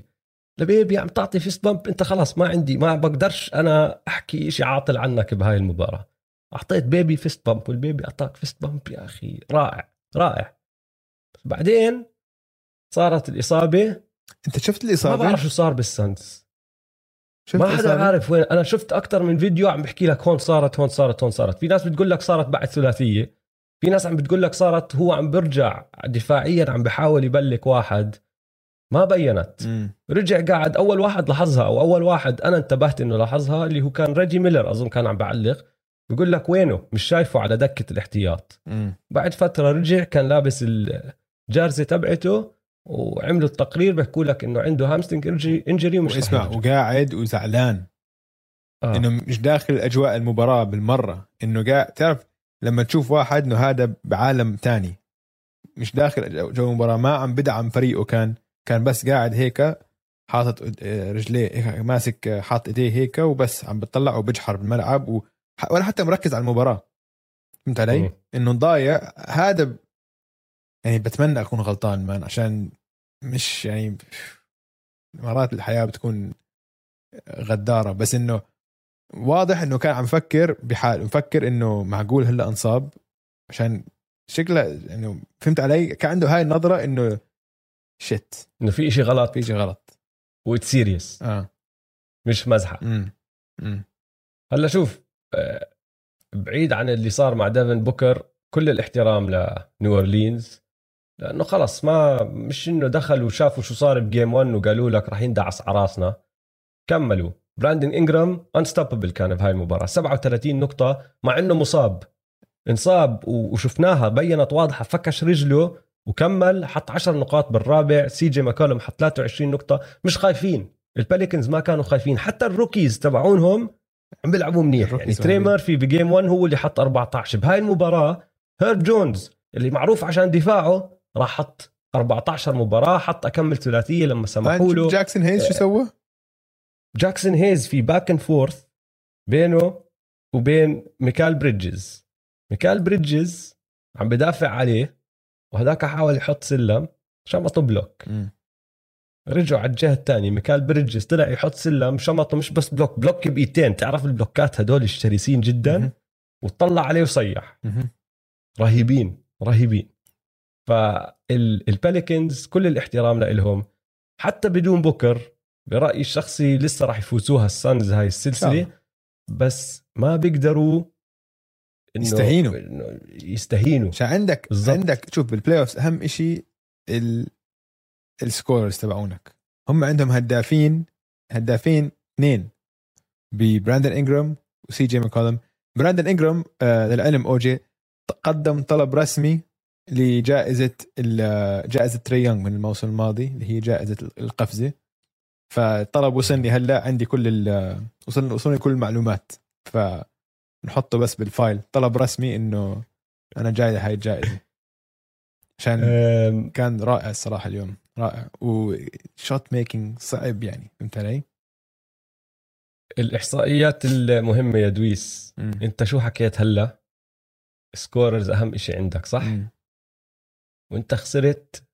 ل baby عم تعطي fist bump أنت خلاص ما عندي ما بقدرش أنا أحكي شيء عاطل عنك بهاي المباراة. أعطيت baby fist bump وال baby أعطاك fist bump يا أخي. رائع رائع. بعدين صارت الإصابة. أنت شفت ما الاصابه بعرف شو صار بالسانز شفت ما حدا؟ عارف وين. أنا شفت أكثر من فيديو عم بحكي لك هون صارت هون صارت هون صارت. في ناس بتقول لك صارت بعد ثلاثيه في ناس عم بتقول لك صارت هو عم برجع دفاعيا عم بحاول يبلك واحد. ما بينت. مم. رجع قاعد. أول واحد لاحظها أو أول واحد أنا انتبهت إنه لاحظها اللي هو كان ريجي ميلر أظن كان عم بعلق. بقول لك وينه؟ مش شايفه على دكة الاحتياط. مم. بعد فترة رجع كان لابس الجارزه تبعته. وعملوا التقرير بيحكوا لك إنه عنده هامستنج انجري ومش يرجع. وقاعد وزعلان آه. إنه مش داخل أجواء المباراة بالمرة إنه قاعد تعرف لما تشوف واحد إنه هذا بعالم تاني مش داخل جو- المباراة ما عم بدعم فريقه كان كان بس قاعد هيك حاطط آه، رجليه ماسك آه، حاط إيديه هيك وبس عم بتطلع وبجحر بالملعب و... ولا حتى مركز على المباراة فهمت علي؟ إنه ضايع هذا يعني بتمنى أكون غلطان man عشان مش يعني مرات الحياة بتكون غدارة بس إنه واضح إنه كان عم يفكر بحال مفكر إنه معقول هلأ انصاب عشان شكله إنه فهمت علي؟ كان عنده هاي النظرة إنه shit إنه في إشي غلط. في شيء غلط. wait serious آه. مش مزحة. امم امم هلأ شوف آه، بعيد عن اللي صار مع ديفن بوكر كل الاحترام لنيو اورلينز لأنه خلص ما مش إنه دخلوا وشافوا شو صار ب game 1 وقالوا لك راح يندعس على راسنا. كملوا. براندن انجرام unstoppable كان بهاي المباراة. 37 نقطة مع إنه مصاب. انصاب وشفناها بينت واضحة فكش رجله وكمل حط 10 نقاط بالرابع. سي جي ماكولم حط 23 نقطة. مش خايفين. البيليكنز ما كانوا خايفين. حتى ال rookies تبعونهم عم بيلعبوا منيح. يعني تري ميرفي ب game 1 هو اللي حط 14 بهاي المباراة هيرب جونز اللي معروف عشان دفاعه راح حط 14 مباراة حط أكمل ثلاثية لما سمحوا له جاكسون هيز شو سوى؟ جاكسون هيز في back and forth بينه وبين ميكال بريدجز ميكال بريدجز عم بدافع عليه وهذاك حاول يحط سلم شمطه block. رجعوا على الجهة الثانية ميكال بريدجز طلع يحط سلم شمطه مش بس block block بايدتين تعرف ال blockات هدول الشرسين جدا. وطلع عليه وصيح. رهيبين رهيبين فالبيليكنز كل الاحترام لهم حتى بدون بوكر برأيي الشخصي لسه راح يفوزوها الصنز هاي السلسلة. بس ما بيقدروا إنه يستهينوا. إنه يستهينوا. عشان عندك بالضبط. عندك شوف بال playoff أهم شيء ال ال scorers تبعونك. هم عندهم هدافين هدافين اثنين. ببراندن انجرام وسي جي ماكولم براندن انجرام آه للعلم اوجي قدم طلب رسمي لجائزة جائزة تري يونغ من الموسم الماضي اللي هي جائزة القفزة. فالطلب وصلني هلا عندي كل ال- وصلني وصلني كل المعلومات. فنحطه بس بال file. طلب رسمي إنه أنا جاي لهاي الجائزة. عشان كان رائع الصراحة اليوم. رائع. و shot making صعب يعني فهمت علي؟ الإحصائيات المهمة يا دويس. مم. أنت شو حكيت هلا؟ scorers أهم شيء عندك صح؟ مم. وانت خسرت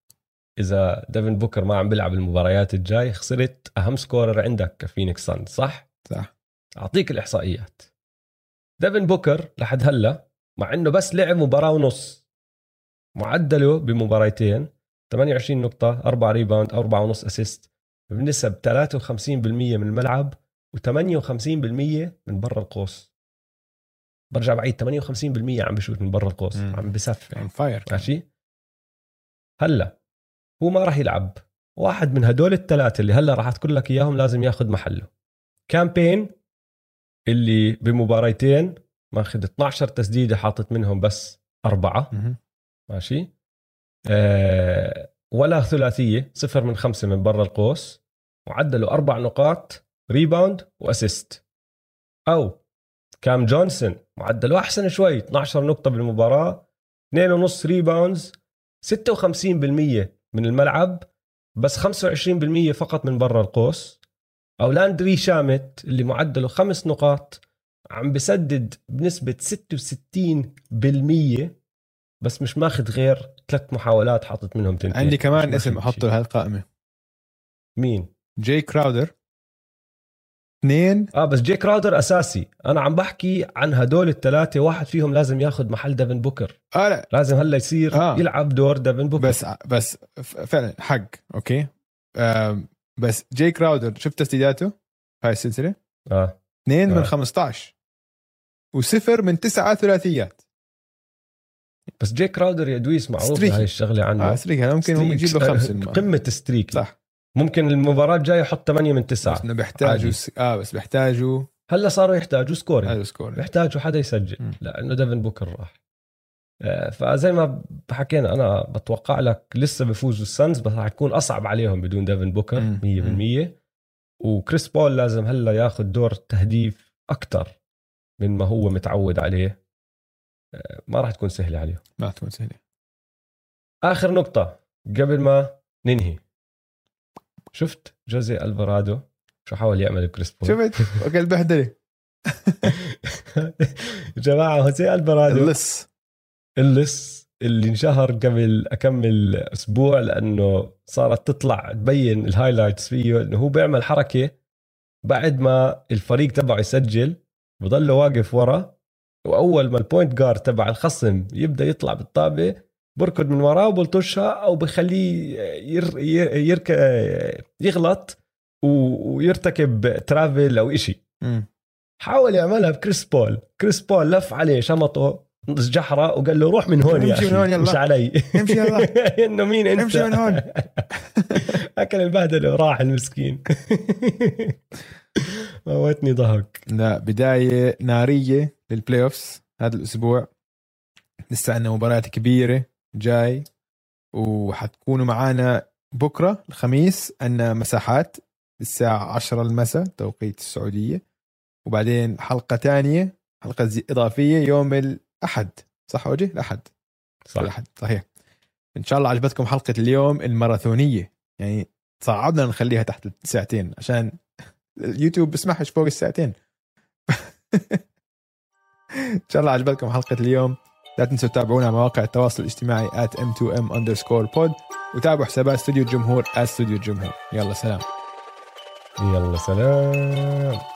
إذا ديفن بوكر ما عم بيلعب المباريات الجاي خسرت أهم scorer عندك كفينيكس صنز صح؟ صح. أعطيك الإحصائيات. ديفن بوكر لحد هلأ مع إنه بس لعب مباراة ونص معدله بمباريتين 28 نقطة 4 rebound 4 ونص assist بنسب 53% من الملعب و58% من برا القوس. برجع بعيد 58% عم بشوت من برا القوس مم. عم بسفح. يعني fire ماشي؟ هلا هو ما راح يلعب. واحد من هدول الثلاثه اللي هلا راح أذكر لك إياهم لازم ياخذ محله. كام بين اللي بمباريتين ماخذ 12 تسديدة حاطط منهم بس أربعة. ماشي؟ آه ولا ثلاثية صفر من خمسة من برا القوس. وعدله أربع نقاط rebound و assist أو كام جونسون معدله أحسن شوي 12 نقطة بالمباراة 2.5 rebounds 56% من الملعب بس 25% فقط من برا القوس. أو لاندري شامت اللي معدله خمس نقاط عم بسدد بنسبة 66% بس مش ماخذ غير ثلاث محاولات حاطط منهم تنتين. عندي كمان اسم أحطه القائمه مين؟ جاي كراودر. اثنين. آه بس جي كراودر أساسي. أنا عم بحكي عن هدول الثلاثة. واحد فيهم لازم ياخذ محل ديفن بوكر. آه لا. لازم هلا يصير آه. يلعب دور ديفن بوكر. بس بس فعلا حق. okay. بس جاي كراودر شفت تسديداته؟ هاي السلسلة؟ آه. اثنين من آه. 15 وصفر من تسعة ثلاثيات. بس جي كراودر يا دويس معروف. هاي الشغلة عنه. آه streaky هذا ممكن streaky. يجيب له خمسة قمة streaky صح. ممكن المباراة الجاية يحط 8 من 9 بس إنه بيحتاجوا. س... آه بس بيحتاجوا هلا صاروا يحتاجوا scoring هذا scorer بيحتاجوا حدا يسجل. مم. لأنه ديفن بوكر راح. آه، فزي ما حكينا أنا بتوقع لك لسه بفوزوا الـ Suns بس راح يكون أصعب عليهم بدون ديفن بوكر مم. 100% وكريس بول لازم هلا ياخذ دور تهديف أكثر من ما هو متعود عليه. آه، ما راح تكون سهلة عليه ما تكون سهلة. آخر نقطة قبل ما ننهي. شفت جوزي ألفارادو؟ شو حاول يعمل كريس بول شفت وقال بهدله جماعة هوزي ألفارادو. اللص. اللص اللي انشهر قبل أكمل أسبوع لأنه صارت تطلع تبين ال highlights فيه إنه هو بيعمل حركة بعد ما الفريق تبعه يسجل بضل واقف ورا وأول ما ال point guard تبع الخصم يبدأ يطلع بالطابة بركض من وراه وبلطشها أو بخليه ير ير يرك يغلط ويرتكب travel أو إشي مم. حاول يعملها بكريس بول كريس بول لف عليه شمطه جحرة وقال له روح من هون يا امشي أخي من هون يلا. مش علي امشي يلا. إنه مين أنت امشي من هون. أكل البهدلة وراح المسكين موتني ضحك لا بداية نارية لل playoffs هذا الأسبوع لسه عندنا مباريات كبيرة جاي وحتكونوا معانا بكرة الخميس عندنا مساحات الساعة 10 المساء توقيت السعودية. وبعدين حلقة تانية حلقة إضافية يوم الأحد. صح وجه؟ الأحد. صح. الأحد. صحيح. إن شاء الله عجبتكم حلقة اليوم الماراثونية. يعني صعبنا نخليها تحت الساعتين عشان اليوتيوب بسمحش فوق الساعتين. إن شاء الله عجبتكم حلقة اليوم. لا تنسوا تتابعونا على مواقع التواصل الاجتماعي at m2m underscore pod وتابعوا حسابات استوديو الجمهور at استوديو الجمهور. يلا سلام. يلا سلام.